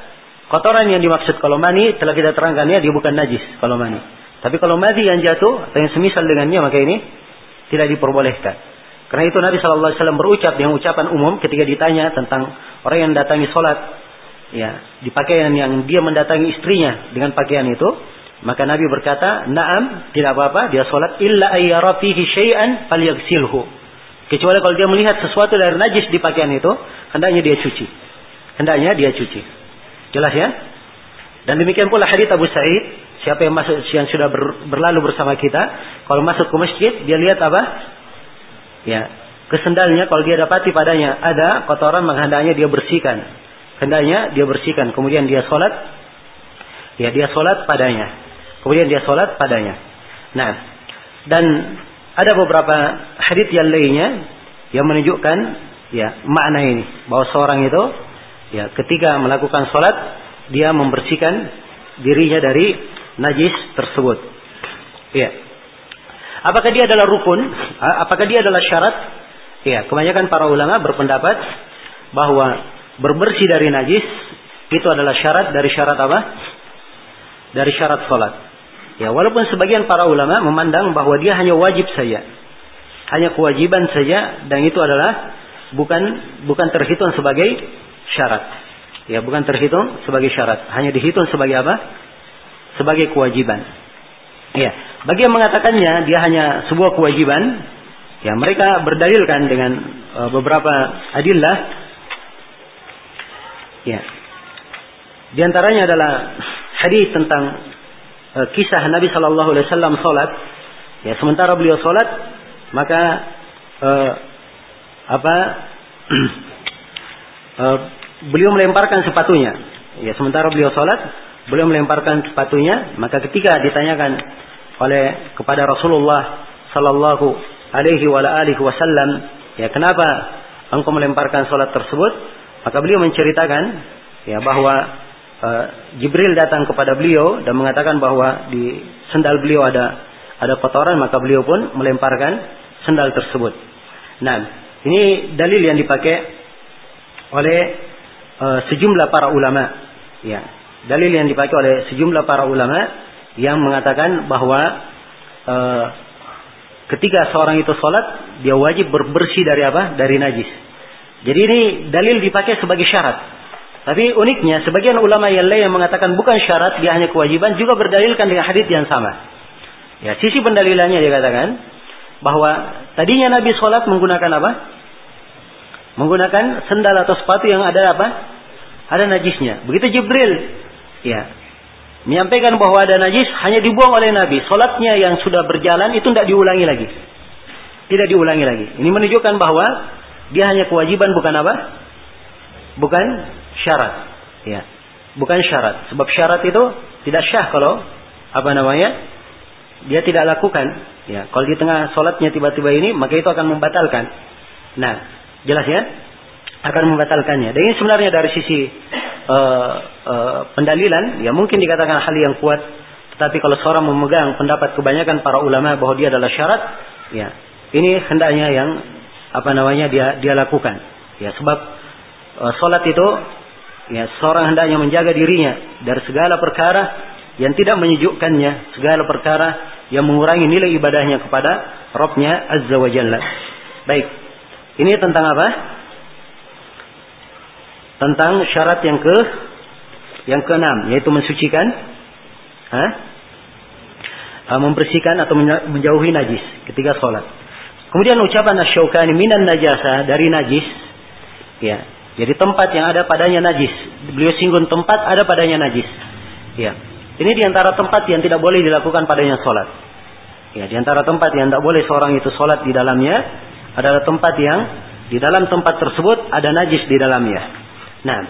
kotoran yang dimaksud kalau mani telah kita terangkan ya dia bukan najis kalau mani. Tapi kalau mati yang jatuh atau yang semisal dengannya maka ini tidak diperbolehkan. Karena itu Nabi Shallallahu Alaihi Wasallam berucap dengan ucapan umum ketika ditanya tentang orang yang datangi sholat, ya di pakaian yang dia mendatangi istrinya dengan pakaian itu, maka Nabi berkata, Naam, tidak apa-apa, dia sholat illa ayyara fihi syai'an falyagsilhu. Kecuali kalau dia melihat sesuatu dari najis di pakaian itu, hendaknya dia cuci. Hendaknya dia cuci. Jelas ya? Dan demikian pula hadis Abu Sa'id, siapa yang masuk yang sudah ber, berlalu bersama kita, kalau masuk ke masjid dia lihat apa? Ya, kesendalnya kalau dia dapati padanya ada kotoran menghendaknya dia bersihkan. Hendaknya dia bersihkan, kemudian dia sholat, ya dia sholat padanya. Kemudian dia sholat padanya. Nah, dan ada beberapa hadis yang lainnya yang menunjukkan ya makna ini bahwa seorang itu ya ketika melakukan sholat dia membersihkan dirinya dari najis tersebut. Ya. Apakah dia adalah rukun? Apakah dia adalah syarat? Ya, kebanyakan para ulama berpendapat bahwa berbersih dari najis itu adalah syarat dari syarat apa? Dari syarat sholat. Ya, walaupun sebagian para ulama memandang bahwa dia hanya wajib saja. Hanya kewajiban saja dan itu adalah bukan bukan terhitung sebagai syarat. Ya, bukan terhitung sebagai syarat, hanya dihitung sebagai apa? Sebagai kewajiban. Ya, bagi yang mengatakannya dia hanya sebuah kewajiban, ya mereka berdalilkan dengan uh, beberapa adillah. Ya. Di antaranya adalah hadis tentang Eh, kisah Nabi Shallallahu Alaihi Wasallam sholat, ya sementara beliau sholat maka uh, apa uh, beliau melemparkan sepatunya. Ya sementara beliau sholat beliau melemparkan sepatunya maka ketika ditanyakan oleh kepada Rasulullah Shallallahu Alaihi Wasallam ya kenapa engkau melemparkan sholat tersebut maka beliau menceritakan ya bahwa uh, Jibril datang kepada beliau dan mengatakan bahwa di sendal beliau ada ada kotoran maka beliau pun melemparkan sendal tersebut. Nah, ini dalil yang dipakai oleh uh, sejumlah para ulama. Ya, dalil yang dipakai oleh sejumlah para ulama yang mengatakan bahwa uh, ketika seorang itu sholat dia wajib berbersih dari apa? Dari najis. Jadi ini dalil dipakai sebagai syarat. Tapi uniknya sebagian ulama yang lain yang mengatakan bukan syarat dia hanya kewajiban juga berdalilkan dengan hadis yang sama. Ya, sisi pendalilannya dia katakan bahwa tadinya Nabi sholat menggunakan apa? Menggunakan sendal atau sepatu yang ada apa? Ada najisnya. Begitu Jibril, ya, menyampaikan bahwa ada najis hanya dibuang oleh Nabi. Solatnya yang sudah berjalan itu tidak diulangi lagi. Tidak diulangi lagi. Ini menunjukkan bahwa dia hanya kewajiban bukan apa? Bukan syarat. Ya. Bukan syarat. Sebab syarat itu tidak syah kalau apa namanya? Dia tidak lakukan. Ya, kalau di tengah solatnya tiba-tiba ini, maka itu akan membatalkan. Nah, jelas ya? Akan membatalkannya. Dan ini sebenarnya dari sisi uh, uh, pendalilan, ya mungkin dikatakan hal yang kuat. Tetapi kalau seorang memegang pendapat kebanyakan para ulama bahwa dia adalah syarat, ya ini hendaknya yang apa namanya dia dia lakukan. Ya sebab uh, solat itu ya seorang hendaknya menjaga dirinya dari segala perkara yang tidak menyejukkannya, segala perkara yang mengurangi nilai ibadahnya kepada Rabbnya Azza wa Jalla. Baik. Ini tentang apa? Tentang syarat yang ke yang keenam yaitu mensucikan ha? Membersihkan atau menjauhi najis ketika sholat. Kemudian ucapan asyaukani minan najasa dari najis. Ya. Jadi tempat yang ada padanya najis. Beliau singgung tempat ada padanya najis. Ya. Ini di antara tempat yang tidak boleh dilakukan padanya sholat. Ya, di antara tempat yang tidak boleh seorang itu sholat di dalamnya adalah tempat yang di dalam tempat tersebut ada najis di dalamnya. Nah,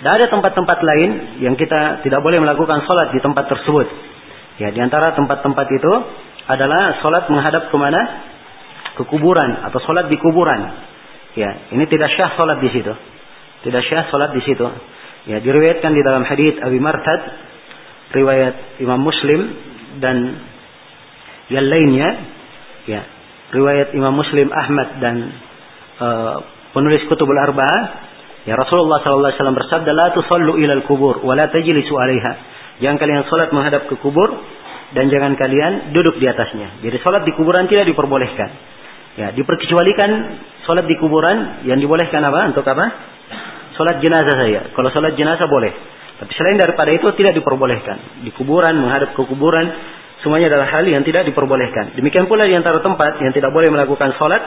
tidak ada tempat-tempat lain yang kita tidak boleh melakukan sholat di tempat tersebut. Ya, di antara tempat-tempat itu adalah sholat menghadap ke mana? ke kuburan atau sholat di kuburan. Ya, ini tidak syah sholat di situ. Tidak syah sholat di situ. Ya, diriwayatkan di dalam hadis Abi Martad, riwayat Imam Muslim dan yang lainnya, ya, riwayat Imam Muslim Ahmad dan uh, penulis Kutubul Arba'ah, ya Rasulullah SAW bersabda, "La tusallu ilal kubur, wa la tajlisu 'alaiha." Jangan kalian sholat menghadap ke kubur dan jangan kalian duduk di atasnya. Jadi sholat di kuburan tidak diperbolehkan. Ya, diperkecualikan sholat di kuburan yang dibolehkan apa? Untuk apa? Sholat jenazah saya. Kalau sholat jenazah boleh. Tapi selain daripada itu tidak diperbolehkan. Di kuburan, menghadap ke kuburan, semuanya adalah hal yang tidak diperbolehkan. Demikian pula di antara tempat yang tidak boleh melakukan sholat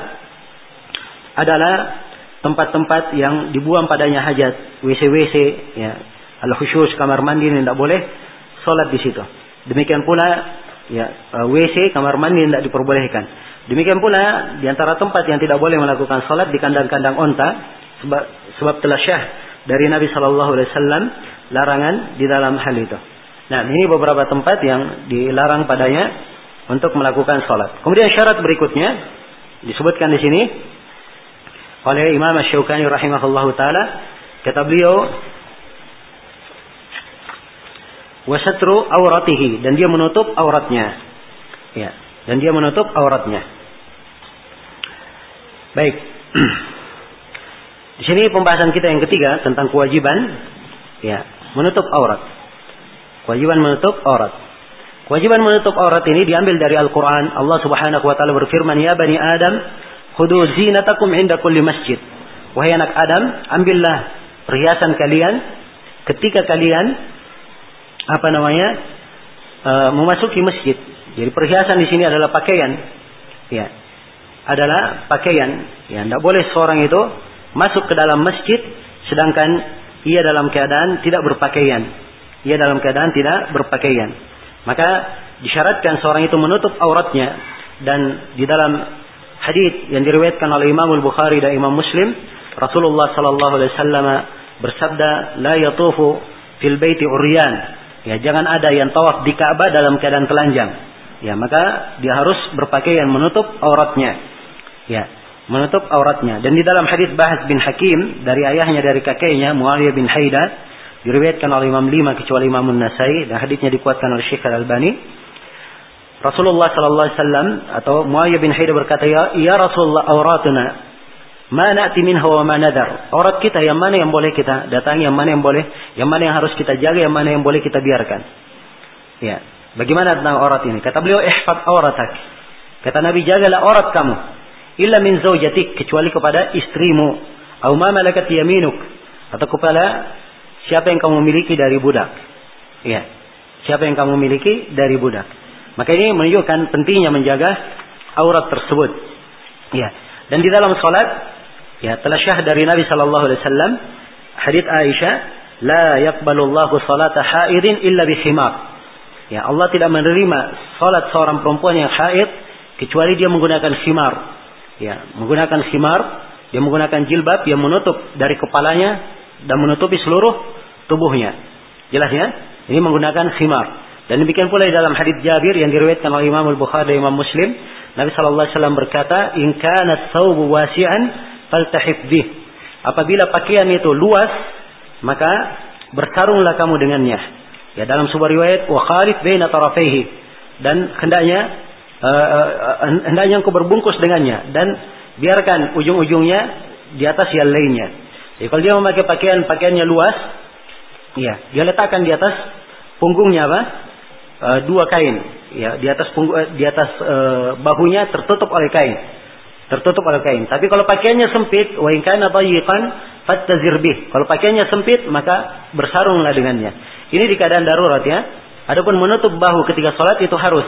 adalah tempat-tempat yang dibuang padanya hajat, WC-WC, ya, al-khusyus, kamar mandi tidak boleh sholat di situ. Demikian pula ya, WC, kamar mandi tidak diperbolehkan. Demikian pula di antara tempat yang tidak boleh melakukan salat di kandang-kandang onta sebab sebab telah syah dari Nabi Shallallahu Alaihi Wasallam larangan di dalam hal itu. Nah ini beberapa tempat yang dilarang padanya untuk melakukan salat. Kemudian syarat berikutnya disebutkan di sini oleh Imam Syaukani rahimahullahu taala kata beliau wasatru auratihi dan dia menutup auratnya. Ya, dan dia menutup auratnya. Baik. Di sini pembahasan kita yang ketiga tentang kewajiban ya, menutup aurat. Kewajiban menutup aurat. Kewajiban menutup aurat ini diambil dari Al-Qur'an. Allah Subhanahu wa taala berfirman, "Ya bani Adam, khudu zinatakum 'inda kulli masjid." Wahai anak Adam, ambillah perhiasan kalian ketika kalian apa namanya? Uh, memasuki masjid. Jadi perhiasan di sini adalah pakaian. Ya, adalah pakaian. Ya, tidak boleh seorang itu masuk ke dalam masjid sedangkan ia dalam keadaan tidak berpakaian. Ia dalam keadaan tidak berpakaian. Maka disyaratkan seorang itu menutup auratnya dan di dalam hadis yang diriwayatkan oleh Imam Al-Bukhari dan Imam Muslim, Rasulullah sallallahu alaihi wasallam bersabda, "La yatufu fil baiti uryan." Ya, jangan ada yang tawaf di Ka'bah dalam keadaan telanjang. Ya, maka dia harus berpakaian menutup auratnya. Ya, menutup auratnya. Dan di dalam hadis Bahas bin Hakim dari ayahnya dari kakeknya Muawiyah bin Haida diriwayatkan oleh Imam lima kecuali Imam Nasai dan hadisnya dikuatkan oleh Syekh Al-Albani. Rasulullah sallallahu alaihi wasallam atau Muawiyah bin Haida berkata, "Ya, ya Rasulullah auratuna ma na'ti minha wa ma nadar." Aurat kita yang mana yang boleh kita datangi, yang mana yang boleh, yang mana yang harus kita jaga, yang mana yang boleh kita biarkan. Ya. Bagaimana tentang aurat ini? Kata beliau, "Ihfad auratak." Kata Nabi, jagalah aurat kamu illa min zaujatik kecuali kepada istrimu atau ma malakat yaminuk atau kepada siapa yang kamu miliki dari budak. Ya. Siapa yang kamu miliki dari budak. Maka ini menunjukkan pentingnya menjaga aurat tersebut. Ya. Dan di dalam salat ya telah syah dari Nabi sallallahu alaihi wasallam hadits Aisyah la yaqbalullahu salata haidin illa bihimar. Ya, Allah tidak menerima salat seorang perempuan yang haid kecuali dia menggunakan khimar. Ya, menggunakan khimar, dia menggunakan jilbab yang menutup dari kepalanya dan menutupi seluruh tubuhnya. Jelas ya? Ini menggunakan khimar. Dan demikian pula dalam hadis Jabir yang diriwayatkan oleh Imam Al-Bukhari dan Imam Muslim, Nabi sallallahu alaihi wasallam berkata, "In kana thawbu wasi'an faltahif bih." Apabila pakaian itu luas, maka bersarunglah kamu dengannya. Ya dalam sebuah riwayat wa khalif baina tarafaihi dan hendaknya uh, uh, hendaknya engkau berbungkus dengannya dan biarkan ujung-ujungnya di atas yang lainnya. Jadi kalau dia memakai pakaian pakaiannya luas, ya dia letakkan di atas punggungnya apa? Uh, dua kain, ya di atas punggung, di atas uh, bahunya tertutup oleh kain tertutup oleh kain. Tapi kalau pakaiannya sempit, wa in kana bih. Kalau pakaiannya sempit, maka bersarunglah dengannya. Ini di keadaan darurat ya. Adapun menutup bahu ketika salat itu harus.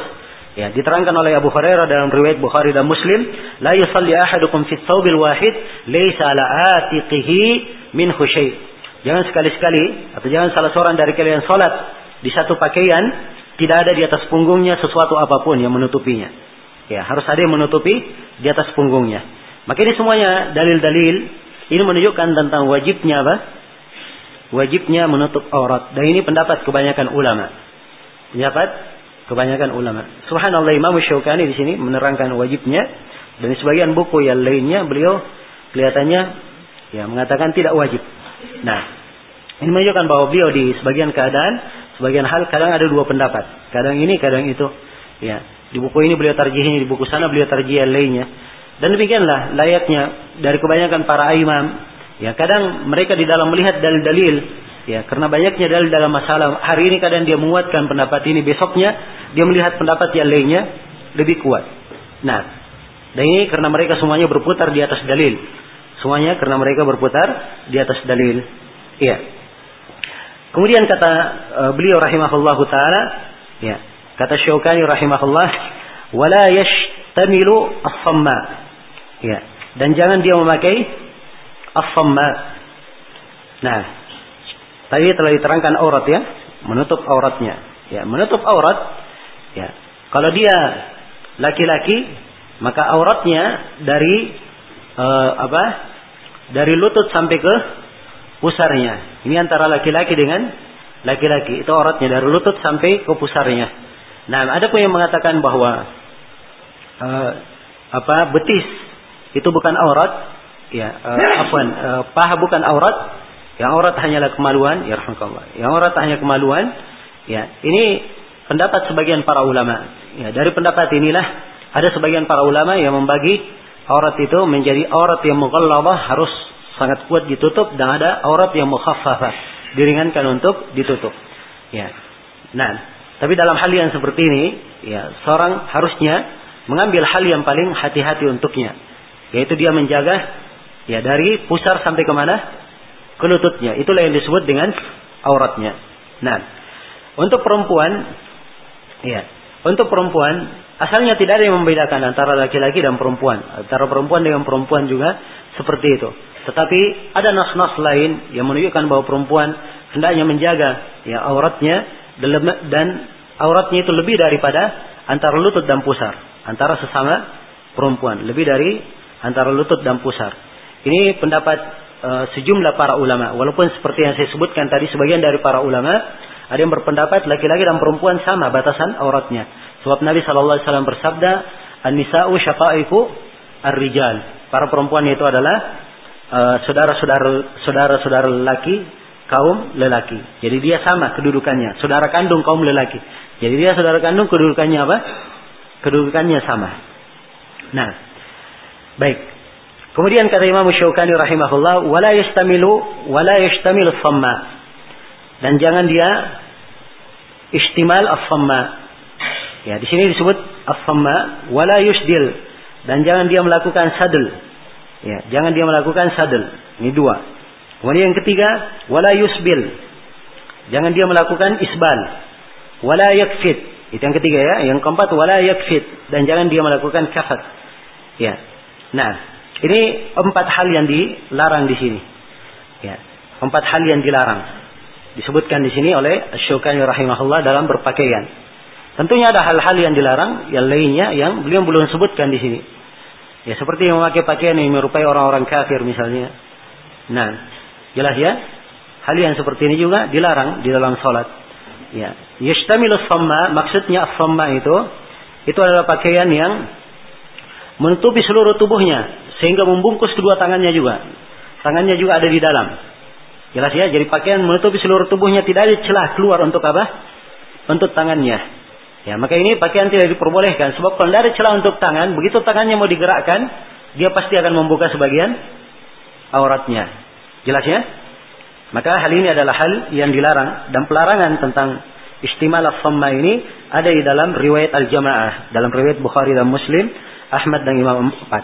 Ya, diterangkan oleh Abu Hurairah dalam riwayat Bukhari dan Muslim, la yusalli ahadukum fi thawbil wahid laysa ala atiqihi min khusyai. Jangan sekali-sekali atau jangan salah seorang dari kalian salat di satu pakaian tidak ada di atas punggungnya sesuatu apa pun yang menutupinya. Ya, harus ada yang menutupi di atas punggungnya. Maka ini semuanya dalil-dalil ini menunjukkan tentang wajibnya apa? Wajibnya menutup aurat. Dan ini pendapat kebanyakan ulama. Pendapat kebanyakan ulama. Subhanallah Imam Syaukani di sini menerangkan wajibnya dan sebagian buku yang lainnya beliau kelihatannya ya mengatakan tidak wajib. Nah, ini menunjukkan bahwa beliau di sebagian keadaan, sebagian hal kadang ada dua pendapat. Kadang ini, kadang itu. Ya, di buku ini beliau tarjihinya, di buku sana beliau tarjih yang lainnya. Dan demikianlah layaknya dari kebanyakan para imam. Ya, kadang mereka di dalam melihat dalil-dalil, ya, karena banyaknya dalil dalam masalah. Hari ini kadang dia menguatkan pendapat ini, besoknya dia melihat pendapat yang lainnya lebih kuat. Nah, dan ini karena mereka semuanya berputar di atas dalil. Semuanya karena mereka berputar di atas dalil. Iya. Kemudian kata uh, beliau rahimahullahu taala, ya, Kata Syaukani rahimahullah, wala yashtamilu as-samma. Ya, dan jangan dia memakai as-samma. Nah, tadi telah diterangkan aurat ya, menutup auratnya. Ya, menutup aurat ya. Kalau dia laki-laki, maka auratnya dari uh, apa? Dari lutut sampai ke pusarnya. Ini antara laki-laki dengan laki-laki. Itu auratnya dari lutut sampai ke pusarnya. Nah, ada pun yang mengatakan bahwa uh, apa betis itu bukan aurat, ya, uh, afwan, uh, paha bukan aurat, yang aurat hanyalah kemaluan, ya rahmatullah. Yang aurat hanya kemaluan, ya. Ini pendapat sebagian para ulama. Ya, dari pendapat inilah ada sebagian para ulama yang membagi aurat itu menjadi aurat yang mughalladhah harus sangat kuat ditutup dan ada aurat yang mukhaffafah diringankan untuk ditutup. Ya. Nah, tapi dalam hal yang seperti ini, ya seorang harusnya mengambil hal yang paling hati-hati untuknya, yaitu dia menjaga ya dari pusar sampai ke mana ke lututnya. Itulah yang disebut dengan auratnya. Nah, untuk perempuan, ya untuk perempuan asalnya tidak ada yang membedakan antara laki-laki dan perempuan, antara perempuan dengan perempuan juga seperti itu. Tetapi ada nas-nas lain yang menunjukkan bahwa perempuan hendaknya menjaga ya auratnya dan auratnya itu lebih daripada antara lutut dan pusar, antara sesama perempuan, lebih dari antara lutut dan pusar. Ini pendapat uh, sejumlah para ulama, walaupun seperti yang saya sebutkan tadi sebagian dari para ulama ada yang berpendapat laki-laki dan perempuan sama batasan auratnya. Sebab Nabi Shallallahu Alaihi Wasallam bersabda, "An-nisa'u syaqaiqu ar-rijal." Para perempuan itu adalah uh, saudara-saudara saudara-saudara lelaki kaum lelaki. Jadi dia sama kedudukannya, saudara kandung kaum lelaki. Jadi dia saudara kandung kedudukannya apa? Kedudukannya sama. Nah, baik. Kemudian kata Imam Syaukani rahimahullah, wala yastamilu wala yastamilu samma. Dan jangan dia istimal as-samma. Ya, di sini disebut as-samma wala yusdil dan jangan dia melakukan sadel. Ya, jangan dia melakukan sadel. Ini dua. Kemudian yang ketiga, wala yusbil. Jangan dia melakukan isbal. Wala yakfit. Itu yang ketiga ya. Yang keempat, wala yakfit. Dan jangan dia melakukan kafat. Ya. Nah, ini empat hal yang dilarang di sini. Ya. Empat hal yang dilarang. disebutkan di sini oleh Syukani rahimahullah dalam berpakaian. Tentunya ada hal-hal yang dilarang, yang lainnya yang beliau belum sebutkan di sini. Ya seperti yang memakai pakaian yang menyerupai orang-orang kafir misalnya. Nah, jelas ya. Hal yang seperti ini juga dilarang di dalam sholat. Ya, yashtamilu somma, maksudnya somma itu itu adalah pakaian yang menutupi seluruh tubuhnya sehingga membungkus kedua tangannya juga. Tangannya juga ada di dalam. Jelas ya, jadi pakaian menutupi seluruh tubuhnya tidak ada celah keluar untuk apa? Untuk tangannya. Ya, maka ini pakaian tidak diperbolehkan sebab kalau ada celah untuk tangan, begitu tangannya mau digerakkan, dia pasti akan membuka sebagian auratnya. Jelas ya? Maka hal ini adalah hal yang dilarang dan pelarangan tentang istimal as-samma ini ada di dalam riwayat al-jamaah, dalam riwayat Bukhari dan Muslim, Ahmad dan Imam Empat.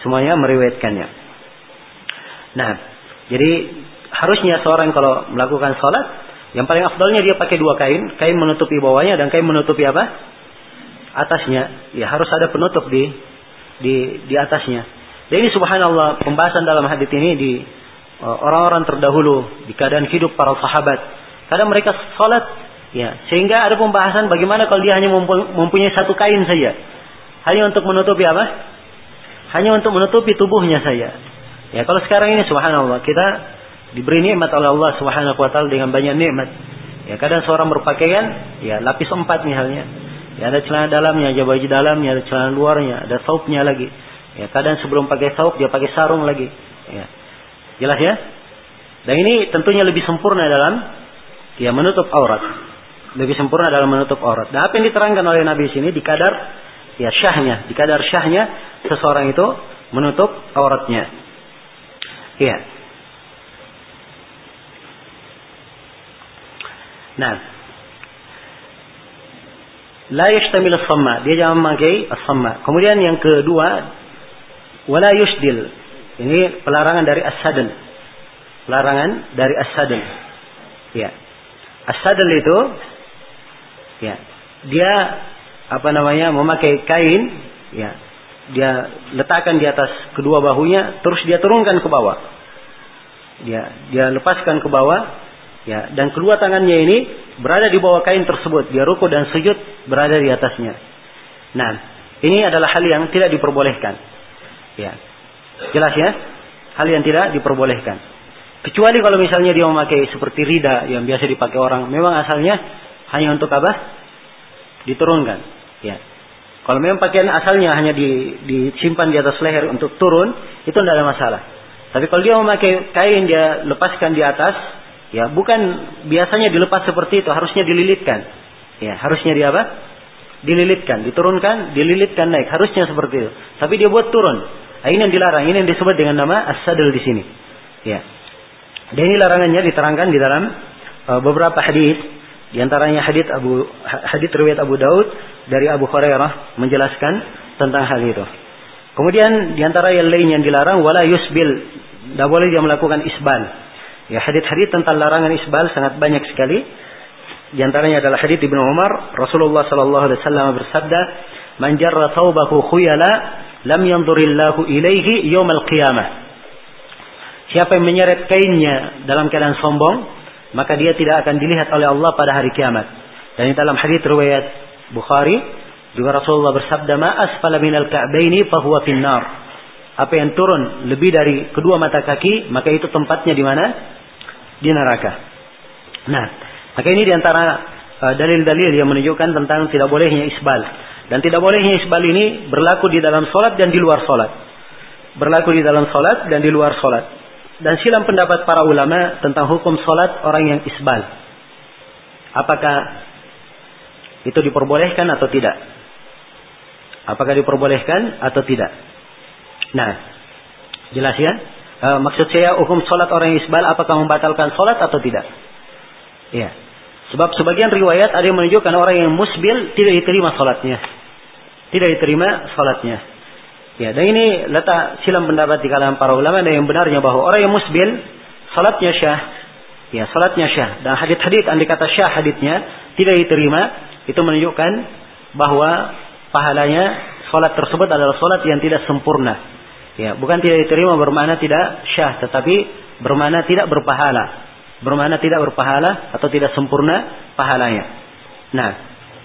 Semuanya meriwayatkannya. Nah, jadi harusnya seorang kalau melakukan sholat, yang paling afdolnya dia pakai dua kain, kain menutupi bawahnya dan kain menutupi apa? Atasnya. Ya harus ada penutup di di di atasnya. Dan ini subhanallah pembahasan dalam hadis ini di uh, orang-orang terdahulu di keadaan hidup para sahabat. Kadang mereka sholat ya sehingga ada pembahasan bagaimana kalau dia hanya mempunyai satu kain saja. Hanya untuk menutupi apa? Hanya untuk menutupi tubuhnya saja. Ya kalau sekarang ini subhanallah kita diberi nikmat oleh Allah Subhanahu wa taala dengan banyak nikmat. Ya, kadang seorang berpakaian ya lapis empat misalnya. Ya, ada celana dalamnya, ada baju dalamnya, ada celana luarnya, ada saupnya lagi. Ya, kadang sebelum pakai saup dia pakai sarung lagi. Ya. Jelas ya? Dan ini tentunya lebih sempurna dalam ya menutup aurat. Lebih sempurna dalam menutup aurat. Dan apa yang diterangkan oleh Nabi sini di kadar ya syahnya, di kadar syahnya seseorang itu menutup auratnya. Iya. Nah, la yashtamil as-samma, dia jangan memakai as-samma. Kemudian yang kedua, wala yusdil. Ini pelarangan dari as-sadl. Pelarangan dari as-sadl. Ya. As-sadl itu ya, dia apa namanya? memakai kain, ya. Dia letakkan di atas kedua bahunya, terus dia turunkan ke bawah. Dia dia lepaskan ke bawah, Ya, dan kedua tangannya ini berada di bawah kain tersebut. Dia ruku dan sujud berada di atasnya. Nah, ini adalah hal yang tidak diperbolehkan. Ya. Jelas ya? Hal yang tidak diperbolehkan. Kecuali kalau misalnya dia memakai seperti rida yang biasa dipakai orang, memang asalnya hanya untuk apa? Diturunkan. Ya. Kalau memang pakaian asalnya hanya di, disimpan di atas leher untuk turun, itu tidak ada masalah. Tapi kalau dia memakai kain dia lepaskan di atas, Ya, bukan biasanya dilepas seperti itu, harusnya dililitkan. Ya, harusnya dia apa? Dililitkan, diturunkan, dililitkan naik, harusnya seperti itu. Tapi dia buat turun. Nah, ini yang dilarang, ini yang disebut dengan nama as-sadl di sini. Ya. Dan ini larangannya diterangkan di dalam uh, beberapa hadis, di antaranya hadis Abu hadis riwayat Abu Daud dari Abu Hurairah menjelaskan tentang hal itu. Kemudian di antara yang lain yang dilarang wala yusbil, tidak boleh dia melakukan isbal. Ya hadis-hadis tentang larangan isbal sangat banyak sekali. Di antaranya adalah hadis Ibnu Umar, Rasulullah sallallahu alaihi wasallam bersabda, "Man jarra thawbahu khuyala, lam yanzurillahu ilaihi yaumal qiyamah." Siapa yang menyeret kainnya dalam keadaan sombong, maka dia tidak akan dilihat oleh Allah pada hari kiamat. Dan dalam hadis riwayat Bukhari, juga Rasulullah bersabda, "Ma asfala minal ka'baini fahuwa finnar." Apa yang turun lebih dari kedua mata kaki, maka itu tempatnya di mana? Di neraka. Nah, maka ini di antara uh, dalil-dalil yang menunjukkan tentang tidak bolehnya isbal. Dan tidak bolehnya isbal ini berlaku di dalam solat dan di luar solat. Berlaku di dalam solat dan di luar solat. Dan silam pendapat para ulama tentang hukum solat orang yang isbal. Apakah itu diperbolehkan atau tidak? Apakah diperbolehkan atau tidak? Nah, jelas ya? E, maksud saya hukum sholat orang yang isbal apakah membatalkan sholat atau tidak? Ya. Sebab sebagian riwayat ada yang menunjukkan orang yang musbil tidak diterima sholatnya. Tidak diterima sholatnya. Ya, dan ini letak silam pendapat di kalangan para ulama dan yang benarnya bahwa orang yang musbil sholatnya syah. Ya, sholatnya syah. Dan hadit-hadit andai kata syah haditnya tidak diterima itu menunjukkan bahwa pahalanya sholat tersebut adalah sholat yang tidak sempurna. Ya, bukan tidak diterima bermakna tidak syah, tetapi bermakna tidak berpahala. bermakna tidak berpahala atau tidak sempurna pahalanya. Nah,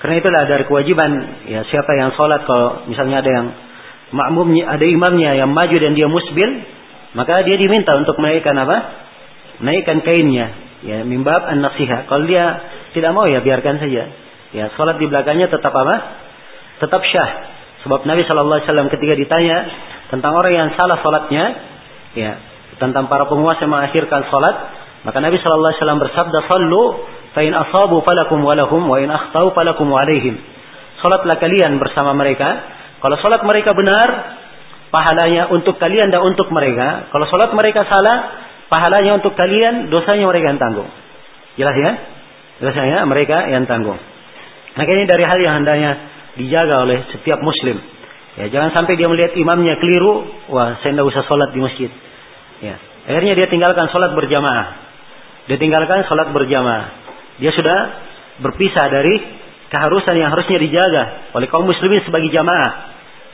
karena itulah dari kewajiban ya siapa yang sholat kalau misalnya ada yang makmumnya, ada imamnya yang maju dan dia musbil, maka dia diminta untuk menaikkan apa? Menaikkan kainnya, ya mimbab an nasihat. Kalau dia tidak mau ya biarkan saja. Ya, sholat di belakangnya tetap apa? Tetap syah. Sebab Nabi Wasallam ketika ditanya tentang orang yang salah sholatnya, ya tentang para penguasa yang mengakhirkan sholat, maka Nabi Shallallahu Alaihi Wasallam bersabda, "Sallu, fa in asabu falakum walahum, wa in akhtau falakum alaihim." Salatlah kalian bersama mereka. Kalau salat mereka benar, pahalanya untuk kalian dan untuk mereka. Kalau salat mereka salah, pahalanya untuk kalian, dosanya mereka yang tanggung. Jelas ya? Jelas ya? Mereka yang tanggung. Maka ini dari hal yang hendaknya dijaga oleh setiap muslim. Ya, jangan sampai dia melihat imamnya keliru, wah saya tidak usah sholat di masjid. Ya, akhirnya dia tinggalkan sholat berjamaah. Dia tinggalkan sholat berjamaah. Dia sudah berpisah dari keharusan yang harusnya dijaga oleh kaum muslimin sebagai jamaah.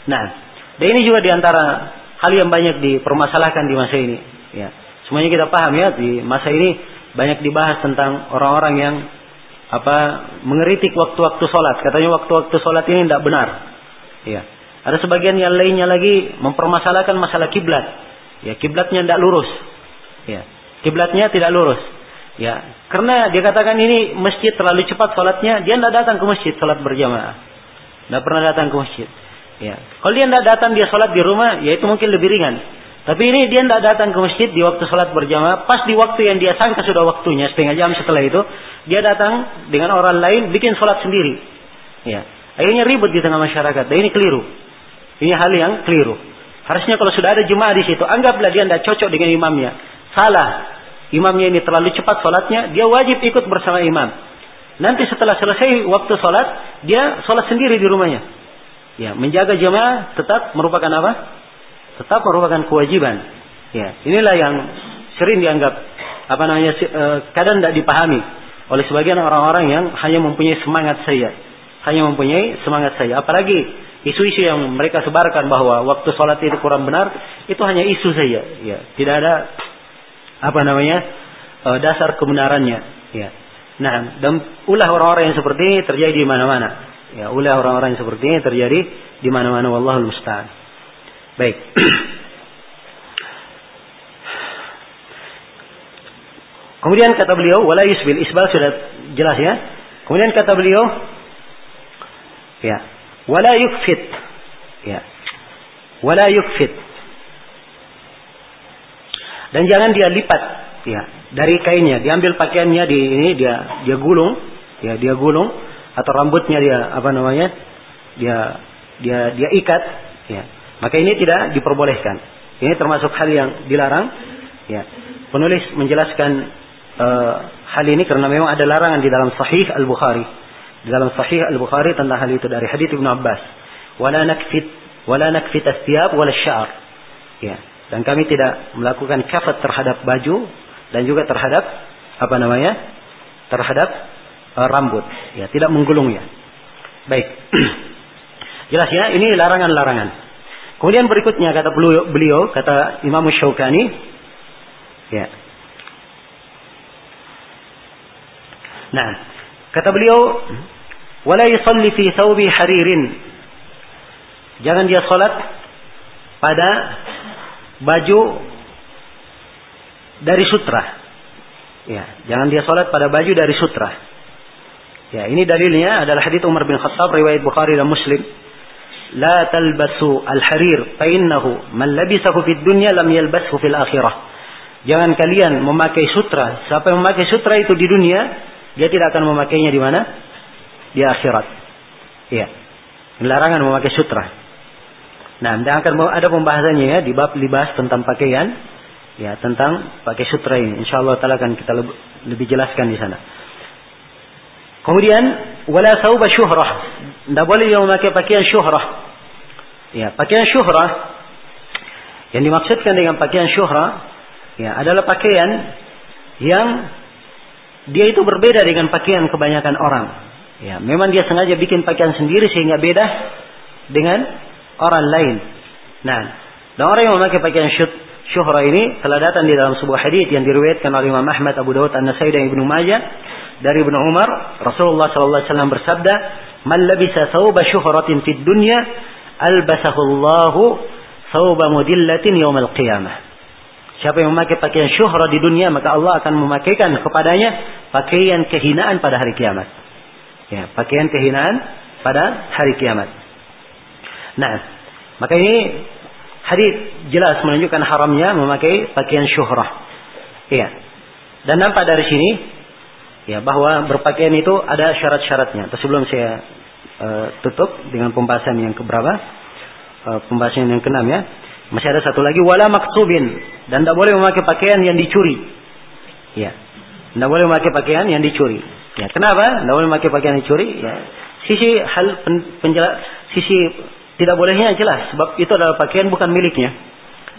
Nah, dan ini juga di antara hal yang banyak dipermasalahkan di masa ini. Ya, semuanya kita paham ya di masa ini banyak dibahas tentang orang-orang yang apa mengeritik waktu-waktu sholat. Katanya waktu-waktu sholat ini tidak benar. Ya. Ada sebagian yang lainnya lagi mempermasalahkan masalah kiblat. Ya, kiblatnya tidak lurus. Ya, kiblatnya tidak lurus. Ya, karena dia katakan ini masjid terlalu cepat sholatnya, dia tidak datang ke masjid sholat berjamaah. Tidak pernah datang ke masjid. Ya, kalau dia tidak datang dia sholat di rumah, ya itu mungkin lebih ringan. Tapi ini dia tidak datang ke masjid di waktu sholat berjamaah, pas di waktu yang dia sangka sudah waktunya, setengah jam setelah itu, dia datang dengan orang lain bikin sholat sendiri. Ya, akhirnya ribut di tengah masyarakat. Dan ini keliru. Ini hal yang keliru. Harusnya kalau sudah ada jemaah di situ, anggaplah dia tidak cocok dengan imamnya. Salah imamnya ini terlalu cepat sholatnya, dia wajib ikut bersama imam. Nanti setelah selesai waktu sholat, dia sholat sendiri di rumahnya. Ya, menjaga jemaah tetap merupakan apa? Tetap merupakan kewajiban. Ya, inilah yang sering dianggap apa namanya eh, kadang tidak dipahami oleh sebagian orang-orang yang hanya mempunyai semangat saya, hanya mempunyai semangat saya. Apalagi isu-isu yang mereka sebarkan bahwa waktu sholat itu kurang benar, itu hanya isu saja. Ya, tidak ada apa namanya uh, dasar kebenarannya. Ya. Nah dan ulah orang-orang yang seperti ini terjadi di mana-mana. Ya ulah orang-orang yang seperti ini terjadi di mana-mana. Wallahul musta'an. Baik. Kemudian kata beliau, wala yusbil isbal sudah jelas ya. Kemudian kata beliau, ya, wala yukfit, ya, wala. Dan jangan dia lipat ya dari kainnya, diambil pakaiannya di ini dia dia gulung, ya dia gulung atau rambutnya dia apa namanya? dia dia dia ikat ya. Maka ini tidak diperbolehkan. Ini termasuk hal yang dilarang ya. Penulis menjelaskan uh, hal ini karena memang ada larangan di dalam Sahih Al-Bukhari. Di dalam Sahih Al-Bukhari tentang hal itu dari hadits Ibnu Abbas. Wala nakfit wala nakfit wala syar. Ya. Dan kami tidak melakukan kafat terhadap baju dan juga terhadap apa namanya? terhadap uh, rambut, ya, tidak menggulungnya. Baik. Jelas ya, ini larangan-larangan. Kemudian berikutnya kata beliau, beliau kata Imam Syaukani, ya. Nah, kata beliau, "Wala yusalli fi thawbi haririn." Jangan dia salat pada baju dari sutra. Ya, jangan dia sholat pada baju dari sutra. Ya, ini dalilnya adalah hadits Umar bin Khattab riwayat Bukhari dan Muslim. La talbasu al-harir fa innahu man labisahu fid dunya lam yalbashu fil akhirah. Jangan kalian memakai sutra. Siapa yang memakai sutra itu di dunia, dia tidak akan memakainya di mana? Di akhirat. Ya. Larangan memakai sutra. Nah, dan akan ada pembahasannya ya di bab libas tentang pakaian, ya tentang pakai sutra ini. Insya Allah taala akan kita lebih, lebih jelaskan di sana. Kemudian wala sauba syuhrah. Tidak boleh dia memakai pakaian syuhrah. Ya, pakaian syuhrah yang dimaksudkan dengan pakaian syuhrah ya adalah pakaian yang dia itu berbeda dengan pakaian kebanyakan orang. Ya, memang dia sengaja bikin pakaian sendiri sehingga beda dengan orang lain. Nah, dan orang yang memakai pakaian syuhra ini telah datang di dalam sebuah hadis yang diriwayatkan oleh Imam Ahmad, Abu Dawud, An-Nasai dan Ibnu Majah dari Ibnu Umar, Rasulullah sallallahu alaihi wasallam bersabda, "Man labisa thawba syuhratin fid dunya, albasahu Allahu thawba mudillatin yaumal qiyamah." Siapa yang memakai pakaian syuhra di dunia, maka Allah akan memakaikan kepadanya pakaian kehinaan pada hari kiamat. Ya, pakaian kehinaan pada hari kiamat. Nah, maka ini hadis jelas menunjukkan haramnya memakai pakaian syuhrah. Iya. Dan nampak dari sini ya bahwa berpakaian itu ada syarat-syaratnya. Sebelum saya uh, tutup dengan pembahasan yang keberapa? Uh, pembahasan yang keenam ya. Masih ada satu lagi wala maktubin dan tidak boleh memakai pakaian yang dicuri. Ya. Tidak boleh memakai pakaian yang dicuri. Ya, kenapa? Tidak boleh memakai pakaian yang dicuri? Ya. Sisi hal pen, penjela, sisi tidak bolehnya jelas sebab itu adalah pakaian bukan miliknya.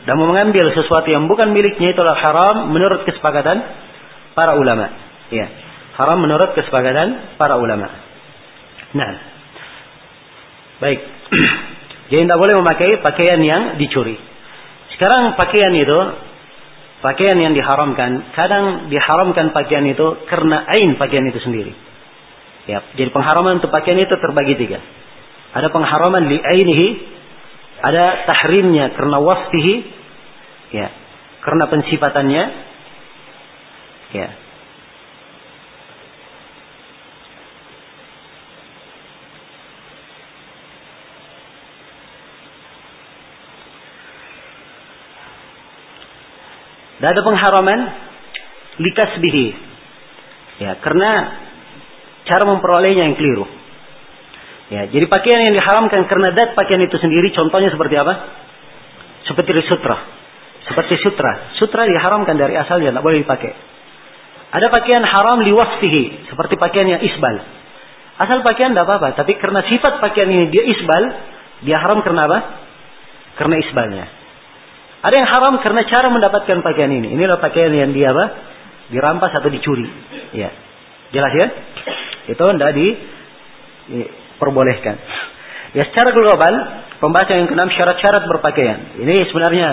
Dan mengambil sesuatu yang bukan miliknya itu adalah haram menurut kesepakatan para ulama. Ya. Haram menurut kesepakatan para ulama. Nah. Baik. Jadi tidak boleh memakai pakaian yang dicuri. Sekarang pakaian itu, pakaian yang diharamkan, kadang diharamkan pakaian itu karena ain pakaian itu sendiri. Ya, jadi pengharaman untuk pakaian itu terbagi tiga. Ada pengharaman li ainihi, ada tahrimnya karena wasfihi, ya, karena pensifatannya, ya, Dan ada pengharaman likasbihi. Ya, karena cara memperolehnya yang keliru. Ya, jadi pakaian yang diharamkan karena dat pakaian itu sendiri contohnya seperti apa? Seperti sutra. Seperti sutra. Sutra diharamkan dari asalnya, tidak boleh dipakai. Ada pakaian haram liwasfihi, seperti pakaian yang isbal. Asal pakaian tidak apa-apa, tapi karena sifat pakaian ini dia isbal, dia haram karena apa? Karena isbalnya. Ada yang haram karena cara mendapatkan pakaian ini. Inilah pakaian yang dia apa? Dirampas atau dicuri. Ya. Jelas ya? Itu tidak diperbolehkan. Ya secara global, pembahasan yang keenam syarat-syarat berpakaian. Ini sebenarnya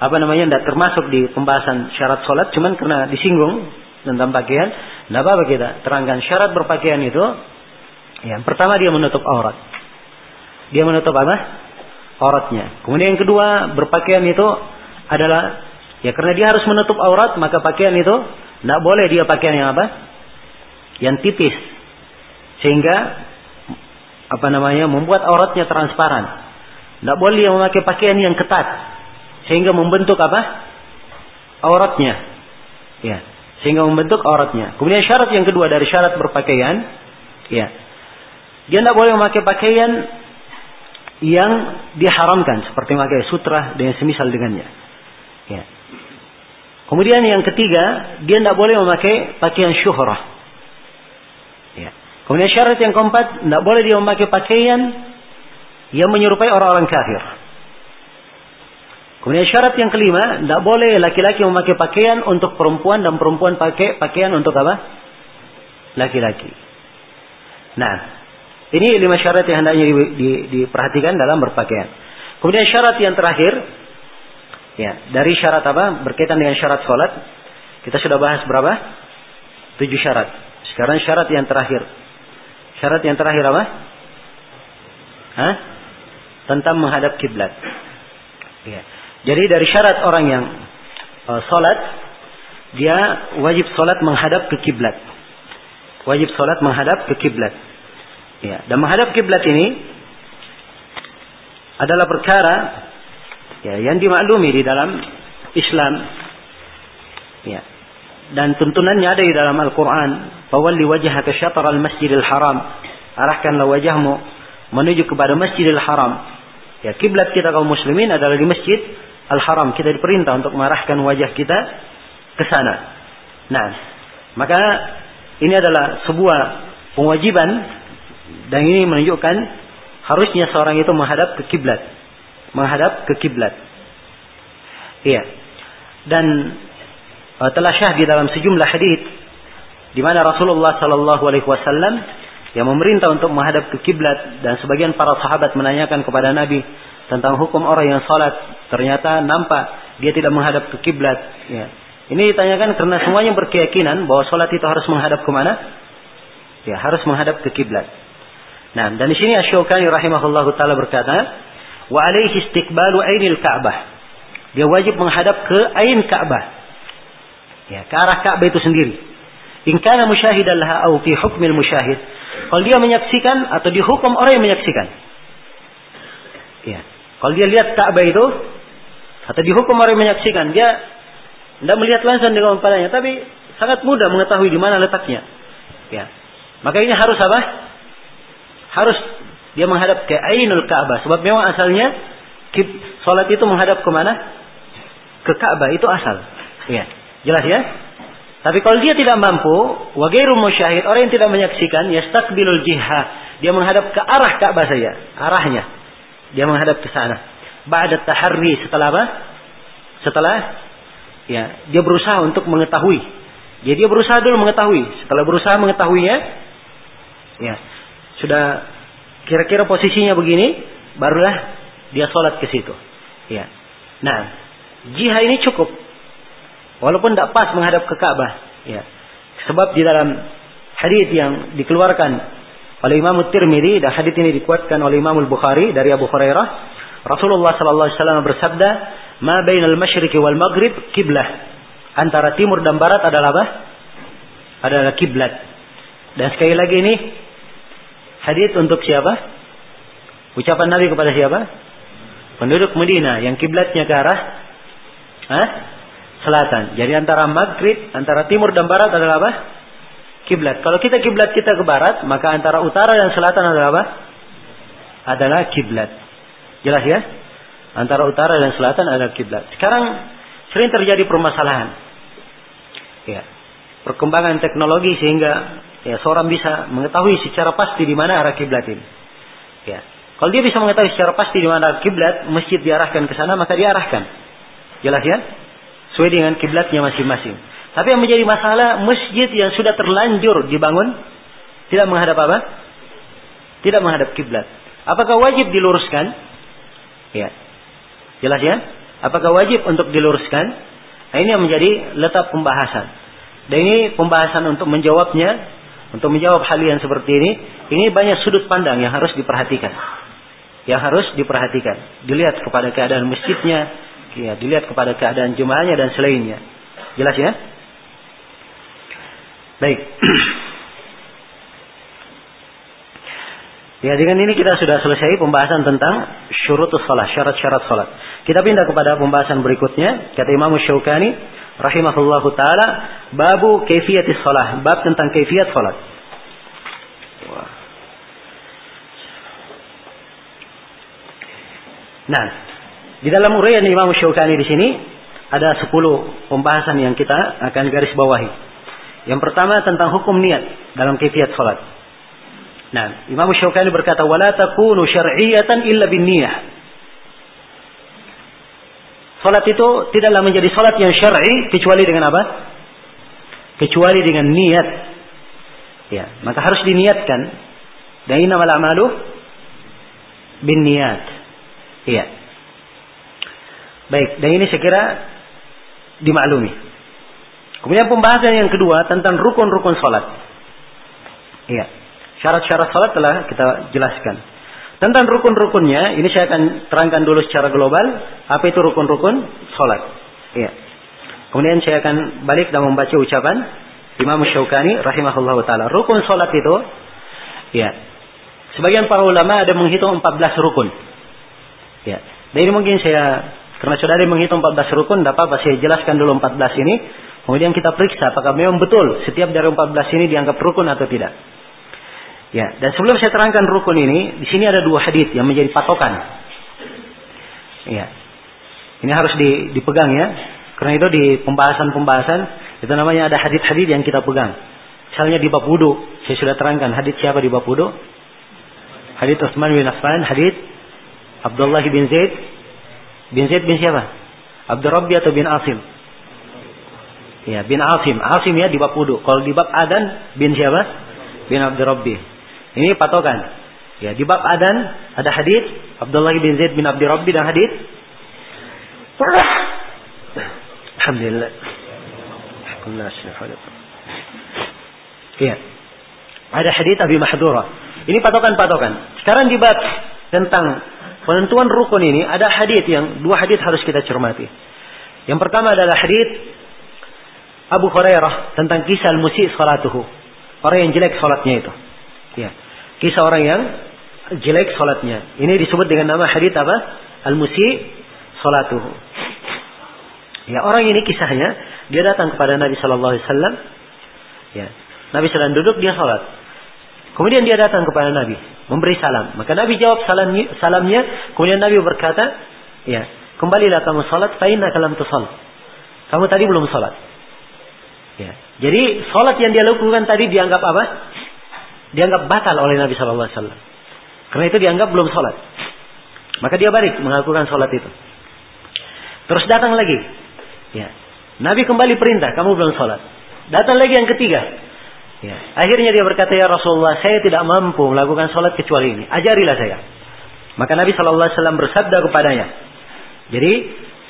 apa namanya tidak termasuk di pembahasan syarat sholat, cuman karena disinggung tentang pakaian, tidak apa-apa kita terangkan syarat berpakaian itu. Yang pertama dia menutup aurat. Dia menutup apa? Auratnya. Kemudian yang kedua, berpakaian itu adalah ya karena dia harus menutup aurat, maka pakaian itu tidak boleh dia pakaian yang apa? Yang tipis. Sehingga apa namanya? membuat auratnya transparan. Tidak boleh dia memakai pakaian yang ketat sehingga membentuk apa? auratnya. Ya, sehingga membentuk auratnya. Kemudian syarat yang kedua dari syarat berpakaian, ya. Dia tidak boleh memakai pakaian yang diharamkan seperti memakai sutra dan yang semisal dengannya. Ya. Kemudian yang ketiga, dia tidak boleh memakai pakaian syuhrah. Ya. Kemudian syarat yang keempat, tidak boleh dia memakai pakaian yang menyerupai orang-orang kafir. Kemudian syarat yang kelima, tidak boleh laki-laki memakai pakaian untuk perempuan dan perempuan pakai pakaian untuk apa? Laki-laki. Nah, ini lima syarat yang hendaknya di, di, diperhatikan dalam berpakaian. Kemudian syarat yang terakhir, ya dari syarat apa? Berkaitan dengan syarat sholat. Kita sudah bahas berapa? Tujuh syarat. Sekarang syarat yang terakhir. Syarat yang terakhir apa? Hah? Tentang menghadap kiblat. Ya. Jadi dari syarat orang yang uh, sholat, dia wajib sholat menghadap ke kiblat. Wajib sholat menghadap ke kiblat. Ya, dan menghadap kiblat ini adalah perkara ya, yang dimaklumi di dalam Islam. Ya. Dan tuntunannya ada di dalam Al-Quran. Fawalli wajhaka syatar al-masjidil haram. Arahkanlah wajahmu menuju kepada masjidil haram. Ya, kiblat kita kaum muslimin adalah di masjid al-haram. Kita diperintah untuk mengarahkan wajah kita ke sana. Nah, maka ini adalah sebuah kewajiban dan ini menunjukkan harusnya seorang itu menghadap ke kiblat, menghadap ke kiblat. Iya. Dan uh, telah syah di dalam sejumlah hadis di mana Rasulullah Shallallahu Alaihi Wasallam yang memerintah untuk menghadap ke kiblat dan sebagian para sahabat menanyakan kepada Nabi tentang hukum orang yang salat ternyata nampak dia tidak menghadap ke kiblat. Ya. Ini ditanyakan karena semuanya berkeyakinan bahwa sholat itu harus menghadap ke mana? Ya, harus menghadap ke kiblat. Nah, dan di sini Asy-Syaukani rahimahullah taala berkata, "Wa alaihi istiqbalu ainil Ka'bah." Dia wajib menghadap ke ain Ka'bah. Ya, ke arah Ka'bah itu sendiri. In kana musyahidan laha au fi hukmil musyahid. Kalau dia menyaksikan atau dihukum orang yang menyaksikan. Ya. Kalau dia lihat Ka'bah itu atau dihukum orang yang menyaksikan, dia tidak melihat langsung dengan kepalanya, tapi sangat mudah mengetahui di mana letaknya. Ya. Maka ini harus apa? Harus dia menghadap ke Ainul Ka'bah. Sebab memang asalnya salat itu menghadap ke mana? Ke Ka'bah itu asal. Ya. Jelas ya? Tapi kalau dia tidak mampu, wagairu musyahid, orang yang tidak menyaksikan, yastakbilul jihad. Dia menghadap ke arah Ka'bah saja, arahnya. Dia menghadap ke sana. Ba'da taharri setelah apa? Setelah ya, dia berusaha untuk mengetahui. Jadi dia berusaha dulu mengetahui. Setelah berusaha mengetahuinya, ya, sudah kira-kira posisinya begini, barulah dia sholat ke situ. Ya. Nah, jihad ini cukup Walaupun tidak pas menghadap ke Ka'bah. Ya. Sebab di dalam hadis yang dikeluarkan oleh Imam Tirmidzi dan hadis ini dikuatkan oleh Imam Bukhari dari Abu Hurairah, Rasulullah sallallahu alaihi wasallam bersabda, "Ma bainal masyriqi wal maghrib kiblah." Antara timur dan barat adalah apa? Adalah kiblat. Dan sekali lagi ini hadis untuk siapa? Ucapan Nabi kepada siapa? Penduduk Medina yang kiblatnya ke arah Hah? selatan. Jadi antara maghrib, antara timur dan barat adalah apa? Kiblat. Kalau kita kiblat kita ke barat, maka antara utara dan selatan adalah apa? Adalah kiblat. Jelas ya? Antara utara dan selatan adalah kiblat. Sekarang sering terjadi permasalahan. Ya. Perkembangan teknologi sehingga ya seorang bisa mengetahui secara pasti di mana arah kiblat ini. Ya. Kalau dia bisa mengetahui secara pasti di mana kiblat, masjid diarahkan ke sana, maka diarahkan. Jelas ya? sesuai dengan kiblatnya masing-masing. Tapi yang menjadi masalah masjid yang sudah terlanjur dibangun tidak menghadap apa? Tidak menghadap kiblat. Apakah wajib diluruskan? Ya. Jelas ya? Apakah wajib untuk diluruskan? Nah, ini yang menjadi letak pembahasan. Dan ini pembahasan untuk menjawabnya, untuk menjawab hal yang seperti ini, ini banyak sudut pandang yang harus diperhatikan. Yang harus diperhatikan. Dilihat kepada keadaan masjidnya, Ya, dilihat kepada keadaan jemaahnya dan selainnya. Jelas ya? Baik. Ya dengan ini kita sudah selesai pembahasan tentang syurutus salat, syarat-syarat salat. Kita pindah kepada pembahasan berikutnya. Kata Imam Syaukani rahimahullahu taala, babu kaifiyatis salat, bab tentang kaifiat salat. Nah, di dalam uraian Imam Syaukani di sini ada 10 pembahasan yang kita akan garis bawahi. Yang pertama tentang hukum niat dalam kifiat salat. Nah, Imam Syaukani berkata wala takunu syar'iyatan illa bin niyah. Salat itu tidaklah menjadi salat yang syar'i kecuali dengan apa? Kecuali dengan niat. Ya, maka harus diniatkan. Dan ini nama amalu bin niat. Iya. Baik, dan ini saya kira dimaklumi. Kemudian pembahasan yang kedua tentang rukun-rukun salat. Iya. Syarat-syarat salat telah kita jelaskan. Tentang rukun-rukunnya, ini saya akan terangkan dulu secara global apa itu rukun-rukun salat. Iya. Kemudian saya akan balik dan membaca ucapan Imam Syaukani rahimahullah taala. Rukun salat itu ya. Sebagian para ulama ada menghitung 14 rukun. Ya. Dan ini mungkin saya karena saudari menghitung 14 rukun, tidak apa-apa saya jelaskan dulu 14 ini. Kemudian kita periksa apakah memang betul setiap dari 14 ini dianggap rukun atau tidak. Ya, dan sebelum saya terangkan rukun ini, di sini ada dua hadis yang menjadi patokan. Ya. Ini harus dipegang ya. Karena itu di pembahasan-pembahasan itu namanya ada hadis-hadis yang kita pegang. Misalnya di bab wudu, saya sudah terangkan hadis siapa di bab wudu? Hadis Utsman bin Affan, hadis Abdullah bin Zaid Bin Zaid bin siapa? Abdurrabbi atau bin Asim? Ya, bin Asim. Asim ya di bab wudu. Kalau di bab adan bin siapa? Bin Abdurrabbi. Ini patokan. Ya, di bab adan ada hadis Abdullah bin Zaid bin Abdurrabbi dan hadis Alhamdulillah. Iya. Ada hadis Abi Mahdura. Ini patokan-patokan. Sekarang di bab tentang penentuan rukun ini ada hadis yang dua hadis harus kita cermati. Yang pertama adalah hadis Abu Hurairah tentang kisah al-musi salatuhu. Orang yang jelek salatnya itu. Ya. Kisah orang yang jelek salatnya. Ini disebut dengan nama hadis apa? Al-musi salatuhu. Ya, orang ini kisahnya dia datang kepada Nabi Shallallahu Alaihi Wasallam. Ya, Nabi sedang duduk dia salat. Kemudian dia datang kepada Nabi memberi salam. Maka Nabi jawab salamnya, salamnya. Kemudian Nabi berkata, ya kembalilah kamu salat. Fainna kalam tusal. Kamu tadi belum salat. Ya. Jadi salat yang dia lakukan tadi dianggap apa? Dianggap batal oleh Nabi Wasallam. Karena itu dianggap belum salat. Maka dia balik melakukan salat itu. Terus datang lagi. Ya. Nabi kembali perintah, kamu belum sholat. Datang lagi yang ketiga. Ya. Akhirnya dia berkata, ya Rasulullah, saya tidak mampu melakukan sholat kecuali ini. Ajarilah saya. Maka Nabi Wasallam bersabda kepadanya. Jadi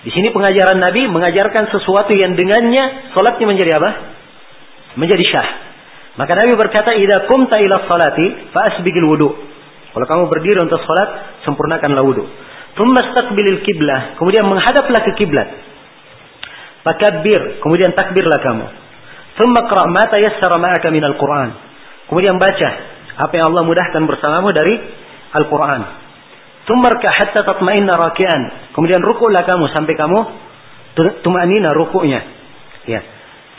di sini pengajaran Nabi mengajarkan sesuatu yang dengannya sholatnya menjadi apa? Menjadi syah. Maka Nabi berkata, "Idza kumta ila salati fa asbigil wudu." Kalau kamu berdiri untuk sholat, sempurnakanlah wudu. Tsumma kiblah, kemudian menghadaplah ke kiblat. Fakabbir, kemudian takbirlah kamu. Thumma qra' ma tayassara ma'aka minal Qur'an. Kemudian baca apa yang Allah mudahkan bersamamu dari Al-Qur'an. Thumma rka' hatta tatma'inna raki'an. Kemudian rukuklah kamu sampai kamu tumanina rukuknya. Ya.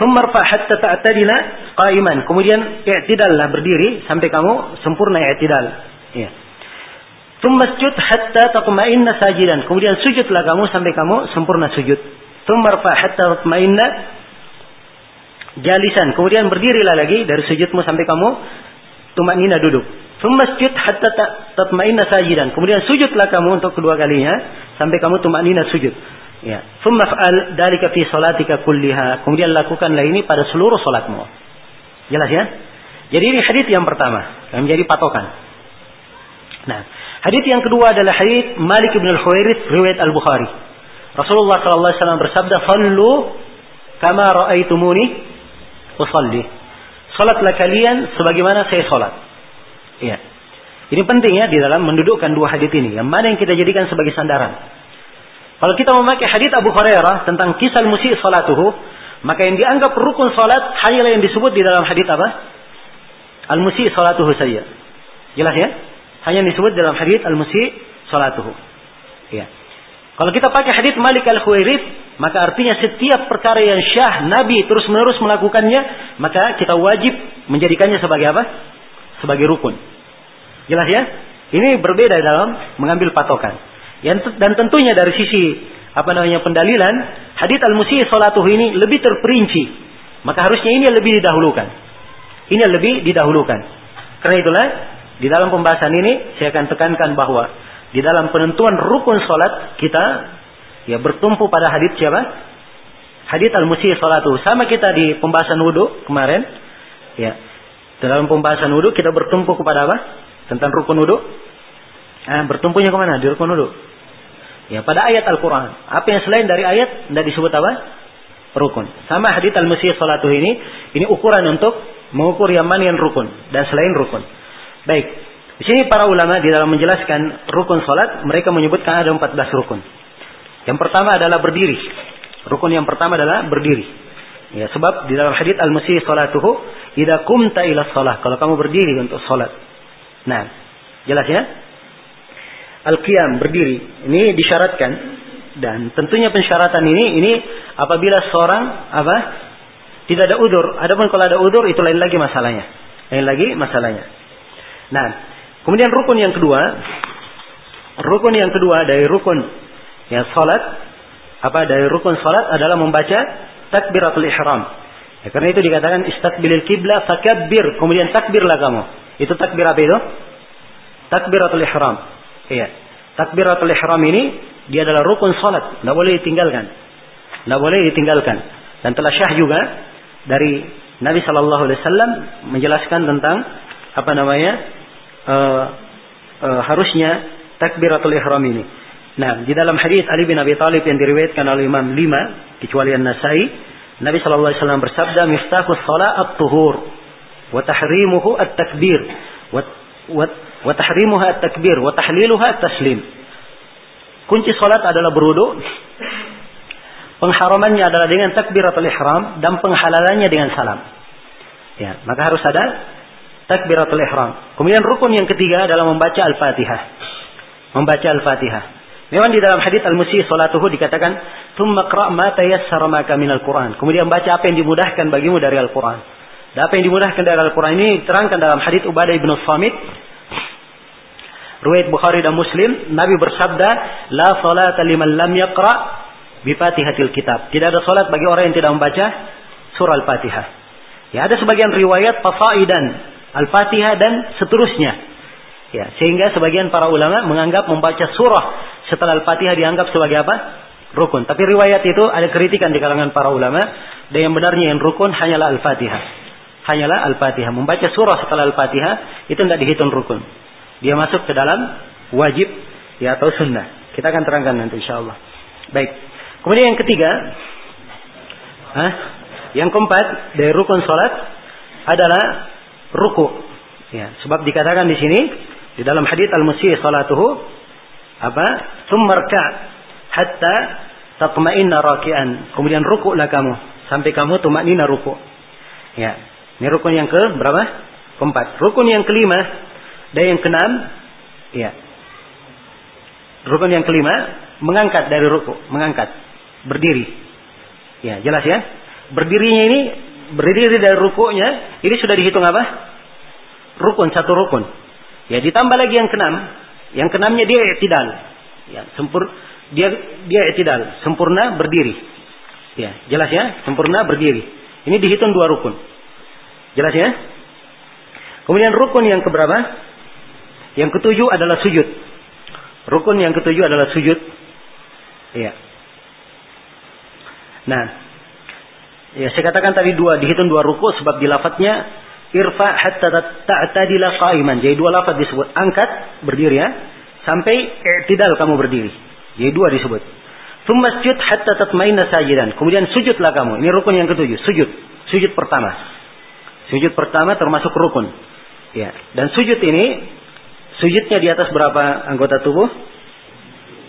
Thumma rfa' hatta ta'tadila qa'iman. Kemudian i'tidallah berdiri sampai kamu sempurna i'tidal. Ya. Thumma sujud hatta tatma'inna sajidan. Kemudian sujudlah kamu sampai kamu sempurna sujud. Tumarfa hatta mutmainna jalisan. Kemudian berdirilah lagi dari sujudmu sampai kamu tumanina duduk. Masjid hatta tatmainna sajidan. Kemudian sujudlah kamu untuk kedua kalinya sampai kamu tumanina sujud. Ya. Thumma fa'al dalika fi salatika kulliha. Kemudian lakukanlah ini pada seluruh salatmu. Jelas ya? Jadi ini hadis yang pertama yang menjadi patokan. Nah, hadis yang kedua adalah hadis Malik bin Al-Khuwairith riwayat Al-Bukhari. Rasulullah sallallahu alaihi wasallam bersabda, "Shallu kama raaitumuni usalli." Salatlah kalian sebagaimana saya salat. Iya. Ini penting ya di dalam mendudukkan dua hadis ini. Yang mana yang kita jadikan sebagai sandaran. Kalau kita memakai hadis Abu Hurairah tentang kisah musi salatuhu, maka yang dianggap rukun salat hanyalah yang disebut di dalam hadis apa? Al-musi salatuhu saja. Jelas ya? Hanya yang disebut dalam hadis al-musi salatuhu. Iya. Kalau kita pakai hadis Malik al-Khuwairith, maka artinya setiap perkara yang syah Nabi terus-menerus melakukannya, maka kita wajib menjadikannya sebagai apa? Sebagai rukun. Jelas ya? Ini berbeda dalam mengambil patokan. Dan tentunya dari sisi apa namanya pendalilan, hadis al-musi salatuh ini lebih terperinci. Maka harusnya ini lebih didahulukan. Ini lebih didahulukan. Karena itulah di dalam pembahasan ini saya akan tekankan bahwa di dalam penentuan rukun solat kita ya bertumpu pada hadits siapa? Hadits al-musi salatu. Sama kita di pembahasan wudhu kemarin. Ya. Dalam pembahasan wudhu kita bertumpu kepada apa? Tentang rukun wudhu. Nah, bertumpunya ke mana? Di rukun wudhu. Ya, pada ayat Al-Quran. Apa yang selain dari ayat tidak disebut apa? Rukun. Sama hadits al-musi salatu ini, ini ukuran untuk mengukur yang mana yang rukun dan selain rukun. Baik, di sini para ulama di dalam menjelaskan rukun salat, mereka menyebutkan ada 14 rukun. Yang pertama adalah berdiri. Rukun yang pertama adalah berdiri. Ya, sebab di dalam hadis al-masih salatuhu idza kumta ila shalah, kalau kamu berdiri untuk salat. Nah, jelas ya? Al-qiyam berdiri. Ini disyaratkan dan tentunya pensyaratan ini ini apabila seorang apa? Tidak ada udur. Adapun kalau ada udur itu lain lagi masalahnya. Lain lagi masalahnya. Nah, Kemudian rukun yang kedua, rukun yang kedua dari rukun yang salat apa dari rukun salat adalah membaca takbiratul ihram. Ya, karena itu dikatakan istaqbilil kiblah fakabbir, kemudian takbirlah kamu. Itu takbir apa itu? Takbiratul ihram. Iya. Takbiratul ihram ini dia adalah rukun salat, tidak boleh ditinggalkan. Tidak boleh ditinggalkan. Dan telah syah juga dari Nabi Shallallahu Alaihi Wasallam menjelaskan tentang apa namanya uh, uh, harusnya takbiratul ihram ini. Nah, di dalam hadis Ali bin Abi Thalib yang diriwayatkan oleh Imam lima, kecuali An-Nasai, Nabi sallallahu alaihi wasallam bersabda, "Miftahus shalah at-tuhur wa tahrimuhu at-takbir wa wa tahrimuha at-takbir wa tahliluha at-taslim." Kunci salat adalah berwudu. Pengharamannya adalah dengan takbiratul ihram dan penghalalannya dengan salam. Ya, maka harus ada takbiratul ihram. Kemudian rukun yang ketiga adalah membaca Al-Fatihah. Membaca Al-Fatihah. Memang di dalam hadis Al-Musi salatuhu dikatakan, "Tsumma qra' ma tayassara maka minal Qur'an." Kemudian baca apa yang dimudahkan bagimu dari Al-Qur'an. Dan apa yang dimudahkan dari Al-Qur'an ini terangkan dalam hadis Ubadah bin Samit. Ruwayat Bukhari dan Muslim, Nabi bersabda, "La salata liman lam yaqra' bi Fatihatil Kitab." Tidak ada salat bagi orang yang tidak membaca surah Al-Fatihah. Ya, ada sebagian riwayat fasaidan Al-Fatihah dan seterusnya. Ya, sehingga sebagian para ulama menganggap membaca surah setelah Al-Fatihah dianggap sebagai apa? Rukun. Tapi riwayat itu ada kritikan di kalangan para ulama. Dan yang benarnya yang rukun hanyalah Al-Fatihah. Hanyalah Al-Fatihah. Membaca surah setelah Al-Fatihah itu tidak dihitung rukun. Dia masuk ke dalam wajib ya atau sunnah. Kita akan terangkan nanti insya Allah. Baik. Kemudian yang ketiga, Hah? yang keempat dari rukun sholat adalah ruku. Ya, sebab dikatakan di sini di dalam hadis al-musyi salatuhu apa? Tsummarka hatta tatma'inna raki'an. Kemudian rukuklah kamu sampai kamu tumaknina ruku. Ya. Ini rukun yang ke berapa? Keempat. Rukun yang kelima dan yang keenam ya. Rukun yang kelima mengangkat dari ruku, mengangkat, berdiri. Ya, jelas ya? Berdirinya ini berdiri dari rukuknya, ini sudah dihitung apa? Rukun, satu rukun. Ya ditambah lagi yang keenam. Yang keenamnya dia i'tidal. Ya, sempur dia dia i'tidal, sempurna berdiri. Ya, jelas ya? Sempurna berdiri. Ini dihitung dua rukun. Jelas ya? Kemudian rukun yang keberapa? Yang ketujuh adalah sujud. Rukun yang ketujuh adalah sujud. Iya. Nah, ya saya katakan tadi dua dihitung dua ruku sebab di lafadznya irfa hatta ta'tadila qa'iman. Jadi dua lafaz disebut. Angkat, berdiri ya. Sampai i'tidal kamu berdiri. Jadi dua disebut. Thumma sujud hatta tatmainna sajidan. Kemudian sujudlah kamu. Ini rukun yang ketujuh. Sujud. Sujud pertama. Sujud pertama termasuk rukun. Ya. Dan sujud ini sujudnya di atas berapa anggota tubuh?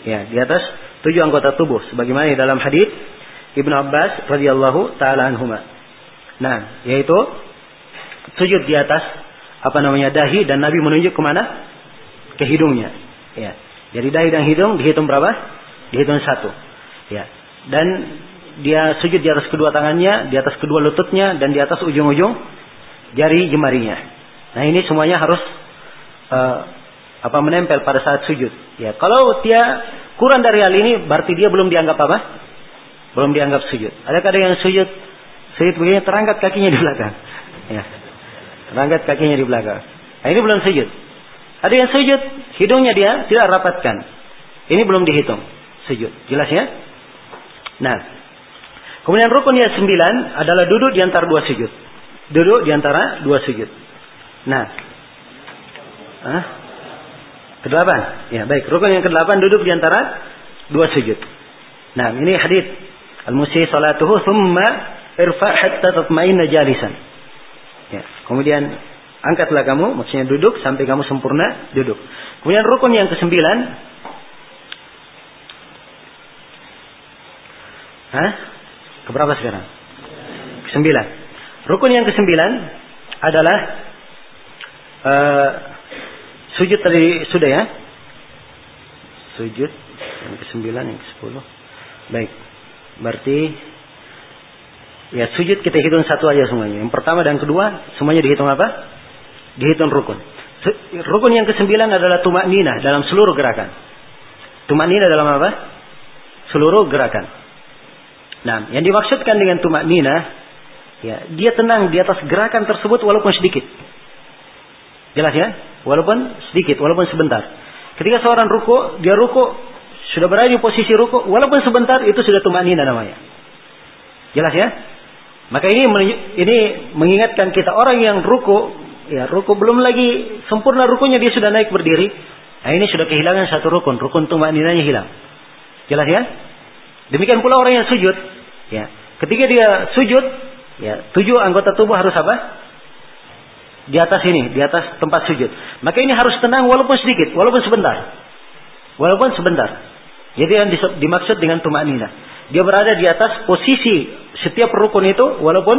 Ya, di atas tujuh anggota tubuh sebagaimana di dalam hadis Ibnu Abbas radhiyallahu taala anhuma. Nah, yaitu sujud di atas apa namanya dahi dan Nabi menunjuk ke mana? Ke hidungnya. Ya. Jadi dahi dan hidung dihitung berapa? Dihitung satu. Ya. Dan dia sujud di atas kedua tangannya, di atas kedua lututnya, dan di atas ujung-ujung jari jemarinya. Nah ini semuanya harus uh, apa menempel pada saat sujud. Ya, kalau dia kurang dari hal ini, berarti dia belum dianggap apa? Belum dianggap sujud. Ada kadang yang sujud, sujud begini terangkat kakinya di belakang. Ya. Rangkat kakinya di belakang. Nah, ini belum sujud. Ada yang sujud, hidungnya dia tidak rapatkan. Ini belum dihitung. Sujud. Jelas ya? Nah. Kemudian rukun yang sembilan adalah duduk di antara dua sujud. Duduk di antara dua sujud. Nah. Hah? Kedelapan. Ya, baik. Rukun yang kedelapan duduk di antara dua sujud. Nah, ini hadis Al-Musi salatuhu thumma irfa hatta tatma'inna jalisan. Ya. Kemudian angkatlah kamu, maksudnya duduk sampai kamu sempurna duduk. Kemudian rukun yang kesembilan, Hah? Keberapa sekarang? Kesembilan. Rukun yang kesembilan adalah uh, sujud tadi sudah ya? Sujud yang kesembilan, yang ke sepuluh. Baik. Berarti Ya sujud kita hitung satu aja semuanya. Yang pertama dan kedua semuanya dihitung apa? Dihitung rukun. Rukun yang kesembilan adalah tumak nina dalam seluruh gerakan. Tumak nina dalam apa? Seluruh gerakan. Nah, yang dimaksudkan dengan tumak nina, ya dia tenang di atas gerakan tersebut walaupun sedikit. Jelas ya? Walaupun sedikit, walaupun sebentar. Ketika seorang ruku, dia ruku sudah berada di posisi ruku, walaupun sebentar itu sudah tumak nina namanya. Jelas ya? Maka ini ini mengingatkan kita orang yang ruku, ya ruku belum lagi sempurna rukunya dia sudah naik berdiri, Nah, ini sudah kehilangan satu rukun, rukun tumaninanya hilang. Jelas ya? Demikian pula orang yang sujud, ya. Ketika dia sujud, ya, tujuh anggota tubuh harus apa? Di atas ini, di atas tempat sujud. Maka ini harus tenang walaupun sedikit, walaupun sebentar. Walaupun sebentar. Jadi yang dimaksud dengan tumanina. Dia berada di atas posisi setiap rukun itu walaupun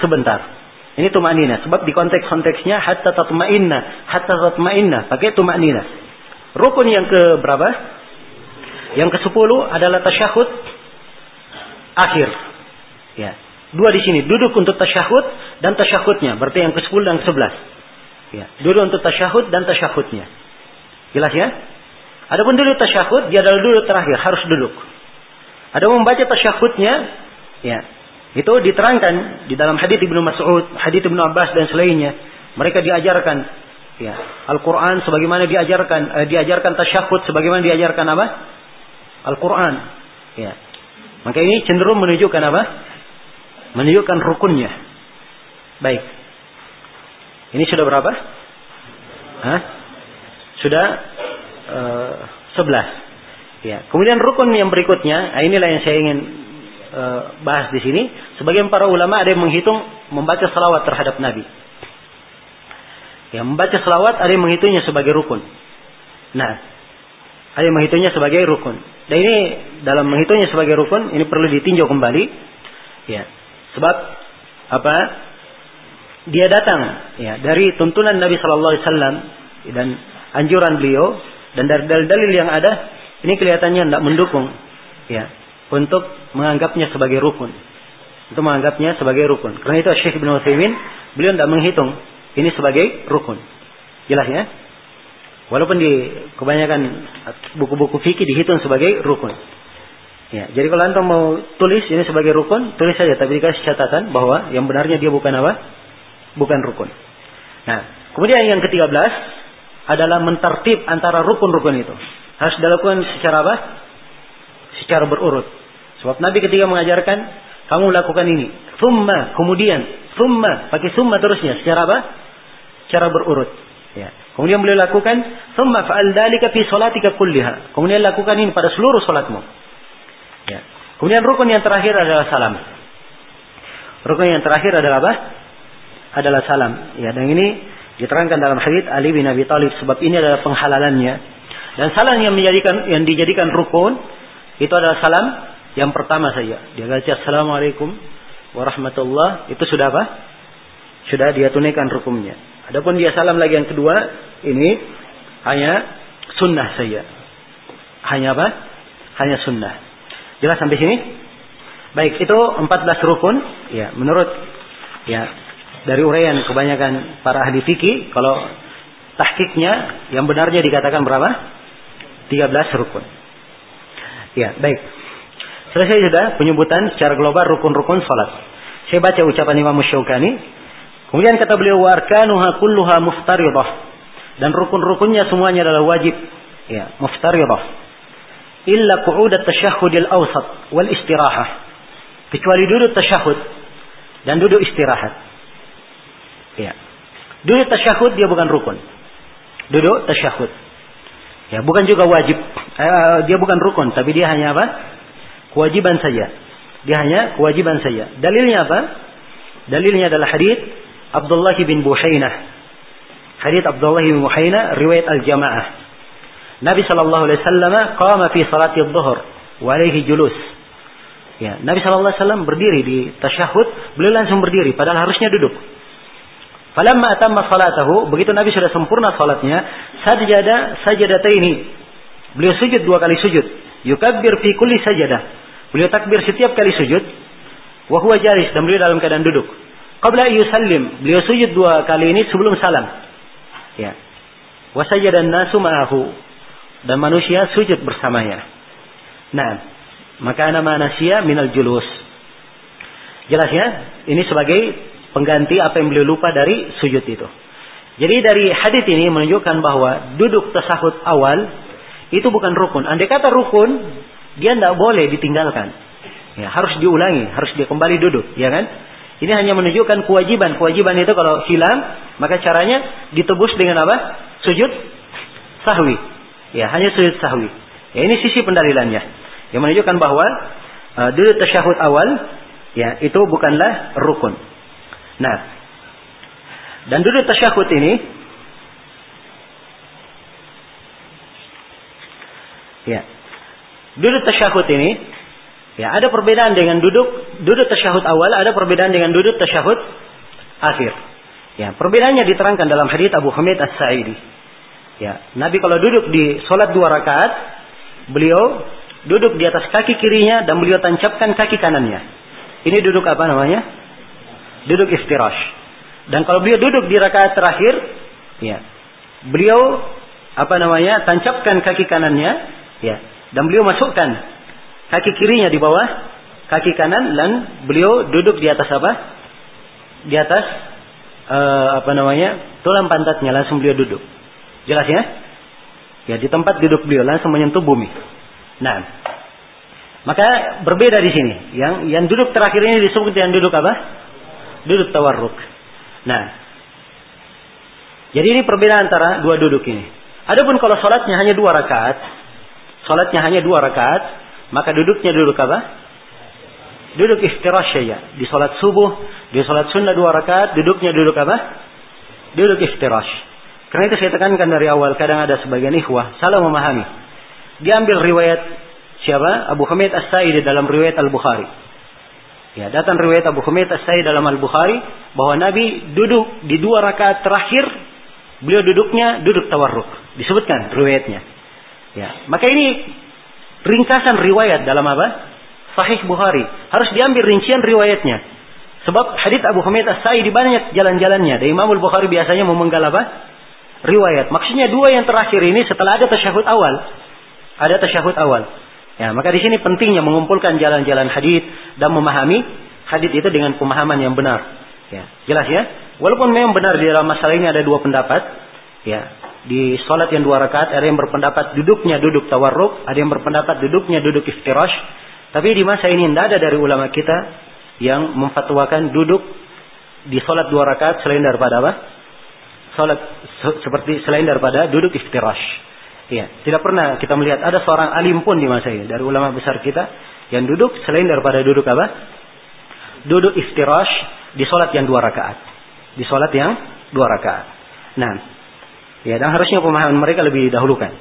sebentar. Ini tumanina. Sebab di konteks-konteksnya hatta tatma'inna. Hatta tatma'inna. Pakai tumanina. Rukun yang ke berapa? Yang ke sepuluh adalah tasyahud akhir. Ya. Dua di sini. Duduk untuk tasyahud dan tasyahudnya. Berarti yang ke sepuluh dan ke sebelas. Ya. Duduk untuk tasyahud dan tasyahudnya. Jelas ya? Adapun duduk tasyahud, dia adalah duduk terakhir. Harus duduk. Ada membaca tasyahudnya, ya, itu diterangkan di dalam hadis Ibnu Mas'ud, hadis Ibnu Abbas dan selainnya. Mereka diajarkan ya, Al-Qur'an sebagaimana diajarkan eh, diajarkan tasyahud sebagaimana diajarkan apa? Al-Qur'an. Ya. Maka ini cenderung menunjukkan apa? Menunjukkan rukunnya. Baik. Ini sudah berapa? Hah? Sudah uh, eh, 11. Ya. Kemudian rukun yang berikutnya, nah inilah yang saya ingin e, bahas di sini. Sebagian para ulama ada yang menghitung membaca salawat terhadap Nabi. Ya, membaca salawat ada yang menghitungnya sebagai rukun. Nah, ada yang menghitungnya sebagai rukun. Dan ini dalam menghitungnya sebagai rukun ini perlu ditinjau kembali. Ya, sebab apa? Dia datang ya dari tuntunan Nabi Shallallahu Alaihi Wasallam dan anjuran beliau dan dari dalil-dalil yang ada ini kelihatannya tidak mendukung ya untuk menganggapnya sebagai rukun. Untuk menganggapnya sebagai rukun. Karena itu Syekh Ibn Utsaimin beliau tidak menghitung ini sebagai rukun. Jelas ya? Walaupun di kebanyakan buku-buku fikih dihitung sebagai rukun. Ya, jadi kalau antum mau tulis ini sebagai rukun, tulis saja tapi dikasih catatan bahwa yang benarnya dia bukan apa? Bukan rukun. Nah, kemudian yang ke-13 adalah mentertib antara rukun-rukun itu. Harus dilakukan secara apa? Secara berurut. Sebab Nabi ketika mengajarkan, kamu lakukan ini. Thumma, kemudian. Thumma, pakai thumma terusnya. Secara apa? Secara berurut. Ya. Kemudian beliau lakukan, thumma fa'al dalika fi salatika kulliha. Kemudian lakukan ini pada seluruh salatmu. Ya. Kemudian rukun yang terakhir adalah salam. Rukun yang terakhir adalah apa? Adalah salam. Ya, dan ini diterangkan dalam hadis Ali bin Abi Thalib sebab ini adalah penghalalannya. Dan salam yang menjadikan yang dijadikan rukun itu adalah salam yang pertama saja. Dia baca Assalamualaikum warahmatullah. Itu sudah apa? Sudah dia tunaikan rukumnya. Adapun dia salam lagi yang kedua. Ini hanya sunnah saja. Hanya apa? Hanya sunnah. Jelas sampai sini? Baik, itu 14 rukun. Ya, menurut ya dari uraian kebanyakan para ahli fikih, kalau tahkiknya yang benarnya dikatakan berapa? 13 rukun. Ya, baik. Selesai sudah penyebutan secara global rukun-rukun salat. Saya baca ucapan Imam Syaukani. Kemudian kata beliau warkanuha kulluha muftaridah. Dan rukun-rukunnya semuanya adalah wajib. Ya, muftaridah. Illa qu'udat tasyahudil awsat wal istirahah. Kecuali duduk tasyahud dan duduk istirahat. Ya. Duduk tasyahud dia bukan rukun. Duduk tasyahud. Ya, bukan juga wajib. Eh, dia bukan rukun, tapi dia hanya apa? kewajiban saja. Dia hanya kewajiban saja. Dalilnya apa? Dalilnya adalah hadis Abdullah bin Buhainah. Hadis Abdullah bin Buhainah riwayat al-Jamaah. Nabi sallallahu alaihi wasallam qama fi salati adh-dhuhr wa alaihi julus. Ya, Nabi sallallahu alaihi wasallam berdiri di tasyahud, beliau langsung berdiri padahal harusnya duduk. Falamma atamma salatahu, begitu Nabi sudah sempurna salatnya, sajada sajadataini. Beliau sujud dua kali sujud. Yukabbir fi kulli sajadah. Beliau takbir setiap kali sujud. Wa huwa jalis dan beliau dalam keadaan duduk. Qabla yusallim, beliau sujud dua kali ini sebelum salam. Ya. Wa sajadan nasu ma'ahu. Dan manusia sujud bersamanya. Nah, maka ana manasya minal julus. Jelas ya? Ini sebagai pengganti apa yang beliau lupa dari sujud itu. Jadi dari hadis ini menunjukkan bahwa duduk tasahud awal itu bukan rukun. Andai kata rukun, dia tidak boleh ditinggalkan. Ya, harus diulangi, harus dia kembali duduk, ya kan? Ini hanya menunjukkan kewajiban. Kewajiban itu kalau hilang, maka caranya ditebus dengan apa? Sujud sahwi. Ya, hanya sujud sahwi. Ya, ini sisi pendalilannya. Yang menunjukkan bahwa uh, duduk tasyahud awal ya, itu bukanlah rukun. Nah, dan duduk tasyahud ini ya. Duduk tasyahud ini ya ada perbedaan dengan duduk duduk tasyahud awal, ada perbedaan dengan duduk tasyahud akhir. Ya, perbedaannya diterangkan dalam hadits Abu Hamid As-Sa'idi. Ya, Nabi kalau duduk di sholat dua rakaat, beliau duduk di atas kaki kirinya dan beliau tancapkan kaki kanannya. Ini duduk apa namanya? Duduk iftirash. Dan kalau beliau duduk di rakaat terakhir, ya, beliau apa namanya? tancapkan kaki kanannya, ya, dan beliau masukkan kaki kirinya di bawah kaki kanan dan beliau duduk di atas apa? Di atas uh, apa namanya? tulang pantatnya langsung beliau duduk. Jelas ya? Ya di tempat duduk beliau langsung menyentuh bumi. Nah, maka berbeda di sini. Yang yang duduk terakhir ini disebut yang duduk apa? Duduk tawarruk. Nah, jadi ini perbedaan antara dua duduk ini. Adapun kalau sholatnya hanya dua rakaat, sholatnya hanya dua rakaat, maka duduknya duduk apa? Duduk istirahat saja. Di sholat subuh, di sholat sunnah dua rakaat, duduknya duduk apa? Duduk istirahat. Karena itu saya tekankan dari awal, kadang ada sebagian ikhwah salah memahami. Diambil riwayat siapa? Abu Hamid As-Sa'id dalam riwayat Al-Bukhari. Ya, datang riwayat Abu Hamid As-Sa'id dalam Al-Bukhari bahwa Nabi duduk di dua rakaat terakhir, beliau duduknya duduk tawarruk. Disebutkan riwayatnya. Ya, maka ini ringkasan riwayat dalam apa? Sahih Bukhari. Harus diambil rincian riwayatnya. Sebab hadits Abu Hamid As-Sa'id banyak jalan-jalannya. Dan Imam Al-Bukhari biasanya memenggal apa? Riwayat. Maksudnya dua yang terakhir ini setelah ada tasyahud awal. Ada tasyahud awal. Ya, maka di sini pentingnya mengumpulkan jalan-jalan hadis dan memahami hadis itu dengan pemahaman yang benar. Ya, jelas ya. Walaupun memang benar di dalam masalah ini ada dua pendapat. Ya, di sholat yang dua rakaat ada yang berpendapat duduknya duduk tawarruk, ada yang berpendapat duduknya duduk iftirash. Tapi di masa ini tidak ada dari ulama kita yang memfatwakan duduk di sholat dua rakaat selain daripada apa? Salat seperti selain daripada duduk iftirash. Ya, tidak pernah kita melihat ada seorang alim pun di masa ini dari ulama besar kita yang duduk selain daripada duduk apa? Duduk iftirash di salat yang dua rakaat. Di salat yang dua rakaat. Nah, ya dan harusnya pemahaman mereka lebih didahulukan.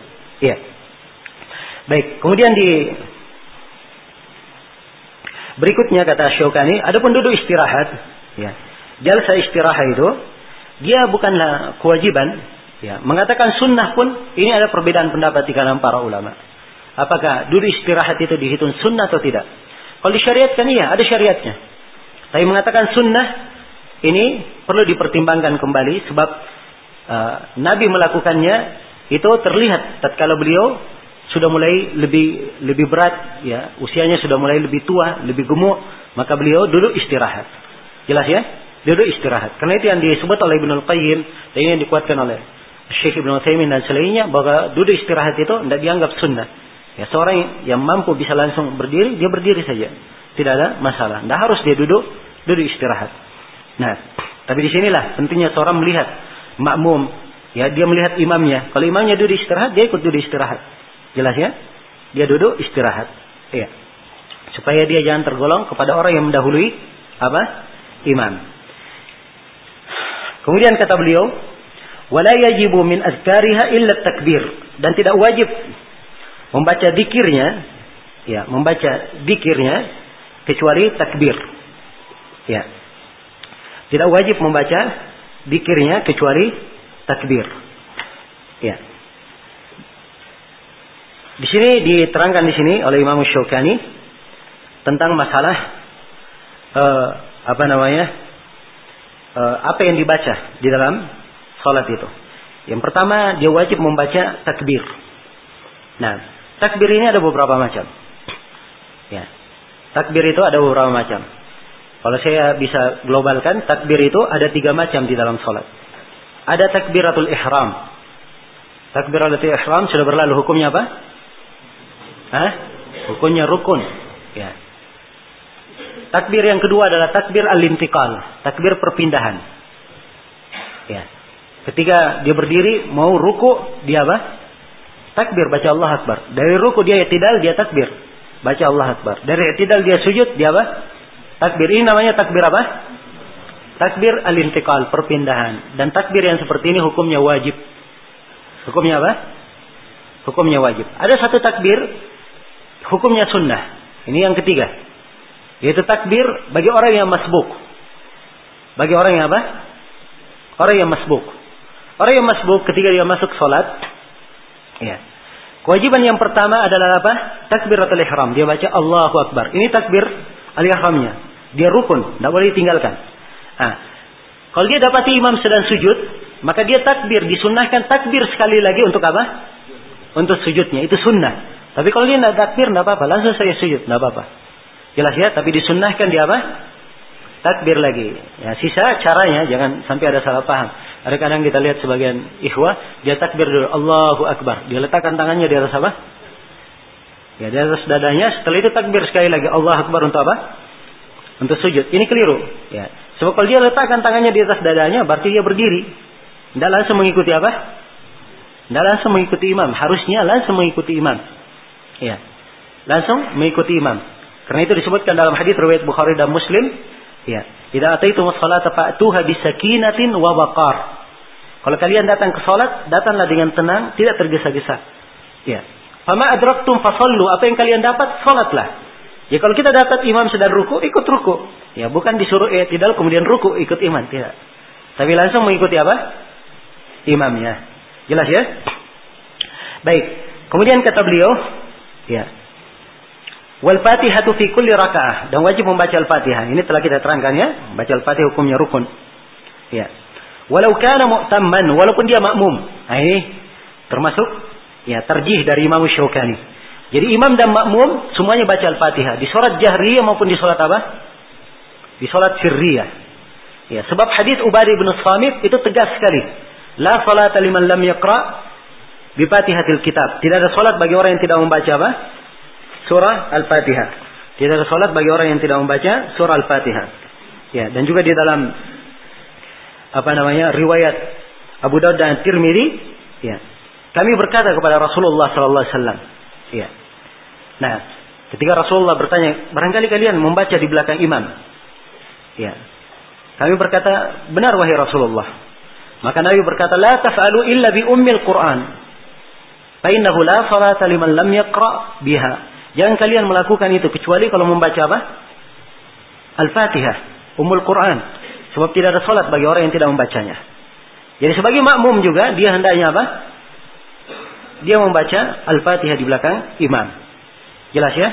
Iya. Baik, kemudian di berikutnya kata Syukani, ada pun duduk istirahat, ya. Jalsa istirahat itu dia bukanlah kewajiban. Ya, mengatakan sunnah pun ini ada perbedaan pendapat di kalangan para ulama. Apakah duduk istirahat itu dihitung sunnah atau tidak? Kalau disyariatkan iya, ada syariatnya. Tapi mengatakan sunnah ini perlu dipertimbangkan kembali sebab uh, Nabi melakukannya itu terlihat tatkala beliau sudah mulai lebih lebih berat ya usianya sudah mulai lebih tua lebih gemuk maka beliau duduk istirahat jelas ya duduk istirahat. Karena itu yang disebut oleh Ibnu Qayyim dan ini yang dikuatkan oleh Syekh Ibnu Taimin dan selainnya bahwa duduk istirahat itu tidak dianggap sunnah. Ya, seorang yang mampu bisa langsung berdiri, dia berdiri saja. Tidak ada masalah. Tidak harus dia duduk, duduk istirahat. Nah, tapi di sinilah pentingnya seorang melihat makmum. Ya, dia melihat imamnya. Kalau imamnya duduk istirahat, dia ikut duduk istirahat. Jelas ya? Dia duduk istirahat. Ya. Supaya dia jangan tergolong kepada orang yang mendahului apa? Imam. Kemudian kata beliau, "Wala yajibu min azkariha illa takbir." Dan tidak wajib membaca dikirnya, ya, membaca dikirnya kecuali takbir. Ya. Tidak wajib membaca dikirnya kecuali takbir. Ya. Di sini diterangkan di sini oleh Imam Syaukani tentang masalah uh, apa namanya? Uh, apa yang dibaca di dalam salat itu. Yang pertama dia wajib membaca takbir. Nah, takbir ini ada beberapa macam. Ya. Takbir itu ada beberapa macam. Kalau saya bisa globalkan, takbir itu ada tiga macam di dalam salat. Ada takbiratul ihram. Takbiratul ihram sudah berlalu hukumnya apa? Hah? Hukumnya rukun. Ya. Takbir yang kedua adalah takbir al-intiqal, takbir perpindahan. Ya. Ketika dia berdiri mau ruku, dia apa? takbir baca Allah Akbar. Dari ruku dia i'tidal dia takbir. Baca Allah Akbar. Dari i'tidal dia sujud dia apa? Takbir. Ini namanya takbir apa? Takbir al-intiqal, perpindahan. Dan takbir yang seperti ini hukumnya wajib. Hukumnya apa? Hukumnya wajib. Ada satu takbir, hukumnya sunnah. Ini yang ketiga. Yaitu takbir bagi orang yang masbuk. Bagi orang yang apa? Orang yang masbuk. Orang yang masbuk ketika dia masuk sholat. Ya. Kewajiban yang pertama adalah apa? Takbiratul ihram. Dia baca Allahu Akbar. Ini takbir al-ihramnya. Dia rukun. Tidak boleh ditinggalkan. Nah, kalau dia dapati imam sedang sujud, maka dia takbir, disunahkan takbir sekali lagi untuk apa? Untuk sujudnya, itu sunnah. Tapi kalau dia tidak takbir, tidak apa-apa, langsung saya sujud, tidak apa-apa. Jelas ya, tapi disunahkan dia apa? Takbir lagi. Ya, sisa caranya, jangan sampai ada salah paham. Ada kadang kita lihat sebagian ikhwah, dia takbir dulu, Allahu Akbar. Dia letakkan tangannya di atas apa? Ya, di atas dadanya, setelah itu takbir sekali lagi, Allah Akbar untuk apa? Untuk sujud. Ini keliru. Ya. Sebab kalau dia letakkan tangannya di atas dadanya, berarti dia berdiri. Tidak langsung mengikuti apa? Tidak langsung mengikuti imam. Harusnya langsung mengikuti imam. Ya. Langsung mengikuti imam. Karena itu disebutkan dalam hadis riwayat Bukhari dan Muslim, ya, "Idza ataitum as-salata fa'tuha bisakinatin wa waqar." Kalau kalian datang ke salat, datanglah dengan tenang, tidak tergesa-gesa. Ya. Fama adraktum fasallu, apa yang kalian dapat, salatlah. Ya kalau kita dapat imam sedang ruku, ikut ruku. Ya bukan disuruh eh, tidak kemudian ruku ikut imam, tidak. Tapi langsung mengikuti apa? Imamnya. Jelas ya? Baik. Kemudian kata beliau, ya. Wal Fatihatu fi kulli rakaah dan wajib membaca Al-Fatihah. Ini telah kita terangkan ya. Baca Al-Fatihah hukumnya rukun. Ya. Walau kana mu'tamman, walaupun dia makmum. Nah ini termasuk ya terjih dari Imam Syaukani. Jadi imam dan makmum semuanya baca Al-Fatihah. Di sholat jahriyah maupun di sholat apa? Di sholat sirriyah. Ya, sebab hadis Ubadi bin Samit itu tegas sekali. La salat liman lam yaqra bi Fatihatil kitab. Tidak ada salat bagi orang yang tidak membaca apa? Surah Al-Fatihah. Tidak ada salat bagi orang yang tidak membaca surah Al-Fatihah. Ya, dan juga di dalam apa namanya? riwayat Abu Daud dan Tirmidzi, ya. Kami berkata kepada Rasulullah sallallahu alaihi wasallam, ya. Nah, ketika Rasulullah bertanya, barangkali kalian membaca di belakang imam. Ya. Kami berkata, benar wahai Rasulullah. Maka Nabi berkata, la taf'alu illa bi ummil Qur'an. Fa'innahu la salata liman lam yaqra biha. Jangan kalian melakukan itu kecuali kalau membaca apa? Al-Fatihah, Ummul Quran. Sebab tidak ada salat bagi orang yang tidak membacanya. Jadi sebagai makmum juga dia hendaknya apa? Dia membaca Al-Fatihah di belakang imam. Jelas ya?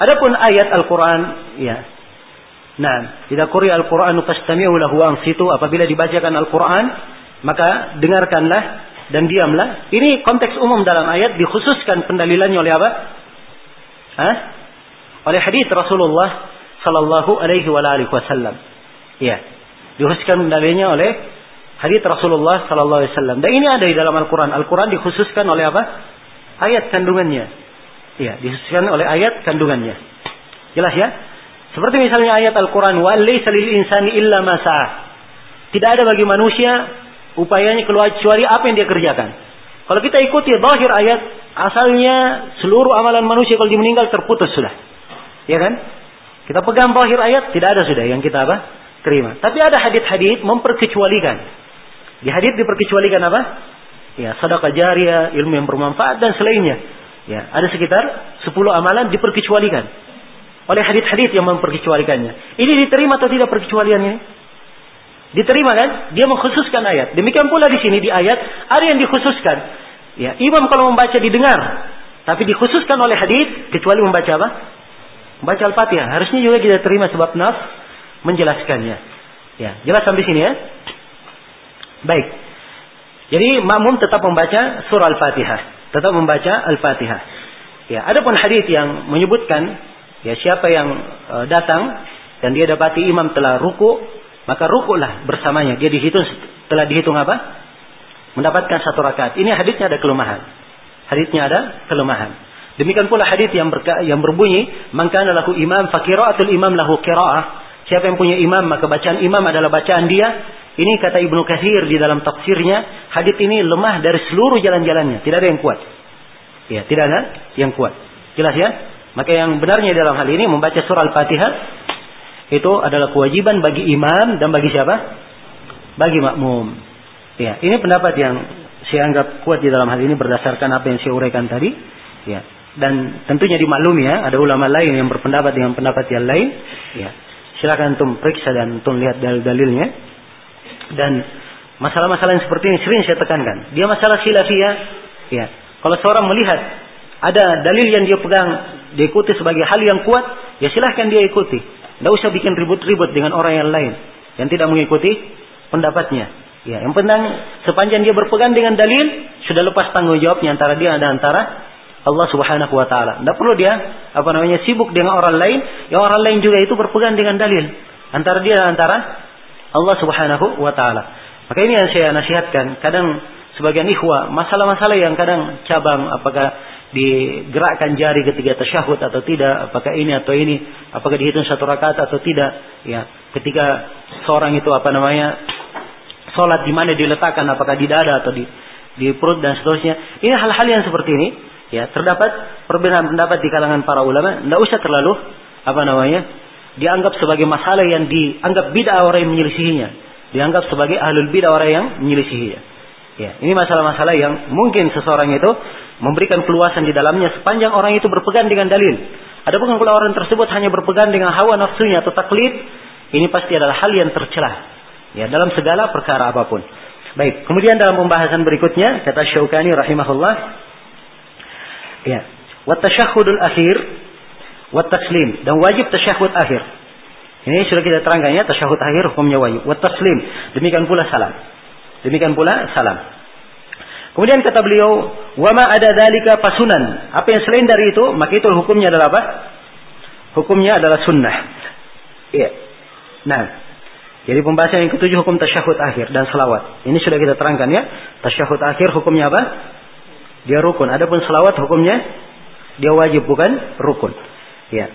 Adapun ayat Al-Quran, ya. Nah, tidak kuri Al-Quran fastami'u lahu situ apabila dibacakan Al-Quran, maka dengarkanlah dan diamlah. Ini konteks umum dalam ayat dikhususkan pendalilannya oleh apa? Hah? Oleh hadis Rasulullah sallallahu alaihi wasallam. Ya. Dikhususkan pendalilannya oleh hadis Rasulullah sallallahu alaihi wasallam. Dan ini ada di dalam Al-Quran. Al-Quran dikhususkan oleh apa? Ayat kandungannya. Ya, disusunkan oleh ayat kandungannya. Jelas ya? Seperti misalnya ayat Al-Quran, وَلَيْسَ لِلْإِنسَانِ إِلَّا مَا Tidak ada bagi manusia upayanya keluar kecuali apa yang dia kerjakan. Kalau kita ikuti zahir ayat, asalnya seluruh amalan manusia kalau dia meninggal terputus sudah. Ya kan? Kita pegang zahir ayat, tidak ada sudah yang kita apa? Terima. Tapi ada hadit-hadit memperkecualikan. Di hadit diperkecualikan apa? Ya, sedekah jariah, ilmu yang bermanfaat dan selainnya. Ya, ada sekitar 10 amalan diperkecualikan oleh hadis-hadis yang memperkecualikannya. Ini diterima atau tidak perkecualiannya? Diterima kan? Dia mengkhususkan ayat. Demikian pula di sini di ayat ada yang dikhususkan. Ya, imam kalau membaca didengar, tapi dikhususkan oleh hadis kecuali membaca apa? Membaca Al-Fatihah. Harusnya juga kita terima sebab nas menjelaskannya. Ya, jelas sampai sini ya. Baik. Jadi makmum tetap membaca surah Al-Fatihah tetap membaca Al-Fatihah. Ya, ada pun hadis yang menyebutkan ya siapa yang e, datang dan dia dapati imam telah ruku, maka rukulah bersamanya. Dia dihitung telah dihitung apa? Mendapatkan satu rakaat. Ini hadisnya ada kelemahan. Hadisnya ada kelemahan. Demikian pula hadis yang berka, yang berbunyi, "Man kana lahu imam fa qira'atul imam lahu qira'ah." Siapa yang punya imam maka bacaan imam adalah bacaan dia. Ini kata Ibnu Katsir di dalam tafsirnya, hadis ini lemah dari seluruh jalan-jalannya, tidak ada yang kuat. Ya, tidak ada yang kuat. Jelas ya? Maka yang benarnya dalam hal ini membaca surah Al-Fatihah itu adalah kewajiban bagi imam dan bagi siapa? Bagi makmum. Ya, ini pendapat yang saya anggap kuat di dalam hal ini berdasarkan apa yang saya uraikan tadi. Ya, dan tentunya dimaklumi ya, ada ulama lain yang berpendapat dengan pendapat yang lain. Ya, silakan antum periksa dan antum lihat dalil-dalilnya. Dan masalah-masalah yang seperti ini sering saya tekankan. Dia masalah khilafiyah. Ya, kalau seorang melihat ada dalil yang dia pegang, diikuti sebagai hal yang kuat, ya silahkan dia ikuti. Tidak usah bikin ribut-ribut dengan orang yang lain yang tidak mengikuti pendapatnya. Ya, yang penting sepanjang dia berpegang dengan dalil, sudah lepas tanggung jawabnya antara dia dan antara Allah Subhanahu wa taala. Tidak perlu dia apa namanya sibuk dengan orang lain, yang orang lain juga itu berpegang dengan dalil antara dia dan antara Allah Subhanahu wa taala. Maka ini yang saya nasihatkan. Kadang sebagian ikhwah, masalah-masalah yang kadang cabang apakah digerakkan jari ketika tasyahud atau tidak, apakah ini atau ini, apakah dihitung satu rakaat atau tidak, ya. Ketika seorang itu apa namanya sholat di mana diletakkan, apakah di dada atau di di perut dan seterusnya. Ini hal-hal yang seperti ini, ya terdapat perbedaan pendapat di kalangan para ulama. Tidak usah terlalu apa namanya dianggap sebagai masalah yang dianggap bid'ah orang yang menyelisihinya, dianggap sebagai ahlul bid'ah orang yang menyelisihinya. Ya, ini masalah-masalah yang mungkin seseorang itu memberikan keluasan di dalamnya sepanjang orang itu berpegang dengan dalil. Adapun kalau orang tersebut hanya berpegang dengan hawa nafsunya atau taklid, ini pasti adalah hal yang tercela. Ya, dalam segala perkara apa pun. Baik, kemudian dalam pembahasan berikutnya kata Syaukani rahimahullah ya, wa tasyahhudul akhir wa taslim dan wajib tasyahud akhir. Ini sudah kita terangkan ya, tasyahud akhir hukumnya wajib. Wa taslim, demikian pula salam. Demikian pula salam. Kemudian kata beliau, "Wama ada dalika pasunan." Apa yang selain dari itu, maka itu hukumnya adalah apa? Hukumnya adalah sunnah. Iya. Nah, jadi pembahasan yang ketujuh hukum tasyahud akhir dan selawat. Ini sudah kita terangkan ya. Tasyahud akhir hukumnya apa? Dia rukun. Adapun selawat hukumnya dia wajib bukan rukun. Ya.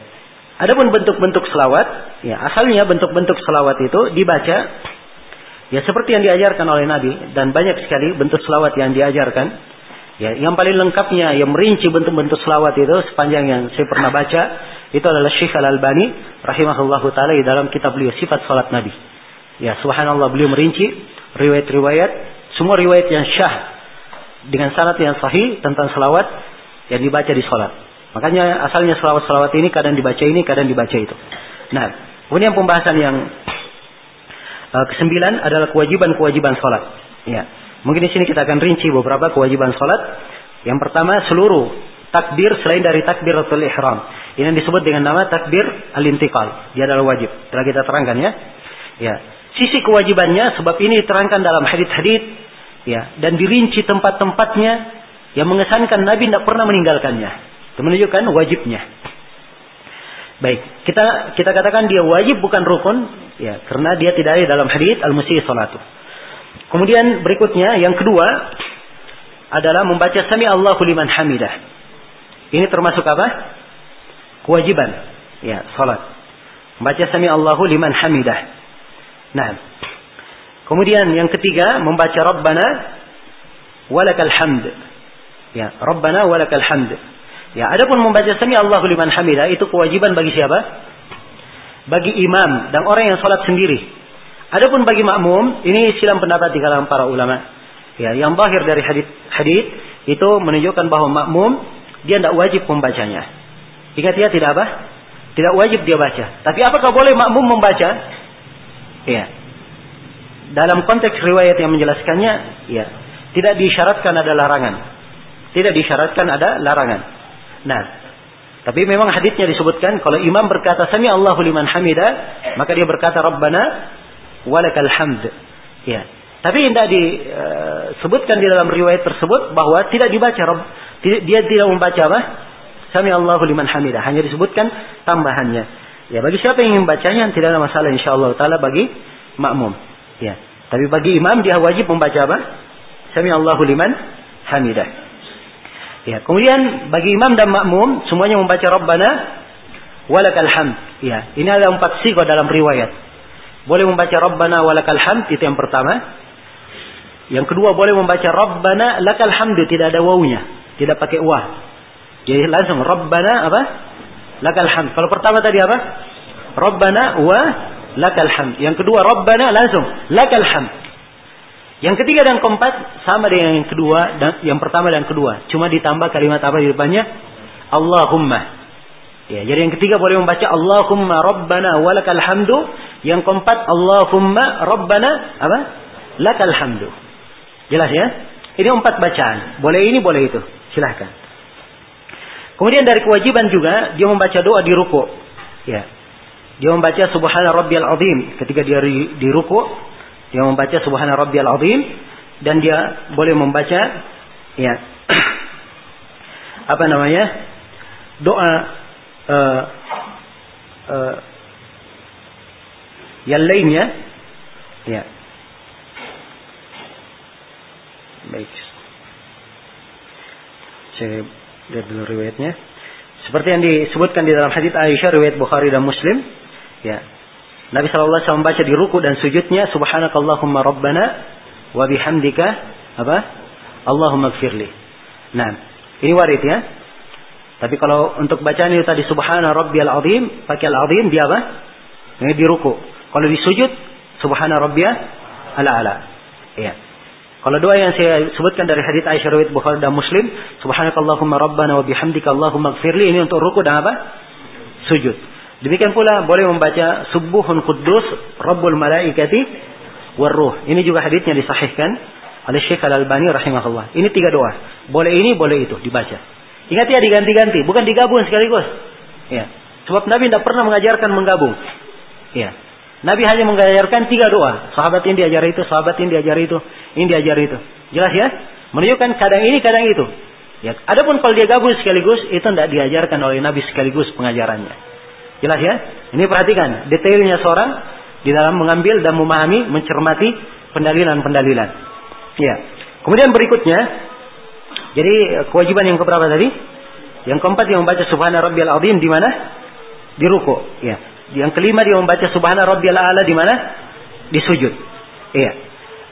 Adapun bentuk-bentuk selawat, ya asalnya bentuk-bentuk selawat itu dibaca Ya seperti yang diajarkan oleh Nabi dan banyak sekali bentuk selawat yang diajarkan. Ya, yang paling lengkapnya yang merinci bentuk-bentuk selawat itu sepanjang yang saya pernah baca itu adalah Syekh Al Albani rahimahullahu taala di dalam kitab beliau sifat salat Nabi. Ya, subhanallah beliau merinci riwayat-riwayat semua riwayat yang syah dengan sanad yang sahih tentang selawat yang dibaca di salat. Makanya asalnya selawat-selawat ini kadang dibaca ini, kadang dibaca itu. Nah, kemudian pembahasan yang kesembilan adalah kewajiban-kewajiban sholat. Ya. Mungkin di sini kita akan rinci beberapa kewajiban sholat. Yang pertama seluruh takbir selain dari takbiratul ihram. Ini yang disebut dengan nama takbir al-intiqal. Dia adalah wajib. Telah kita terangkan ya. Ya. Sisi kewajibannya sebab ini diterangkan dalam hadith-hadith ya dan dirinci tempat-tempatnya yang mengesankan Nabi tidak pernah meninggalkannya. Itu menunjukkan wajibnya. Baik, kita kita katakan dia wajib bukan rukun, ya, karena dia tidak ada dalam hadis al-musyi salatu. Kemudian berikutnya yang kedua adalah membaca sami Allahu liman hamidah. Ini termasuk apa? Kewajiban, ya, salat. Membaca sami Allahu liman hamidah. Nah, kemudian yang ketiga membaca Rabbana walakal hamd. Ya, Rabbana walakal hamd. Ya, adapun membaca sami Allahu liman hamidah itu kewajiban bagi siapa? Bagi imam dan orang yang sholat sendiri. Adapun bagi makmum, ini silam pendapat di kalangan para ulama. Ya, yang bahir dari hadis hadis itu menunjukkan bahwa makmum dia tidak wajib membacanya. Ingat ya tidak apa? Tidak wajib dia baca. Tapi apakah boleh makmum membaca? Ya. Dalam konteks riwayat yang menjelaskannya, ya, tidak disyaratkan ada larangan. Tidak disyaratkan ada larangan. Nah, tapi memang hadisnya disebutkan kalau imam berkata sami Allahu liman hamida, maka dia berkata Rabbana walakal hamd. Ya. Tapi tidak disebutkan di dalam riwayat tersebut bahwa tidak dibaca Rabb, dia tidak membaca apa? Sami Allahu liman hamida, hanya disebutkan tambahannya. Ya, bagi siapa yang ingin membacanya tidak ada masalah insyaallah taala bagi makmum. Ya. Tapi bagi imam dia wajib membaca apa? Sami Allahu liman hamidah. Ya, kemudian bagi imam dan makmum semuanya membaca Rabbana walakal hamd. Ya, ini ada empat sifat dalam riwayat. Boleh membaca Rabbana walakal hamd itu yang pertama. Yang kedua boleh membaca Rabbana lakal hamdu tidak ada wawunya. tidak pakai wah. Jadi langsung Rabbana apa? Lakal hamd. Kalau pertama tadi apa? Rabbana wa lakal hamd. Yang kedua Rabbana langsung lakal hamd. Yang ketiga dan keempat sama dengan yang kedua dan yang pertama dan kedua. Cuma ditambah kalimat apa di depannya? Allahumma. Ya, jadi yang ketiga boleh membaca Allahumma Rabbana walakal hamdu. Yang keempat Allahumma Rabbana apa? Lakal hamdu. Jelas ya? Ini empat bacaan. Boleh ini, boleh itu. Silahkan. Kemudian dari kewajiban juga dia membaca doa di ruku. Ya. Dia membaca Subhana Rabbiyal Azim ketika dia di ruku. Dia membaca Subhana Rabbiyal Azim dan dia boleh membaca ya apa namanya doa uh, uh, yang lainnya ya. Baik. Saya lihat dulu riwayatnya. Seperti yang disebutkan di dalam hadits Aisyah riwayat Bukhari dan Muslim ya Nabi SAW membaca di ruku dan sujudnya subhanakallahumma rabbana wa bihamdika apa Allahumma gfirli nah ini warid ya tapi kalau untuk bacaan itu tadi subhana rabbiyal azim, pakai al-azim dia apa? Ini di ruku. Kalau di sujud subhana rabbiyal ala-ala. Iya. Kalau doa yang saya sebutkan dari hadits Aisyah riwayat Bukhari dan Muslim, subhanakallahumma rabbana wa bihamdika allahumma gfirli ini untuk ruku dan apa? Sujud. Demikian pula boleh membaca subuhun quddus rabbul malaikati warruh. Ini juga haditsnya disahihkan oleh Syekh Al-Albani rahimahullah. Ini tiga doa. Boleh ini, boleh itu dibaca. Ingat ya diganti-ganti, bukan digabung sekaligus. Ya. Sebab Nabi tidak pernah mengajarkan menggabung. Ya. Nabi hanya mengajarkan tiga doa. Sahabat ini diajar itu, sahabat ini diajar itu, ini diajar itu. Jelas ya? Menunjukkan kadang ini, kadang itu. Ya. Adapun kalau dia gabung sekaligus, itu tidak diajarkan oleh Nabi sekaligus pengajarannya. Jelas ya? Ini perhatikan detailnya seorang di dalam mengambil dan memahami, mencermati pendalilan-pendalilan. Ya. Kemudian berikutnya jadi kewajiban yang keberapa tadi? Yang keempat yang membaca Subhana Rabbiyal Azim di mana? Di ruku. Ya. Yang kelima dia membaca Subhana Rabbiyal A'la di mana? Di sujud. Iya.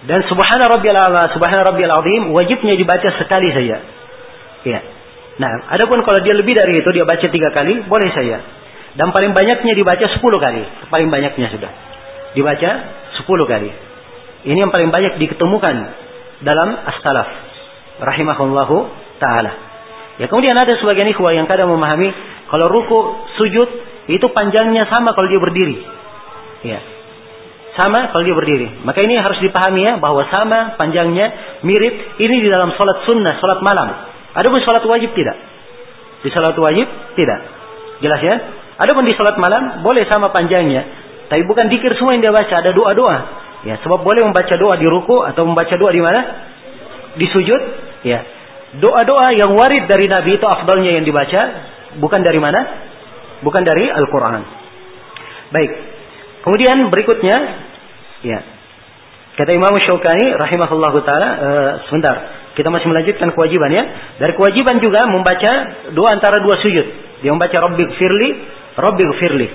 Dan Subhana Rabbiyal A'la, Subhana Rabbiyal Azim wajibnya dibaca sekali saja. Iya. Nah, adapun kalau dia lebih dari itu dia baca tiga kali, boleh saja. Dan paling banyaknya dibaca sepuluh kali. Paling banyaknya sudah. Dibaca sepuluh kali. Ini yang paling banyak diketemukan dalam as-salaf rahimahullahu taala. Ya kemudian ada sebagian ikhwah yang kadang memahami kalau ruku sujud itu panjangnya sama kalau dia berdiri. Ya. Sama kalau dia berdiri. Maka ini harus dipahami ya bahwa sama panjangnya mirip ini di dalam sholat sunnah, sholat malam. Adapun sholat wajib tidak. Di sholat wajib tidak. Jelas ya? Adapun di sholat malam boleh sama panjangnya. Tapi bukan dikir semua yang dia baca. Ada doa-doa. Ya, sebab boleh membaca doa di ruku atau membaca doa di mana? Di sujud Ya. Doa-doa yang warid dari Nabi itu afdalnya yang dibaca bukan dari mana? Bukan dari Al-Qur'an. Baik. Kemudian berikutnya ya. Kata Imam Syaukani rahimahullahu taala uh, sebentar. Kita masih melanjutkan kewajiban ya. Dari kewajiban juga membaca doa antara dua sujud. Dia membaca Rabbi firli, Rabbi firli.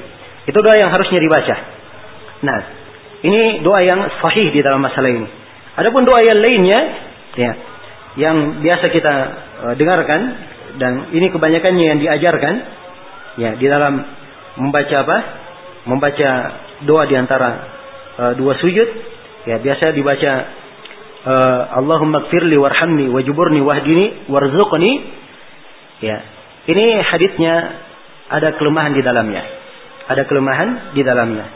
Itu doa yang harusnya dibaca. Nah, ini doa yang sahih di dalam masalah ini. Adapun doa yang lainnya, ya, yang biasa kita uh, dengarkan dan ini kebanyakannya yang diajarkan ya di dalam membaca apa? Membaca doa di antara uh, dua sujud ya biasa dibaca uh, Allahumma gfirli warhamni wajuburni wahdini warzuqni ya ini hadisnya ada kelemahan di dalamnya. Ada kelemahan di dalamnya.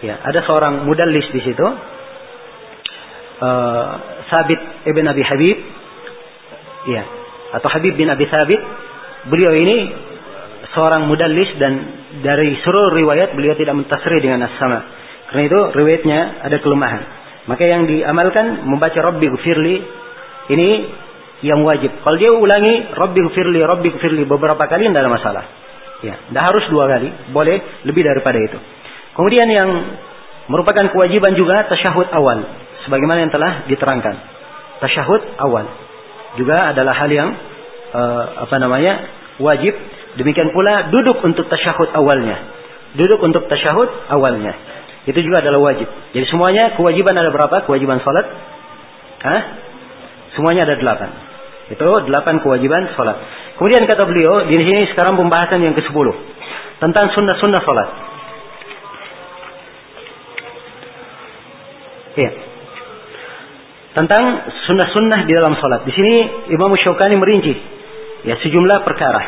Ya ada seorang mudallis di situ. Uh, Sabit ibn Abi Habib. Ya atau Habib bin Abi Thabit beliau ini seorang mudallis dan dari seluruh riwayat beliau tidak mentasri dengan as-sama. Karena itu riwayatnya ada kelemahan. Maka yang diamalkan membaca Rabbi gfirli ini yang wajib. Kalau dia ulangi Rabbi gfirli Rabbi gfirli beberapa kali tidak ada masalah ya tidak harus dua kali boleh lebih daripada itu kemudian yang merupakan kewajiban juga tasyahud awal sebagaimana yang telah diterangkan tasyahud awal juga adalah hal yang uh, apa namanya wajib. Demikian pula duduk untuk tasyahud awalnya. Duduk untuk tasyahud awalnya. Itu juga adalah wajib. Jadi semuanya kewajiban ada berapa? Kewajiban salat? Hah? Semuanya ada delapan. Itu delapan kewajiban sholat. Kemudian kata beliau, di sini sekarang pembahasan yang ke-10 tentang sunnah-sunnah sholat. Iya. Tentang sunnah-sunnah di dalam sholat. Di sini Imam Syaukani merinci ya sejumlah perkara.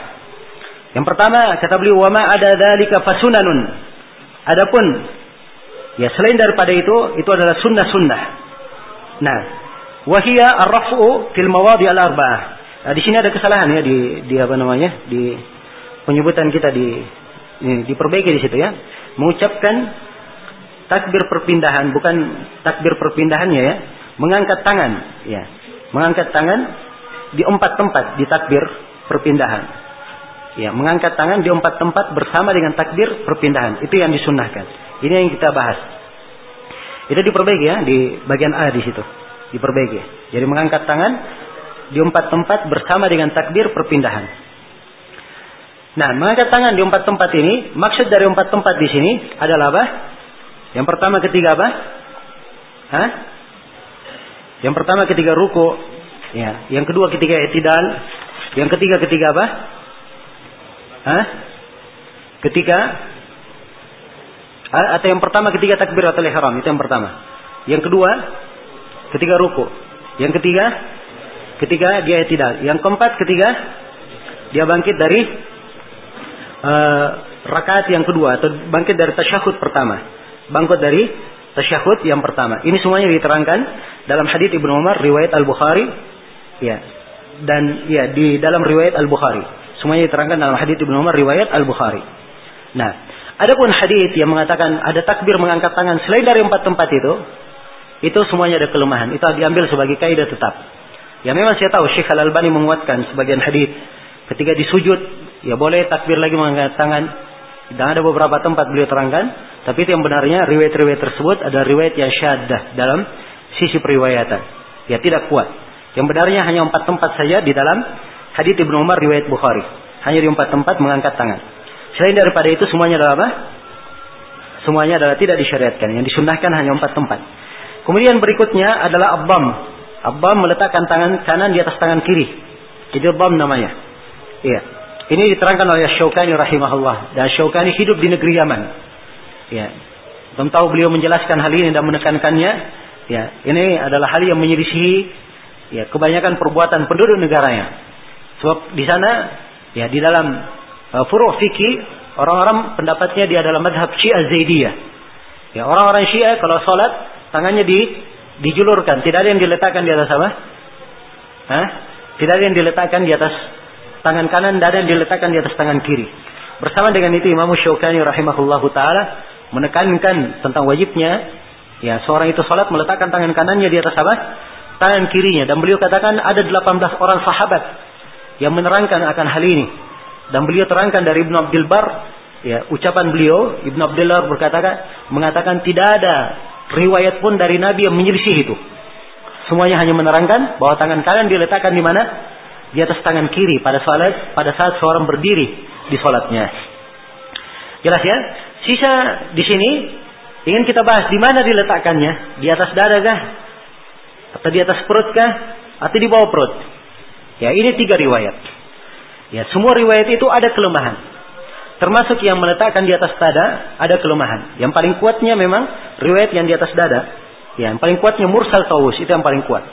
Yang pertama kata beliau wama ada dalika fasunanun. Adapun ya selain daripada itu itu adalah sunnah-sunnah. Nah, wahia ar-raf'u fil mawadi al-arba'ah. Nah, di sini ada kesalahan ya di di apa namanya? di penyebutan kita di ini, diperbaiki di situ ya. Mengucapkan takbir perpindahan bukan takbir perpindahannya ya, mengangkat tangan ya. Mengangkat tangan di empat tempat di takbir perpindahan. Ya, mengangkat tangan di empat tempat bersama dengan takbir perpindahan. Itu yang disunahkan. Ini yang kita bahas. Itu diperbaiki ya di bagian A di situ. Diperbaiki. Jadi mengangkat tangan di empat tempat bersama dengan takbir perpindahan. Nah, mengangkat tangan di empat tempat ini, maksud dari empat tempat di sini adalah apa? Yang pertama ketiga apa? Hah? Yang pertama ketiga ruku, Ya, yang kedua ketika i'tidal, yang ketiga ketika apa? Hah? Ketika atau yang pertama ketika takbiratul ihram itu yang pertama. Yang kedua ketika ruku. Yang ketiga ketika dia i'tidal. Yang keempat ketika dia bangkit dari uh, rakaat yang kedua atau bangkit dari tasyahud pertama. Bangkit dari tasyahud yang pertama. Ini semuanya diterangkan dalam hadits Ibnu Umar riwayat Al-Bukhari Ya. Dan ya di dalam riwayat Al-Bukhari. Semuanya diterangkan dalam hadis Ibnu Umar riwayat Al-Bukhari. Nah, adapun hadis yang mengatakan ada takbir mengangkat tangan selain dari empat tempat itu, itu semuanya ada kelemahan. Itu diambil sebagai kaidah tetap. Ya memang saya tahu Syekh Al-Albani menguatkan sebagian hadis ketika disujud ya boleh takbir lagi mengangkat tangan dan ada beberapa tempat beliau terangkan tapi itu yang benarnya riwayat-riwayat tersebut ada riwayat yang syaddah dalam sisi periwayatan ya tidak kuat yang benarnya hanya empat tempat saja di dalam hadits Ibnu Umar riwayat Bukhari. Hanya di empat tempat mengangkat tangan. Selain daripada itu semuanya adalah apa? Semuanya adalah tidak disyariatkan. Yang disunahkan hanya empat tempat. Kemudian berikutnya adalah abam. Abam meletakkan tangan kanan di atas tangan kiri. Jadi abam namanya. Iya. Ini diterangkan oleh Syaukani rahimahullah. Dan Syaukani hidup di negeri Yaman. Ya. Belum tahu beliau menjelaskan hal ini dan menekankannya. Ya, ini adalah hal yang menyelisihi ya kebanyakan perbuatan penduduk negaranya. Sebab di sana ya di dalam uh, furu fikih orang-orang pendapatnya dia adalah madhab Syiah Zaidiyah. Ya orang-orang Syiah kalau sholat tangannya di dijulurkan, tidak ada yang diletakkan di atas apa? Hah? Tidak ada yang diletakkan di atas tangan kanan, tidak ada yang diletakkan di atas tangan kiri. Bersama dengan itu Imam Syaukani rahimahullahu taala menekankan tentang wajibnya ya seorang itu sholat meletakkan tangan kanannya di atas apa? tangan kirinya dan beliau katakan ada 18 orang sahabat yang menerangkan akan hal ini dan beliau terangkan dari Ibnu Abdul Bar ya ucapan beliau Ibnu Abdul Bar berkata mengatakan tidak ada riwayat pun dari Nabi yang menyelisih itu semuanya hanya menerangkan bahwa tangan kanan diletakkan di mana di atas tangan kiri pada saat pada saat seorang berdiri di salatnya jelas ya sisa di sini ingin kita bahas di mana diletakkannya di atas dada kah atau di atas perut kah? Atau di bawah perut? Ya, ini tiga riwayat. Ya, semua riwayat itu ada kelemahan. Termasuk yang meletakkan di atas dada ada kelemahan. Yang paling kuatnya memang riwayat yang di atas dada. Ya, yang paling kuatnya mursal taus itu yang paling kuat.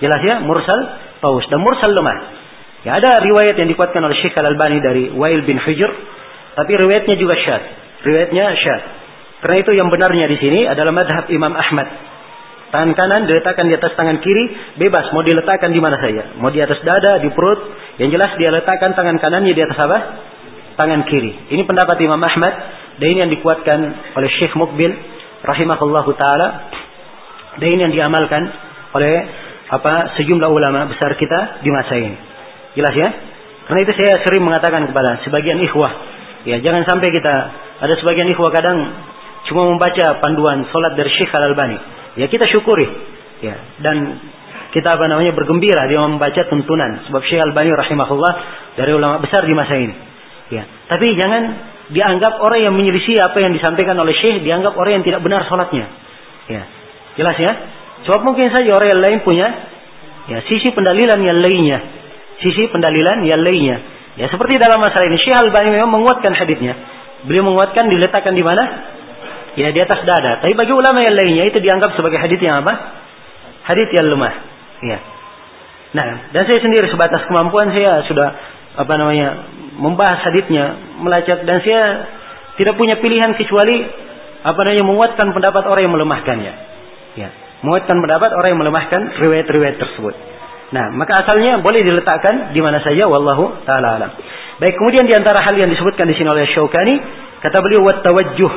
Jelas ya, mursal taus dan mursal lemah. Ya, ada riwayat yang dikuatkan oleh Syekh Al-Albani dari Wail bin Hujr, tapi riwayatnya juga syad. Riwayatnya syad. Karena itu yang benarnya di sini adalah madhab Imam Ahmad Tangan kanan diletakkan di atas tangan kiri, bebas mau diletakkan di mana saja. Mau di atas dada, di perut, yang jelas dia letakkan tangan kanannya di atas apa? Tangan kiri. Ini pendapat Imam Ahmad. Dan ini yang dikuatkan oleh Syekh Mukbil rahimahullahu taala. Dan ini yang diamalkan oleh apa sejumlah ulama besar kita di masa ini. Jelas ya? Karena itu saya sering mengatakan kepada sebagian ikhwah, ya jangan sampai kita ada sebagian ikhwah kadang cuma membaca panduan solat dari Syekh Al Albani ya kita syukuri. Ya dan kita apa namanya bergembira dia membaca tuntunan. Sebab Syekh Al-Bani rahimahullah dari ulama besar di masa ini ya tapi jangan dianggap orang yang menyelisih apa yang disampaikan oleh Syekh dianggap orang yang tidak benar sholatnya ya jelas ya sebab mungkin saja orang yang lain punya Ya, sisi pendalilan yang lainnya. Sisi pendalilan yang lainnya. Ya, seperti dalam masalah ini Syekh Al-Albani memang menguatkan hadisnya. Beliau menguatkan diletakkan di mana? Ya, di atas dada. Tapi bagi ulama yang lainnya itu dianggap sebagai hadis yang apa? Hadis yang lemah. Ya. Nah, dan saya sendiri sebatas kemampuan saya sudah apa namanya membahas hadisnya, melacak dan saya tidak punya pilihan kecuali apa namanya menguatkan pendapat orang yang melemahkannya. Ya, menguatkan pendapat orang yang melemahkan riwayat-riwayat tersebut. Nah, maka asalnya boleh diletakkan di mana saja wallahu taala alam. Baik, kemudian di antara hal yang disebutkan di sini oleh Syaukani, kata beliau wat tawajjuh.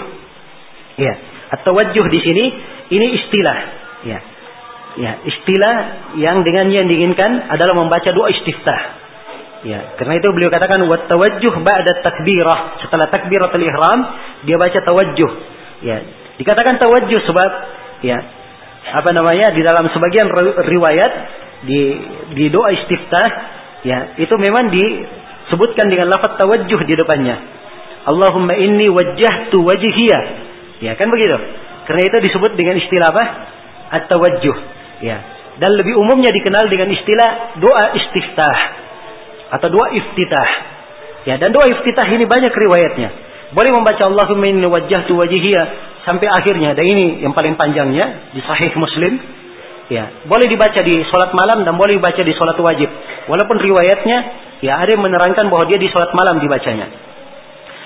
Ya, at-tawajjuh di sini ini istilah, ya. Ya, istilah yang dengannya yang diinginkan adalah membaca doa istiftah. Ya, karena itu beliau katakan wat tawajjuh ba'da takbirah. Setelah takbiratul ihram, dia baca tawajjuh. Ya, dikatakan tawajjuh sebab ya apa namanya di dalam sebagian riwayat di di doa istiftah ya itu memang disebutkan dengan lafaz tawajjuh di depannya. Allahumma inni wajjahtu wajhiya. Ya kan begitu. Karena itu disebut dengan istilah apa? At-tawajjuh. Ya. Dan lebih umumnya dikenal dengan istilah doa istiftah atau doa iftitah. Ya, dan doa iftitah ini banyak riwayatnya. Boleh membaca Allahumma inni wajjahtu wajhiya sampai akhirnya. Dan ini yang paling panjangnya di Sahih Muslim. Ya, boleh dibaca di sholat malam dan boleh dibaca di sholat wajib. Walaupun riwayatnya, ya ada yang menerangkan bahwa dia di sholat malam dibacanya.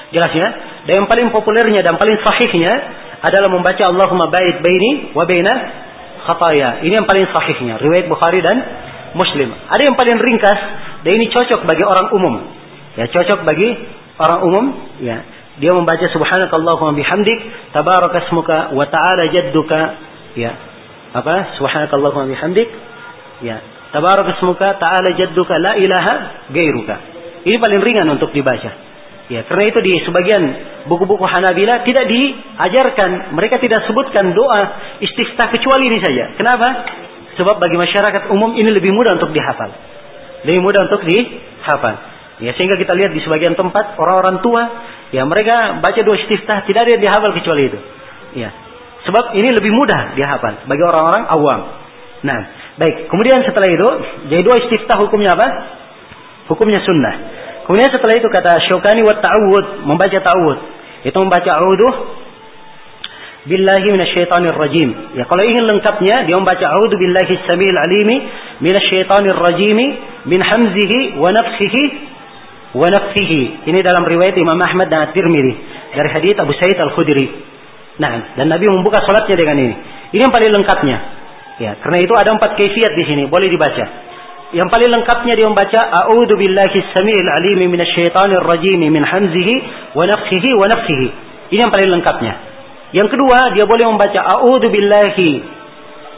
Jelas ya? Dan yang paling populernya dan paling sahihnya adalah membaca Allahumma bait baini wa baina khataya. Ini yang paling sahihnya. Riwayat Bukhari dan Muslim. Ada yang paling ringkas. Dan ini cocok bagi orang umum. Ya, cocok bagi orang umum. Ya. Dia membaca subhanakallahumma bihamdik. Tabarakasmuka wa ta'ala jadduka. Ya. Apa? Subhanakallahumma bihamdik. Ya. Tabarakasmuka ta'ala jadduka la ilaha gairuka. Ini paling ringan untuk dibaca. Ya, karena itu di sebagian buku-buku Hanabila tidak diajarkan, mereka tidak sebutkan doa istiftah kecuali ini saja. Kenapa? Sebab bagi masyarakat umum ini lebih mudah untuk dihafal. Lebih mudah untuk dihafal. Ya, sehingga kita lihat di sebagian tempat orang-orang tua, ya mereka baca doa istiftah tidak ada yang dihafal kecuali itu. Ya. Sebab ini lebih mudah dihafal bagi orang-orang awam. Nah, baik. Kemudian setelah itu, jadi doa istiftah hukumnya apa? Hukumnya sunnah. Kemudian setelah itu kata Syukani wa ta'awud, membaca ta'awud. Itu membaca a'udhu billahi minasyaitonir rajim. Ya kalau ingin lengkapnya dia membaca a'udhu billahi samil alimi minasyaitonir rajim min hamzihi wa nafsihi wa nafsihi. Ini dalam riwayat Imam Ahmad dan At-Tirmidzi dari hadis Abu Sa'id Al-Khudri. Nah, dan Nabi membuka salatnya dengan ini. Ini yang paling lengkapnya. Ya, karena itu ada empat kaifiat di sini, boleh dibaca. Yang paling lengkapnya dia membaca A'udzu billahi samil alimi minasyaitonir rajim min hamzihi wa nafthihi wa. Ini yang paling lengkapnya. Yang kedua, dia boleh membaca A'udzu billahi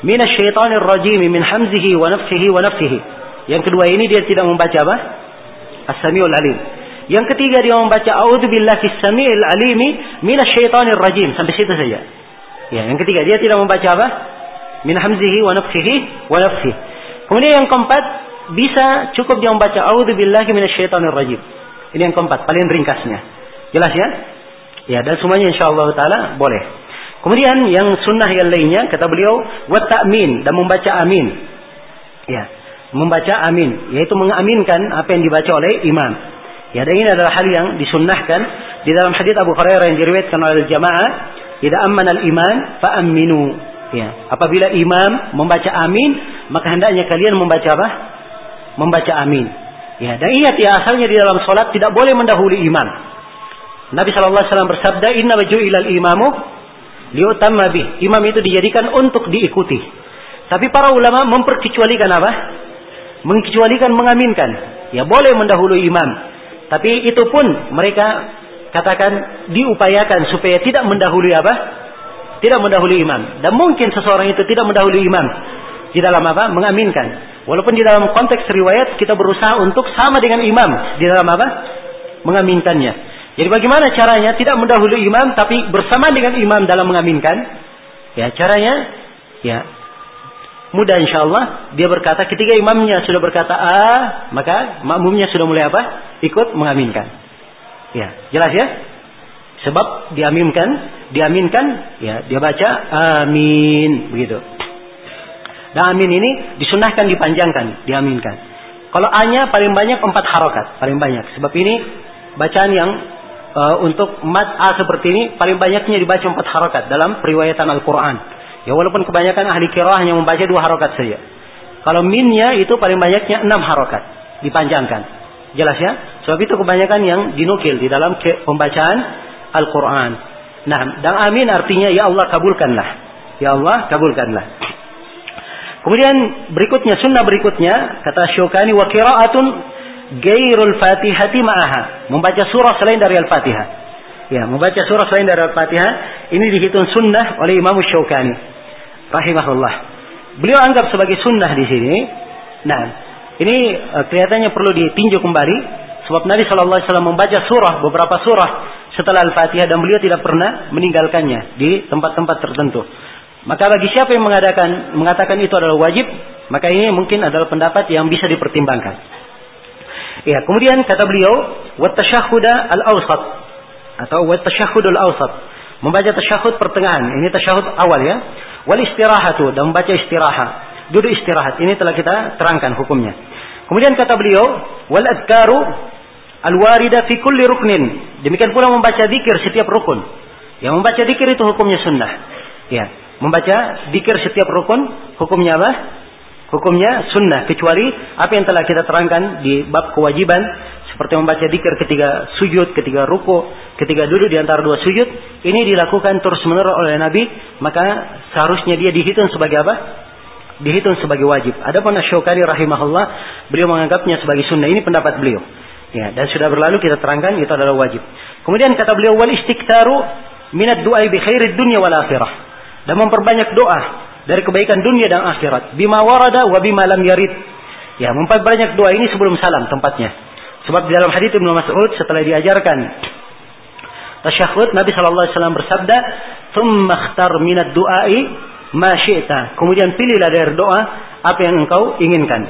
minasyaitonir rajim min hamzihi wa nafthihi wa nafthihi. Yang kedua ini dia tidak membaca apa? As-Samiul Alim. Yang ketiga dia membaca A'udzu billahi samil alimi minasyaitonir rajim sampai situ saja. Ya, yang ketiga dia tidak membaca apa? Min hamzihi wa nafthihi wa nafthihi. Kemudian yang keempat, bisa cukup dia membaca A'udzubillahi minasyaitonir rajim. Ini yang keempat, paling ringkasnya. Jelas ya? Ya, dan semuanya insyaallah taala boleh. Kemudian yang sunnah yang lainnya kata beliau wa ta'min dan membaca amin. Ya, membaca amin yaitu mengaminkan apa yang dibaca oleh imam. Ya, dan ini adalah hal yang disunnahkan di dalam hadis Abu Hurairah yang diriwayatkan oleh jamaah, "Idza ammana al-iman fa aminu." Ya, apabila imam membaca amin, maka hendaknya kalian membaca apa? Membaca amin. Ya, dan ingat ya asalnya di dalam solat tidak boleh mendahului imam. Nabi Shallallahu Alaihi Wasallam bersabda, Inna ilal imamu liutamma bih. Imam itu dijadikan untuk diikuti. Tapi para ulama memperkecualikan apa? Mengecualikan mengaminkan. Ya boleh mendahului imam. Tapi itu pun mereka katakan diupayakan supaya tidak mendahului apa? Tidak mendahului imam. Dan mungkin seseorang itu tidak mendahului imam. Di dalam apa? Mengaminkan. Walaupun di dalam konteks riwayat kita berusaha untuk sama dengan imam. Di dalam apa? Mengaminkannya. Jadi bagaimana caranya? Tidak mendahului imam tapi bersama dengan imam dalam mengaminkan. Ya caranya ya mudah insya Allah. Dia berkata ketika imamnya sudah berkata A, maka makmumnya sudah mulai apa? Ikut mengaminkan. Ya, jelas ya? Sebab diaminkan, diaminkan, ya dia baca amin begitu. Dan amin ini disunahkan dipanjangkan, diaminkan. Kalau A-nya paling banyak empat harokat, paling banyak. Sebab ini bacaan yang uh, untuk mat A seperti ini paling banyaknya dibaca empat harokat dalam periwayatan Al-Quran. Ya walaupun kebanyakan ahli kirah hanya membaca dua harokat saja. Kalau minnya itu paling banyaknya enam harokat dipanjangkan. Jelas ya? Sebab itu kebanyakan yang dinukil di dalam pembacaan Al-Quran. Nah, dan amin artinya ya Allah kabulkanlah. Ya Allah kabulkanlah. Kemudian berikutnya sunnah berikutnya kata Syukani wa qiraatun gairul fatihati ma'aha. Membaca surah selain dari Al-Fatihah. Ya, membaca surah selain dari Al-Fatihah ini dihitung sunnah oleh Imam Syukani rahimahullah. Beliau anggap sebagai sunnah di sini. Nah, ini uh, kelihatannya perlu ditinjau kembali sebab Nabi Wasallam membaca surah beberapa surah setelah Al-Fatihah dan beliau tidak pernah meninggalkannya di tempat-tempat tertentu. Maka bagi siapa yang mengadakan mengatakan itu adalah wajib, maka ini mungkin adalah pendapat yang bisa dipertimbangkan. Ya, kemudian kata beliau, wa al-awsat atau wa al-awsat. Membaca tasyahud pertengahan. Ini tasyahud awal ya. Wal istirahatu dan membaca istirahat. Duduk istirahat. Ini telah kita terangkan hukumnya. Kemudian kata beliau, wal adkaru al-warida fi kulli ruknin. Demikian pula membaca dikir setiap rukun. Yang membaca dikir itu hukumnya sunnah. Ya, membaca dikir setiap rukun hukumnya apa? Hukumnya sunnah kecuali apa yang telah kita terangkan di bab kewajiban seperti membaca dikir ketika sujud, ketika ruku, ketika duduk di antara dua sujud, ini dilakukan terus-menerus oleh Nabi, maka seharusnya dia dihitung sebagai apa? Dihitung sebagai wajib. Adapun Asy-Syaukani rahimahullah, beliau menganggapnya sebagai sunnah. Ini pendapat beliau. Ya, dan sudah berlalu kita terangkan itu adalah wajib. Kemudian kata beliau wal istiktaru minat du'a bi khairid dunya wal akhirah. Dan memperbanyak doa dari kebaikan dunia dan akhirat. Bima warada wa bima lam yarid. Ya, memperbanyak doa ini sebelum salam tempatnya. Sebab di dalam hadis Ibnu Mas'ud setelah diajarkan tasyahud Nabi sallallahu alaihi wasallam bersabda, "Tsumma ikhtar minad du'ai ma syi'ta." Kemudian pilihlah dari doa apa yang engkau inginkan.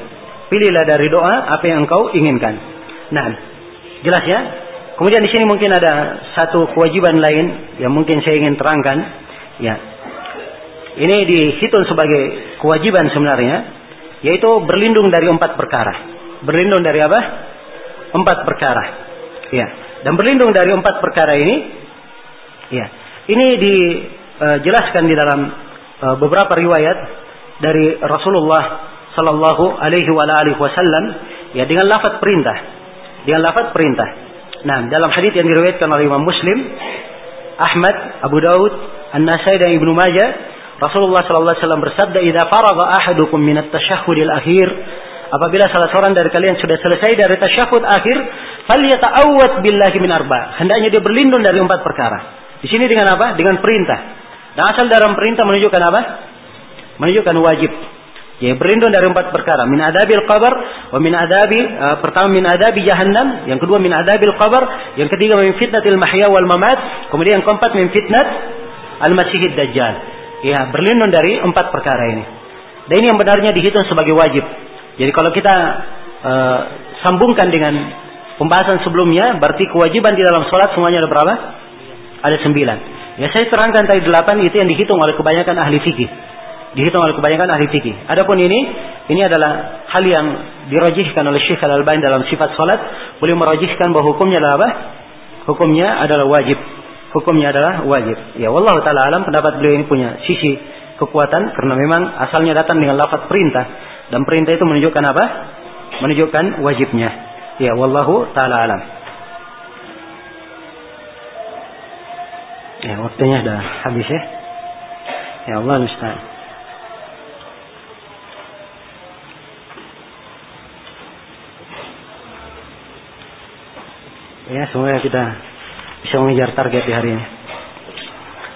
Pilihlah dari doa apa yang engkau inginkan. Nah, jelas ya? Kemudian di sini mungkin ada satu kewajiban lain yang mungkin saya ingin terangkan, ya. Ini dihitung sebagai kewajiban sebenarnya, yaitu berlindung dari empat perkara. Berlindung dari apa? empat perkara. Ya. Dan berlindung dari empat perkara ini, ya. Ini dijelaskan di dalam uh, beberapa riwayat dari Rasulullah Sallallahu Alaihi Wasallam, ya dengan lafaz perintah, dengan lafaz perintah. Nah, dalam hadis yang diriwayatkan oleh Imam Muslim, Ahmad, Abu Daud, An-Nasai dan Ibnu Majah, Rasulullah sallallahu alaihi wasallam bersabda, "Idza faragha ahadukum min at-tashahhudil akhir, Apabila salah seorang dari kalian sudah selesai dari tasyahud akhir, falyata'awwad billahi min arba. Hendaknya dia berlindung dari empat perkara. Di sini dengan apa? Dengan perintah. Dan asal dalam perintah menunjukkan apa? Menunjukkan wajib. Ya, berlindung dari empat perkara. Min adabil qabr, wa min adabi, uh, pertama min adabi jahannam, yang kedua min adabil qabr, yang ketiga min fitnatil mahya wal mamat, kemudian yang keempat min fitnat al-masihid dajjal. Ya, berlindung dari empat perkara ini. Dan ini yang benarnya dihitung sebagai wajib. Jadi kalau kita uh, sambungkan dengan pembahasan sebelumnya, berarti kewajiban di dalam sholat semuanya ada berapa? Ada sembilan. Ya saya terangkan tadi delapan itu yang dihitung oleh kebanyakan ahli fikih. Dihitung oleh kebanyakan ahli fikih. Adapun ini, ini adalah hal yang dirajihkan oleh Syekh Al-Albani dalam sifat sholat. Boleh merajihkan bahwa hukumnya adalah apa? Hukumnya adalah wajib. Hukumnya adalah wajib. Ya, wallahu taala alam pendapat beliau ini punya sisi kekuatan karena memang asalnya datang dengan lafaz perintah dan perintah itu menunjukkan apa? Menunjukkan wajibnya. Ya, wallahu taala alam. Ya, waktunya sudah habis ya. Ya Allah musta'an. Ya, semoga kita bisa mengejar target di hari ini.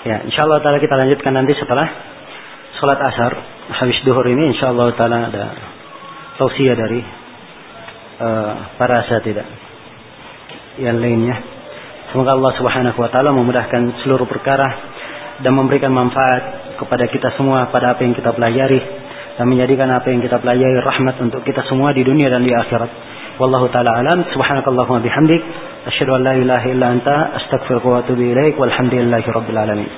Ya, insya Allah taala kita lanjutkan nanti setelah sholat asar habis duhur ini insya Allah taala ada tausiah dari uh, para tidak yang lainnya. Semoga Allah Subhanahu wa taala memudahkan seluruh perkara dan memberikan manfaat kepada kita semua pada apa yang kita pelajari dan menjadikan apa yang kita pelajari rahmat untuk kita semua di dunia dan di akhirat. Wallahu taala alam. Subhanakallahumma bihamdik asyhadu an la ilaha illa anta astaghfiruka wa atubu ilaik walhamdulillahi rabbil alamin.